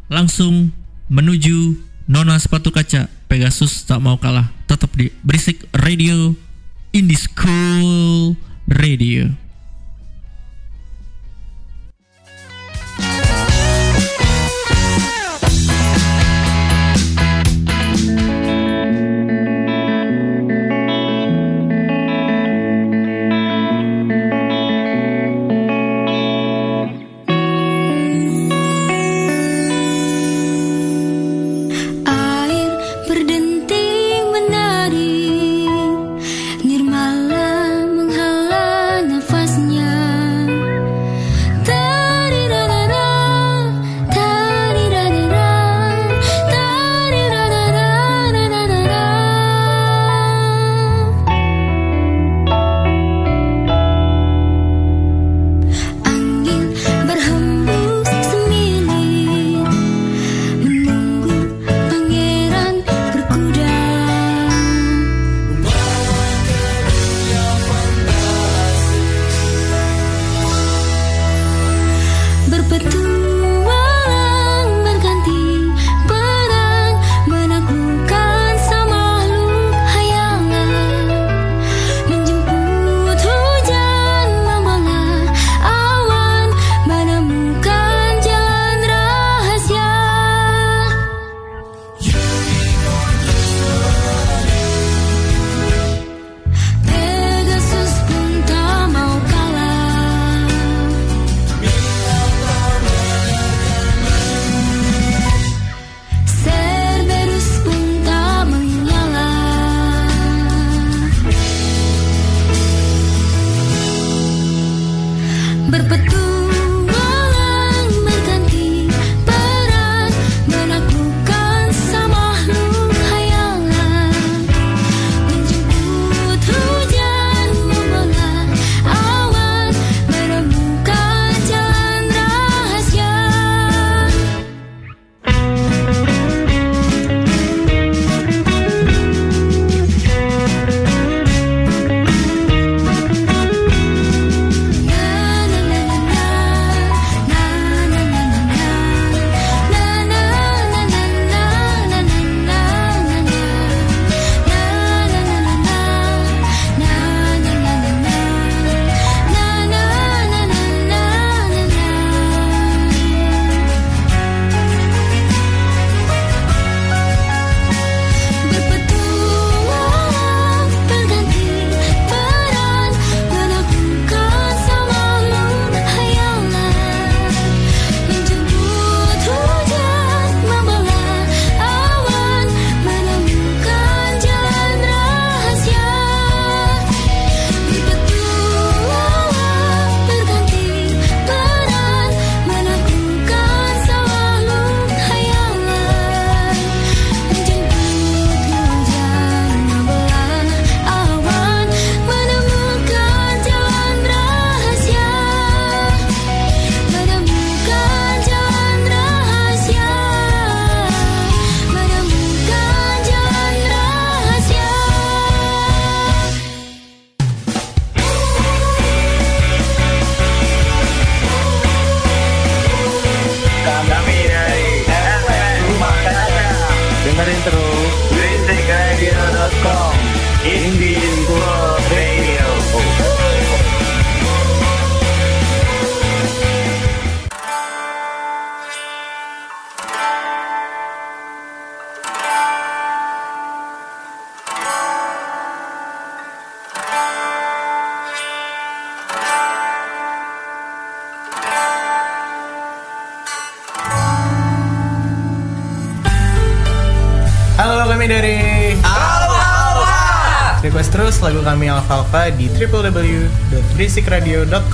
langsung menuju Nona sepatu kaca. Pegasus tak mau kalah. Tetap di berisik radio Indie School Radio www.basicradio.com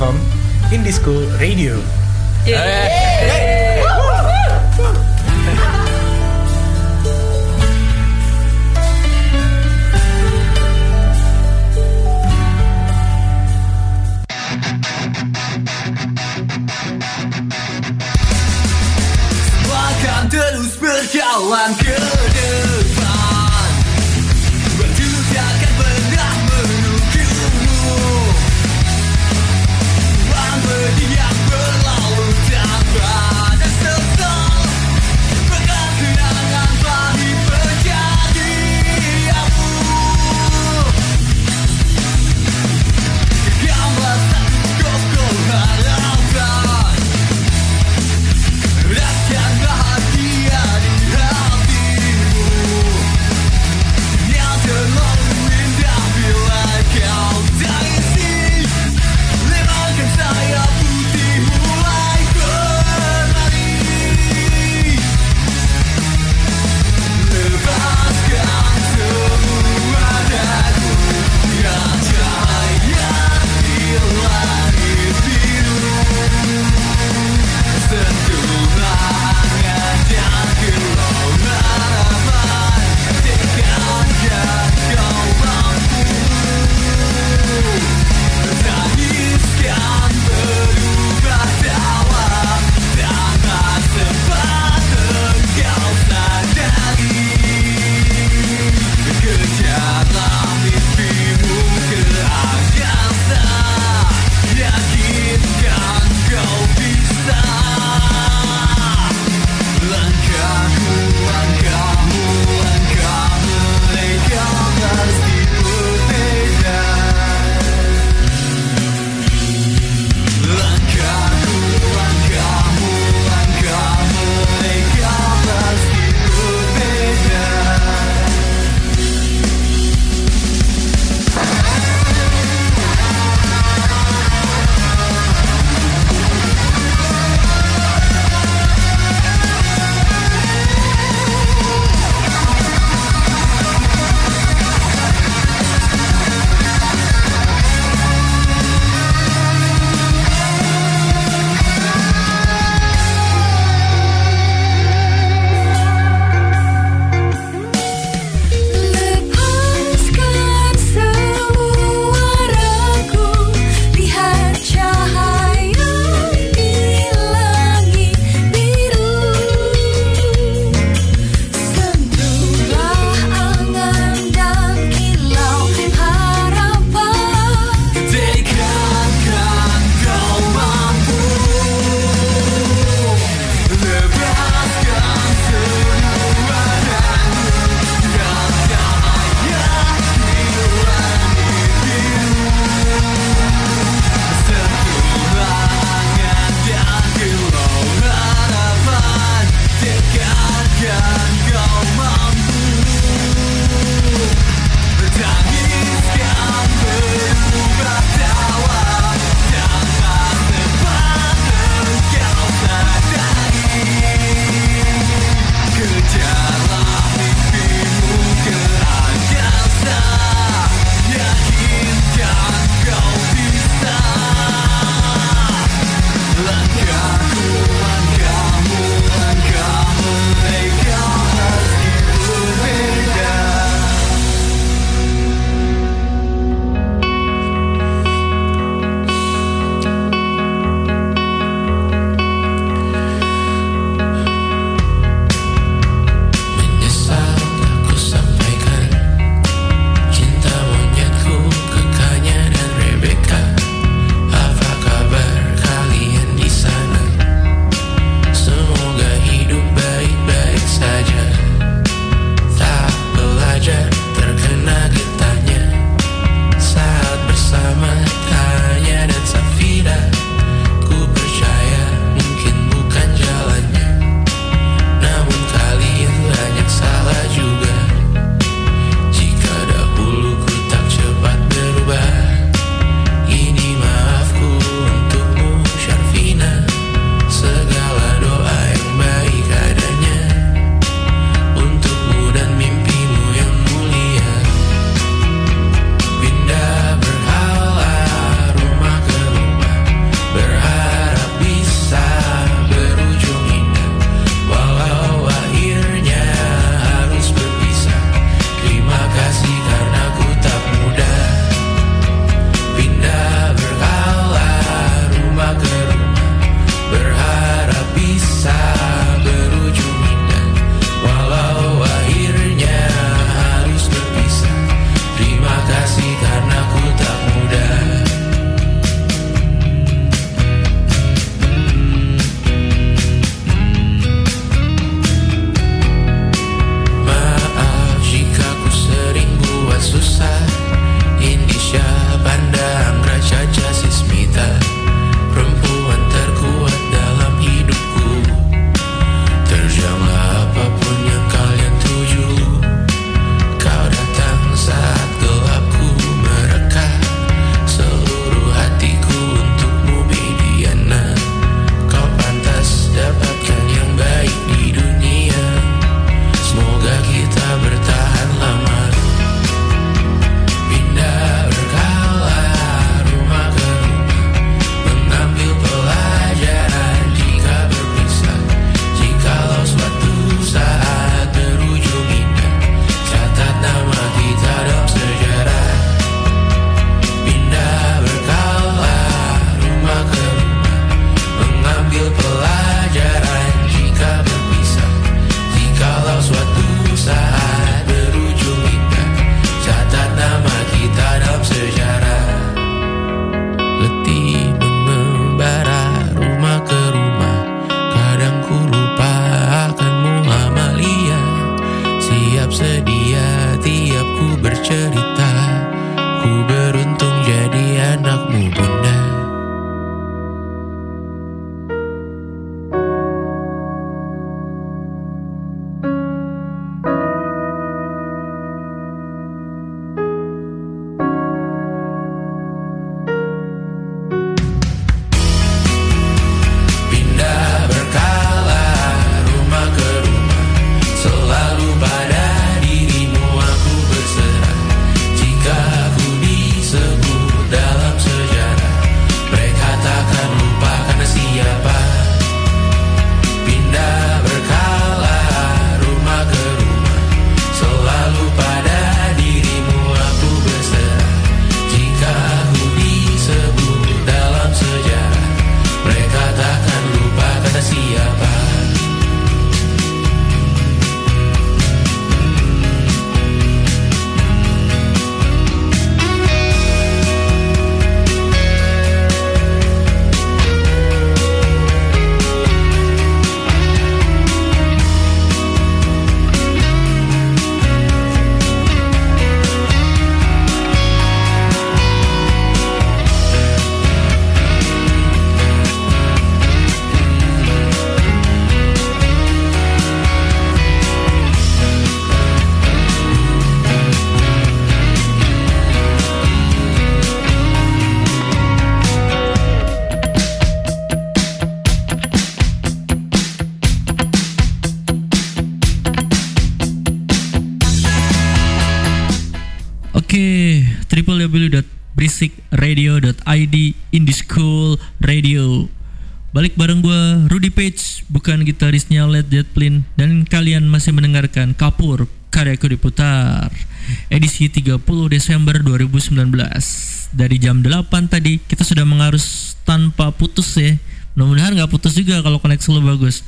Edisi 30 Desember 2019. Dari jam 8 tadi kita sudah mengarus tanpa putus ya. Mudah-mudahan nggak putus juga kalau koneksi lo bagus.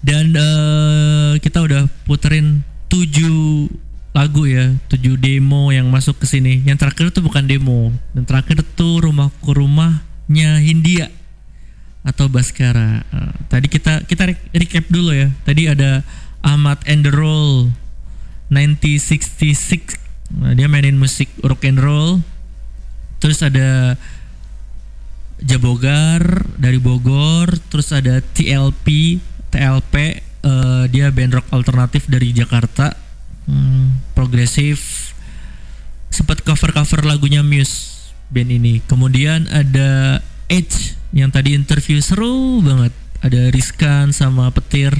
Dan eh, kita udah puterin 7 lagu ya, 7 demo yang masuk ke sini. Yang terakhir tuh bukan demo. Yang terakhir tuh rumahku rumahnya Hindia atau Baskara. Eh, tadi kita kita re- recap dulu ya. Tadi ada Ahmad and the Roll 1966. Nah, dia mainin musik rock and roll. Terus ada Jabogar dari Bogor, terus ada TLP, TLP eh, dia band rock alternatif dari Jakarta, Hmm, progresif, sempat cover-cover lagunya Muse band ini. Kemudian ada Edge yang tadi interview seru banget, ada Rizkan sama Petir,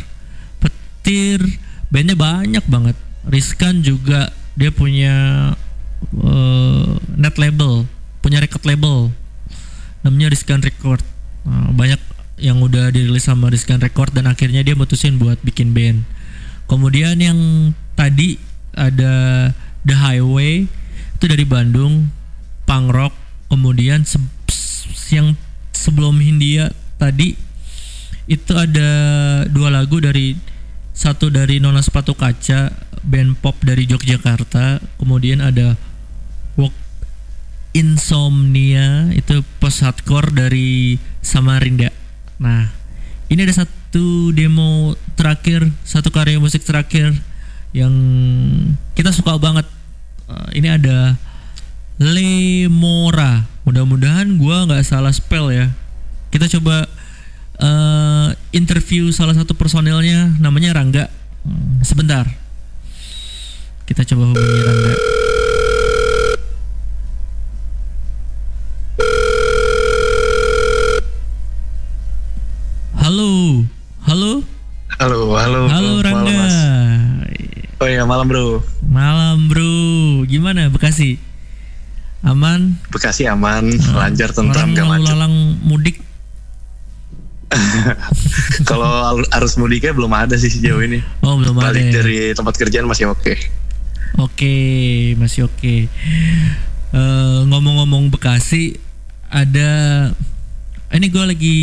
Petir bandnya banyak banget. Rizkan juga dia punya eh, net label, punya record label namanya Rizkan Record. Nah, banyak yang udah dirilis sama Rizkan Record dan akhirnya dia mutusin buat bikin band. Kemudian yang tadi ada The Highway itu dari Bandung, punk rock. Kemudian se- yang sebelum Hindia tadi itu ada dua lagu dari satu dari Nona Sepatu Kaca, band pop dari Yogyakarta. Kemudian ada Walk Insomnia itu post hardcore dari Samarinda. Nah, ini ada satu demo terakhir, satu karya musik terakhir yang kita suka banget. Eh, ini ada Lemora. Mudah-mudahan gua nggak salah spell ya. Kita coba eh, interview salah satu personilnya, namanya Rangga. Hmm, Sebentar. Kita coba hubungi Rangga. Halo, halo. halo malam, Rangga. Mas. Oh iya, malam bro. Malam bro, gimana Bekasi? Aman? Bekasi aman, lancar, tentram, gak macet. lalang mudik Kalau al- arus mudiknya belum ada sih sejauh ini. Oh belum ada Balik ya? dari tempat kerjaan masih oke. Oke, masih oke. Eh, ngomong-ngomong Bekasi, ada ini gue lagi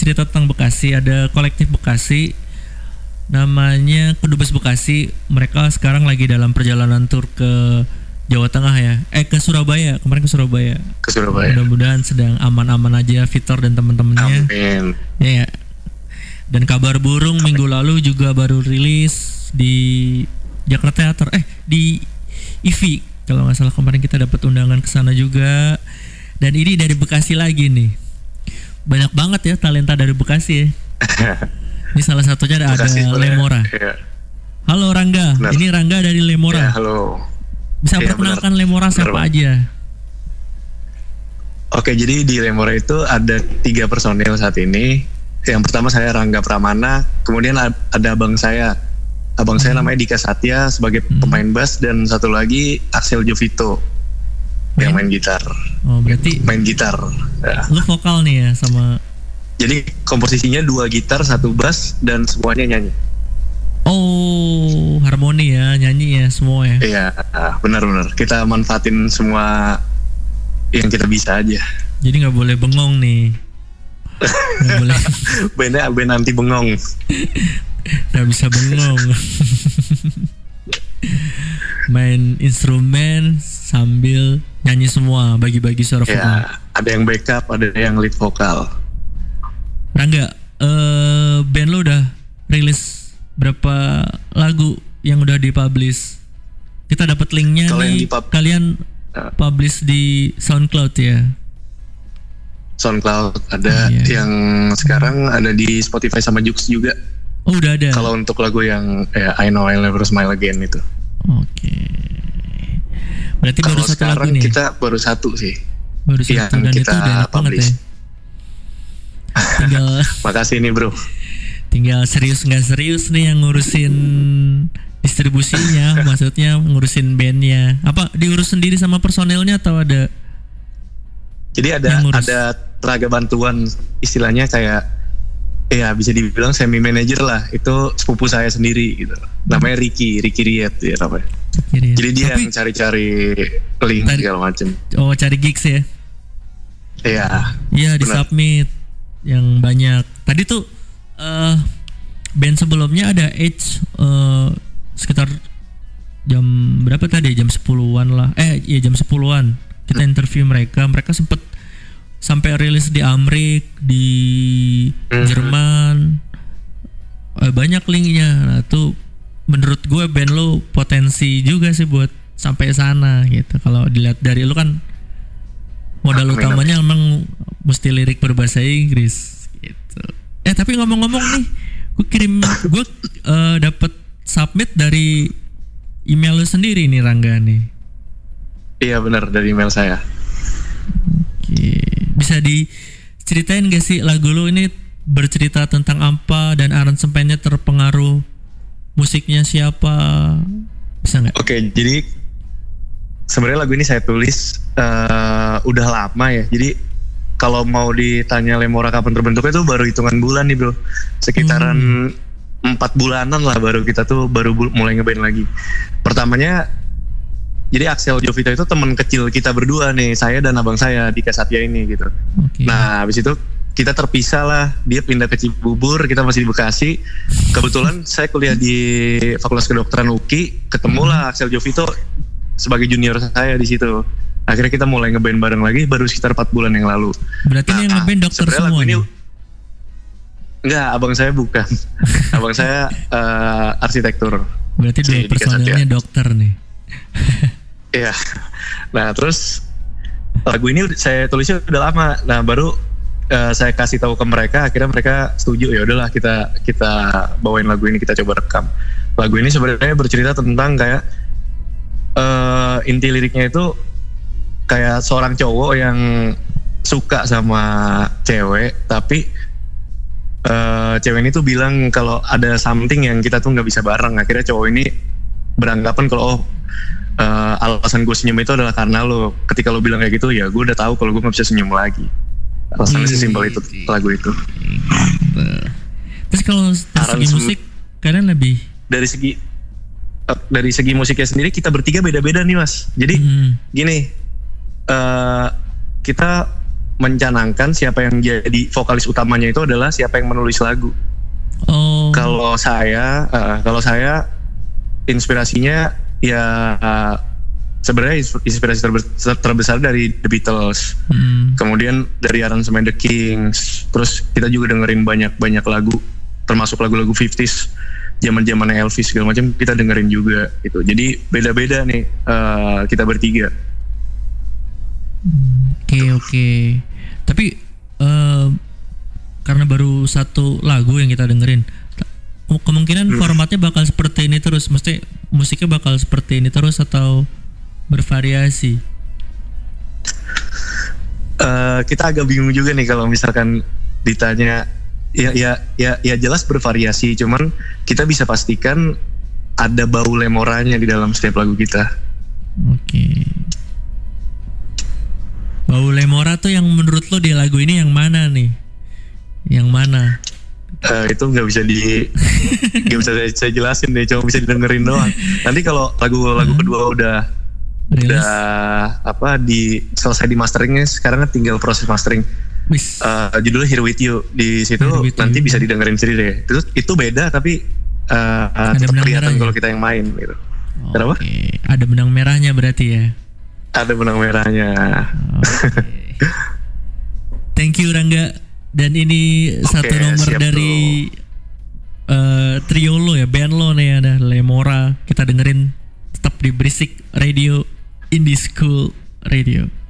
cerita tentang Bekasi. Ada kolektif Bekasi, namanya Kedubes Bekasi. Mereka sekarang lagi dalam perjalanan tur ke Jawa Tengah ya. Eh ke Surabaya, kemarin ke Surabaya. Ke Surabaya. Mudah-mudahan sedang aman-aman aja Vitor dan teman-temannya. Amin. Ya. ya. Dan kabar burung minggu lalu juga baru rilis di Jakarta Theater. Eh di IVI kalau nggak salah kemarin kita dapat undangan ke sana juga. Dan ini dari Bekasi lagi nih. Banyak banget ya talenta dari Bekasi ya. Ini salah satunya ada, ada sebenarnya. Lemora. Iya. Halo Rangga, Benar. ini Rangga dari Lemora. Ya, halo. Bisa Iya, perkenalkan benar. Lemora Benar, siapa Bang. aja? Oke, jadi di Remora itu ada tiga personil saat ini. Yang pertama saya Rangga Pramana, kemudian ad- ada abang saya. Abang saya namanya Dika Satya sebagai pemain bass dan satu lagi Axel Jovito yang main gitar. Oh berarti Main gitar. Ya. lu vokal nih ya sama Jadi komposisinya dua gitar, satu bass dan semuanya nyanyi. Oh harmoni ya nyanyi ya semua ya. Iya, benar-benar. Kita manfaatin semua yang kita bisa aja. Jadi nggak boleh bengong nih. Nggak boleh Bandnya band anti bengong. nggak bisa bengong. Main instrumen sambil nyanyi semua bagi-bagi suara vokal. Ya, ada yang backup, ada yang lead vokal. Rangga, eh band lo udah rilis berapa lagu yang udah dipublish? Kita dapat linknya Kalau yang nih. dipub- Kalian publish di SoundCloud ya. SoundCloud ada Iya. yang sekarang ada di Spotify sama Jux juga. Oh udah ada. Kalau untuk lagu yang ya, I Know I'll Never Smile Again itu. Oke. Berarti baru Kalau satu lagu sekarang nih. kita baru satu sih. Baru satu yang dan itu kita udah enak banget ya. Tinggal Makasih nih bro. tinggal serius nggak serius nih yang ngurusin distribusinya, maksudnya ngurusin bandnya. Apa diurus sendiri sama personelnya atau ada? Jadi ada ada tenaga bantuan istilahnya kayak ya bisa dibilang semi manager lah. Itu sepupu saya sendiri gitu. Namanya Ricky, Ricky Riet ya namanya. Kiri. Jadi dia Tapi- yang cari-cari link segala macem. Oh cari gigs ya? Iya. Iya di submit yang banyak. Tadi tuh eh band sebelumnya ada Edge eh, sekitar jam berapa tadi? Jam 10-an lah. Eh iya jam 10-an. Kita interview mereka, mereka sempet sampai rilis di Amrik, di Jerman. Eh, banyak linknya. Nah, tuh menurut gue band lo potensi juga sih buat sampai sana gitu. Kalau dilihat dari lu kan modal Amin, utamanya emang mesti lirik berbahasa Inggris gitu. Eh tapi ngomong-ngomong nih, gue kirim gue eh, dapet submit dari email lu sendiri nih Rangga nih. Iya benar dari email saya. Oke, bisa diceritain gak sih lagu lu ini bercerita tentang apa dan aransemennya terpengaruh musiknya siapa? Bisa nggak? Oke, jadi sebenarnya lagu ini saya tulis eh, udah lama ya. Jadi kalau mau ditanya Lemora kapan terbentuknya itu baru hitungan bulan nih bro. Sekitaran empat bulanan lah baru kita tuh baru mulai ngeband lagi. Pertamanya jadi Axel Jovito itu teman kecil kita berdua nih, saya dan abang saya Dika Satya ini gitu. Nah, habis itu kita terpisah lah. Dia pindah ke Cibubur, kita masih di Bekasi. Kebetulan saya kuliah di Fakultas Kedokteran UKI, ketemulah Axel Jovito sebagai junior saya di situ. Akhirnya kita mulai ngeband bareng lagi baru sekitar 4 bulan yang lalu. Berarti ini yang ngeband dokter semua ini. Enggak, abang saya bukan. abang saya eh, arsitektur. Berarti Si dua Satya. dokter nih. Iya. Nah terus lagu ini saya tulisnya udah lama. Nah baru eh, saya kasih tahu ke mereka, akhirnya mereka setuju ya udahlah kita kita bawain lagu ini kita coba rekam. Lagu ini sebenarnya bercerita tentang kayak eh, inti liriknya itu kayak seorang cowok yang suka sama cewek, tapi eh, cewek ini tuh bilang kalau ada something yang kita tuh nggak bisa bareng. Akhirnya cowok ini beranggapan kalau oh eh, alasan gue senyum itu adalah karena lo ketika lo bilang kayak gitu ya gue udah tahu kalau gue nggak bisa senyum lagi. Alasannya sesimpel itu lagu itu. Terus kalau dari segi musik kalian lebih dari segi dari segi musiknya sendiri kita bertiga beda-beda nih mas. Jadi gini eh, kita mencanangkan siapa yang jadi vokalis utamanya itu adalah siapa yang menulis lagu. Oh. kalau saya eh, kalau saya inspirasinya ya eh, sebenarnya ins- inspirasi terbe- terbesar dari The Beatles. Hmm. kemudian dari aransemen The Kings. Terus kita juga dengerin banyak banyak lagu termasuk lagu-lagu 50s zaman zaman Elvis segala macam kita dengerin juga gitu jadi beda-beda nih eh, kita bertiga Oke oke. Tapi eh, karena baru satu lagu yang kita dengerin, kemungkinan Hmm. formatnya bakal seperti ini terus. Mesti musiknya bakal seperti ini terus atau bervariasi? Eh, kita agak bingung juga nih kalau misalkan ditanya ya ya ya ya jelas bervariasi cuman kita bisa pastikan ada bau lemoranya di dalam setiap lagu kita Oke. Bau Lemora tuh yang menurut lo di lagu ini yang mana nih? Yang mana? Eh, itu nggak bisa di nggak bisa saya, saya jelasin deh cuma bisa didengerin doang nanti kalau lagu-lagu kedua udah udah apa di selesai di masteringnya sekarang tinggal proses mastering Eh, judulnya Here With You di situ nanti bisa didengerin sendiri deh itu itu beda tapi eh, eh, tetap benang kelihatan merahnya. kalau kita yang main gitu kenapa Oke, ada benang merahnya berarti ya. ada benang merahnya Thank you Rangga. Dan ini satu nomor dari eh, trio lo ya, band lo nih ada Lemora. Kita dengerin tetap di Berisik Radio Indie School Radio.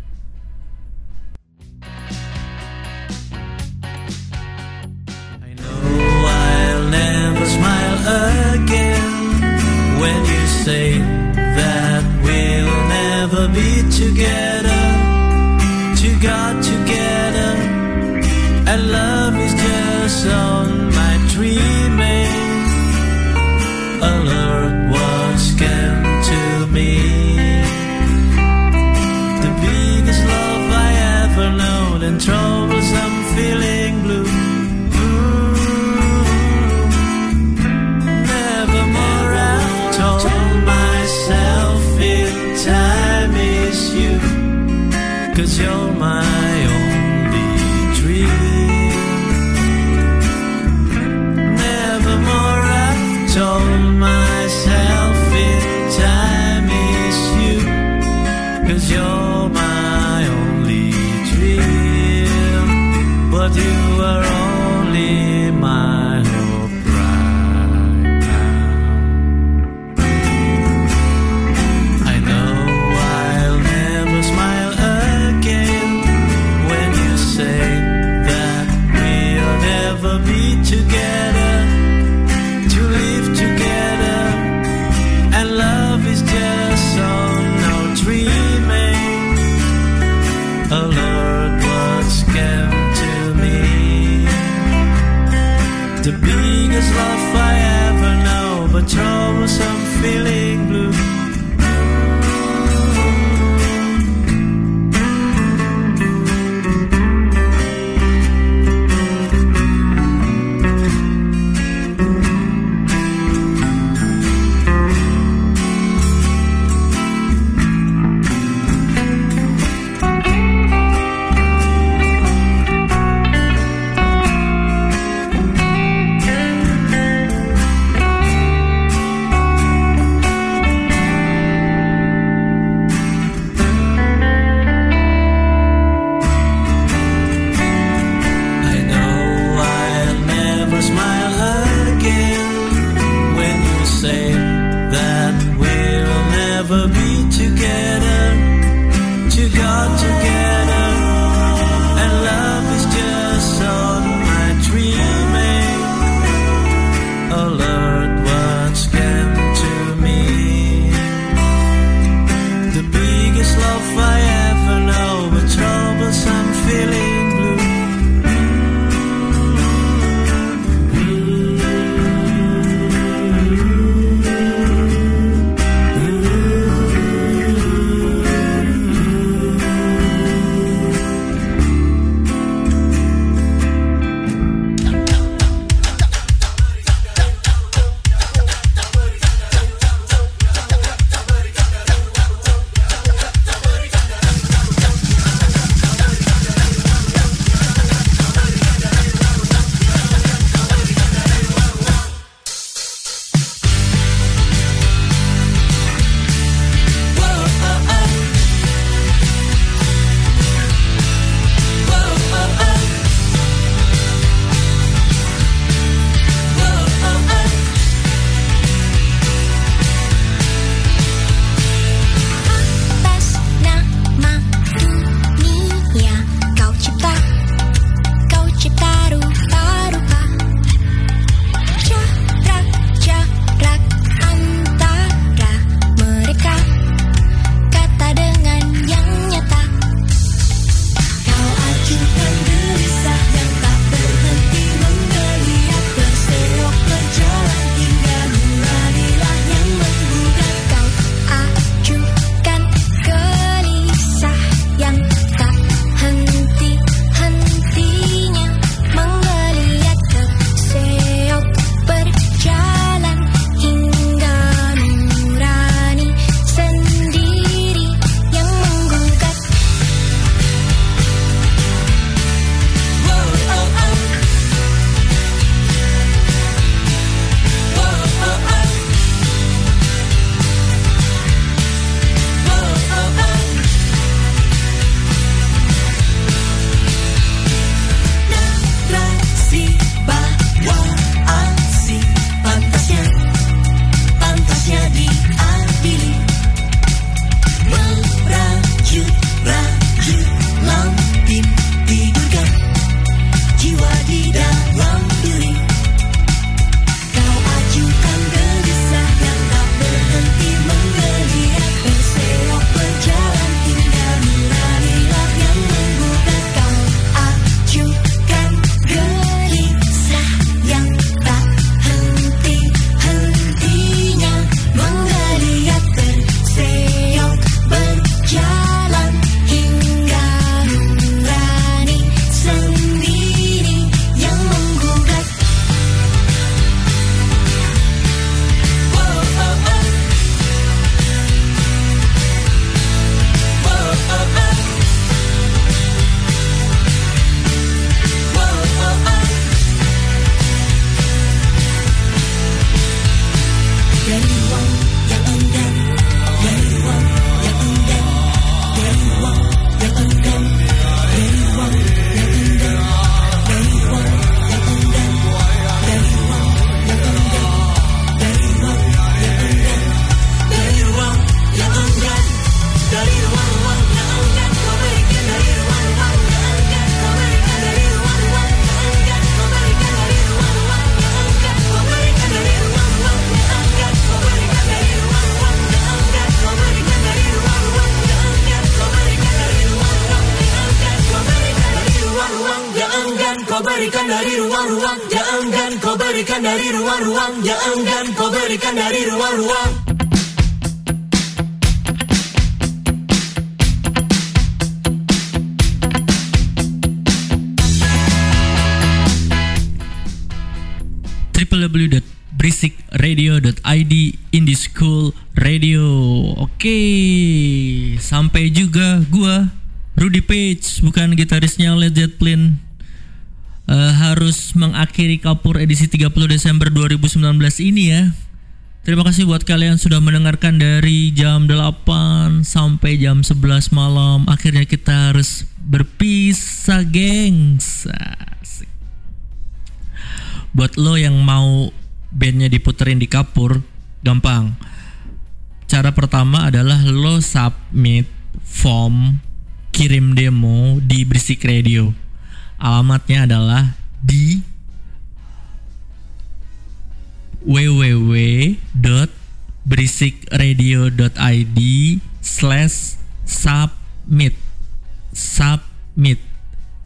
Oke, sampai juga gua Rudy Page, bukan gitarisnya Led Zeppelin. eh, harus mengakhiri Kapur edisi 30 Desember 2019 ini ya. Terima kasih buat kalian sudah mendengarkan dari jam 8 sampai jam 11 malam. Akhirnya kita harus berpisah, gengs. Asik. Buat lo yang mau bandnya diputerin di Kapur, gampang. Cara pertama adalah lo submit form kirim demo di Berisik Radio. Alamatnya adalah di www.beriksikradio.id slash submit. Submit.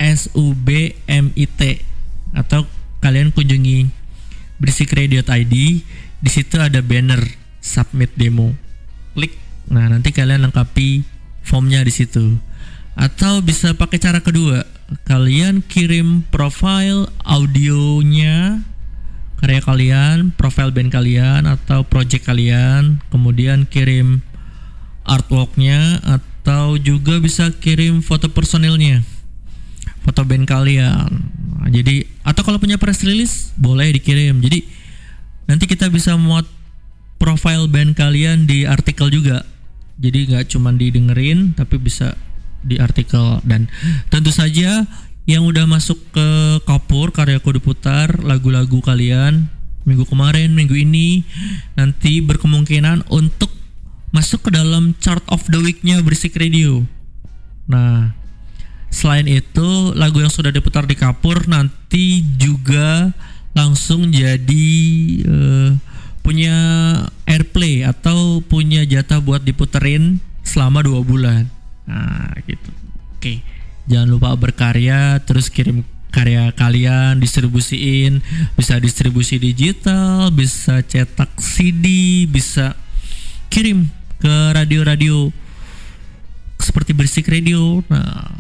S U B M I T. Atau kalian kunjungi beriksikradio.id di situ ada banner submit demo klik. Nah nanti kalian lengkapi formnya di situ. Atau bisa pakai cara kedua. Kalian kirim profile audionya karya kalian, profile band kalian atau project kalian, kemudian kirim artworknya atau juga bisa kirim foto personilnya, foto band kalian. Nah, jadi atau kalau punya press release boleh dikirim. Jadi nanti kita bisa muat profile band kalian di artikel juga. Jadi nggak cuma didengerin tapi bisa di artikel dan tentu saja yang udah masuk ke Kapur karyaku diputar lagu-lagu kalian minggu kemarin minggu ini nanti berkemungkinan untuk masuk ke dalam chart of the weeknya berisik radio nah selain itu lagu yang sudah diputar di Kapur nanti juga langsung jadi eh, punya airplay atau punya jatah buat diputerin selama dua bulan. Nah gitu. Oke. Jangan lupa berkarya terus kirim karya kalian distribusiin. Bisa distribusi digital bisa cetak CD bisa kirim ke radio-radio seperti berisik radio. Nah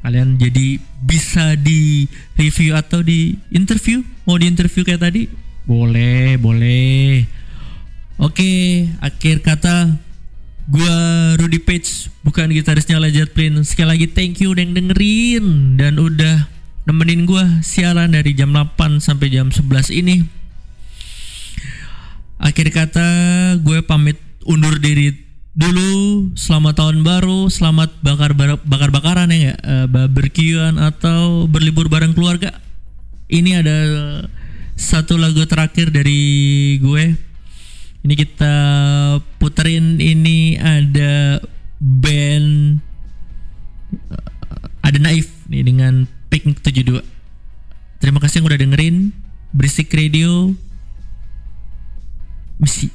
kalian jadi bisa di review atau di interview? Mau di interview kayak tadi boleh boleh. Oke akhir kata gua Rudy Page bukan gitarisnya Led Zeppelin. Sekali lagi thank you udah dengerin dan udah nemenin gua siaran dari jam 8 sampai jam 11 ini. Akhir kata gue pamit undur diri dulu. Selamat tahun baru selamat bakar bakar bakaran ya? Eh, barbekyuan atau berlibur bareng keluarga. Ini ada satu lagu terakhir dari gue. Ini kita puterin ini ada band eh, ada Naif nih dengan Pink 72 terima kasih yang udah dengerin. Berisik radio. Misi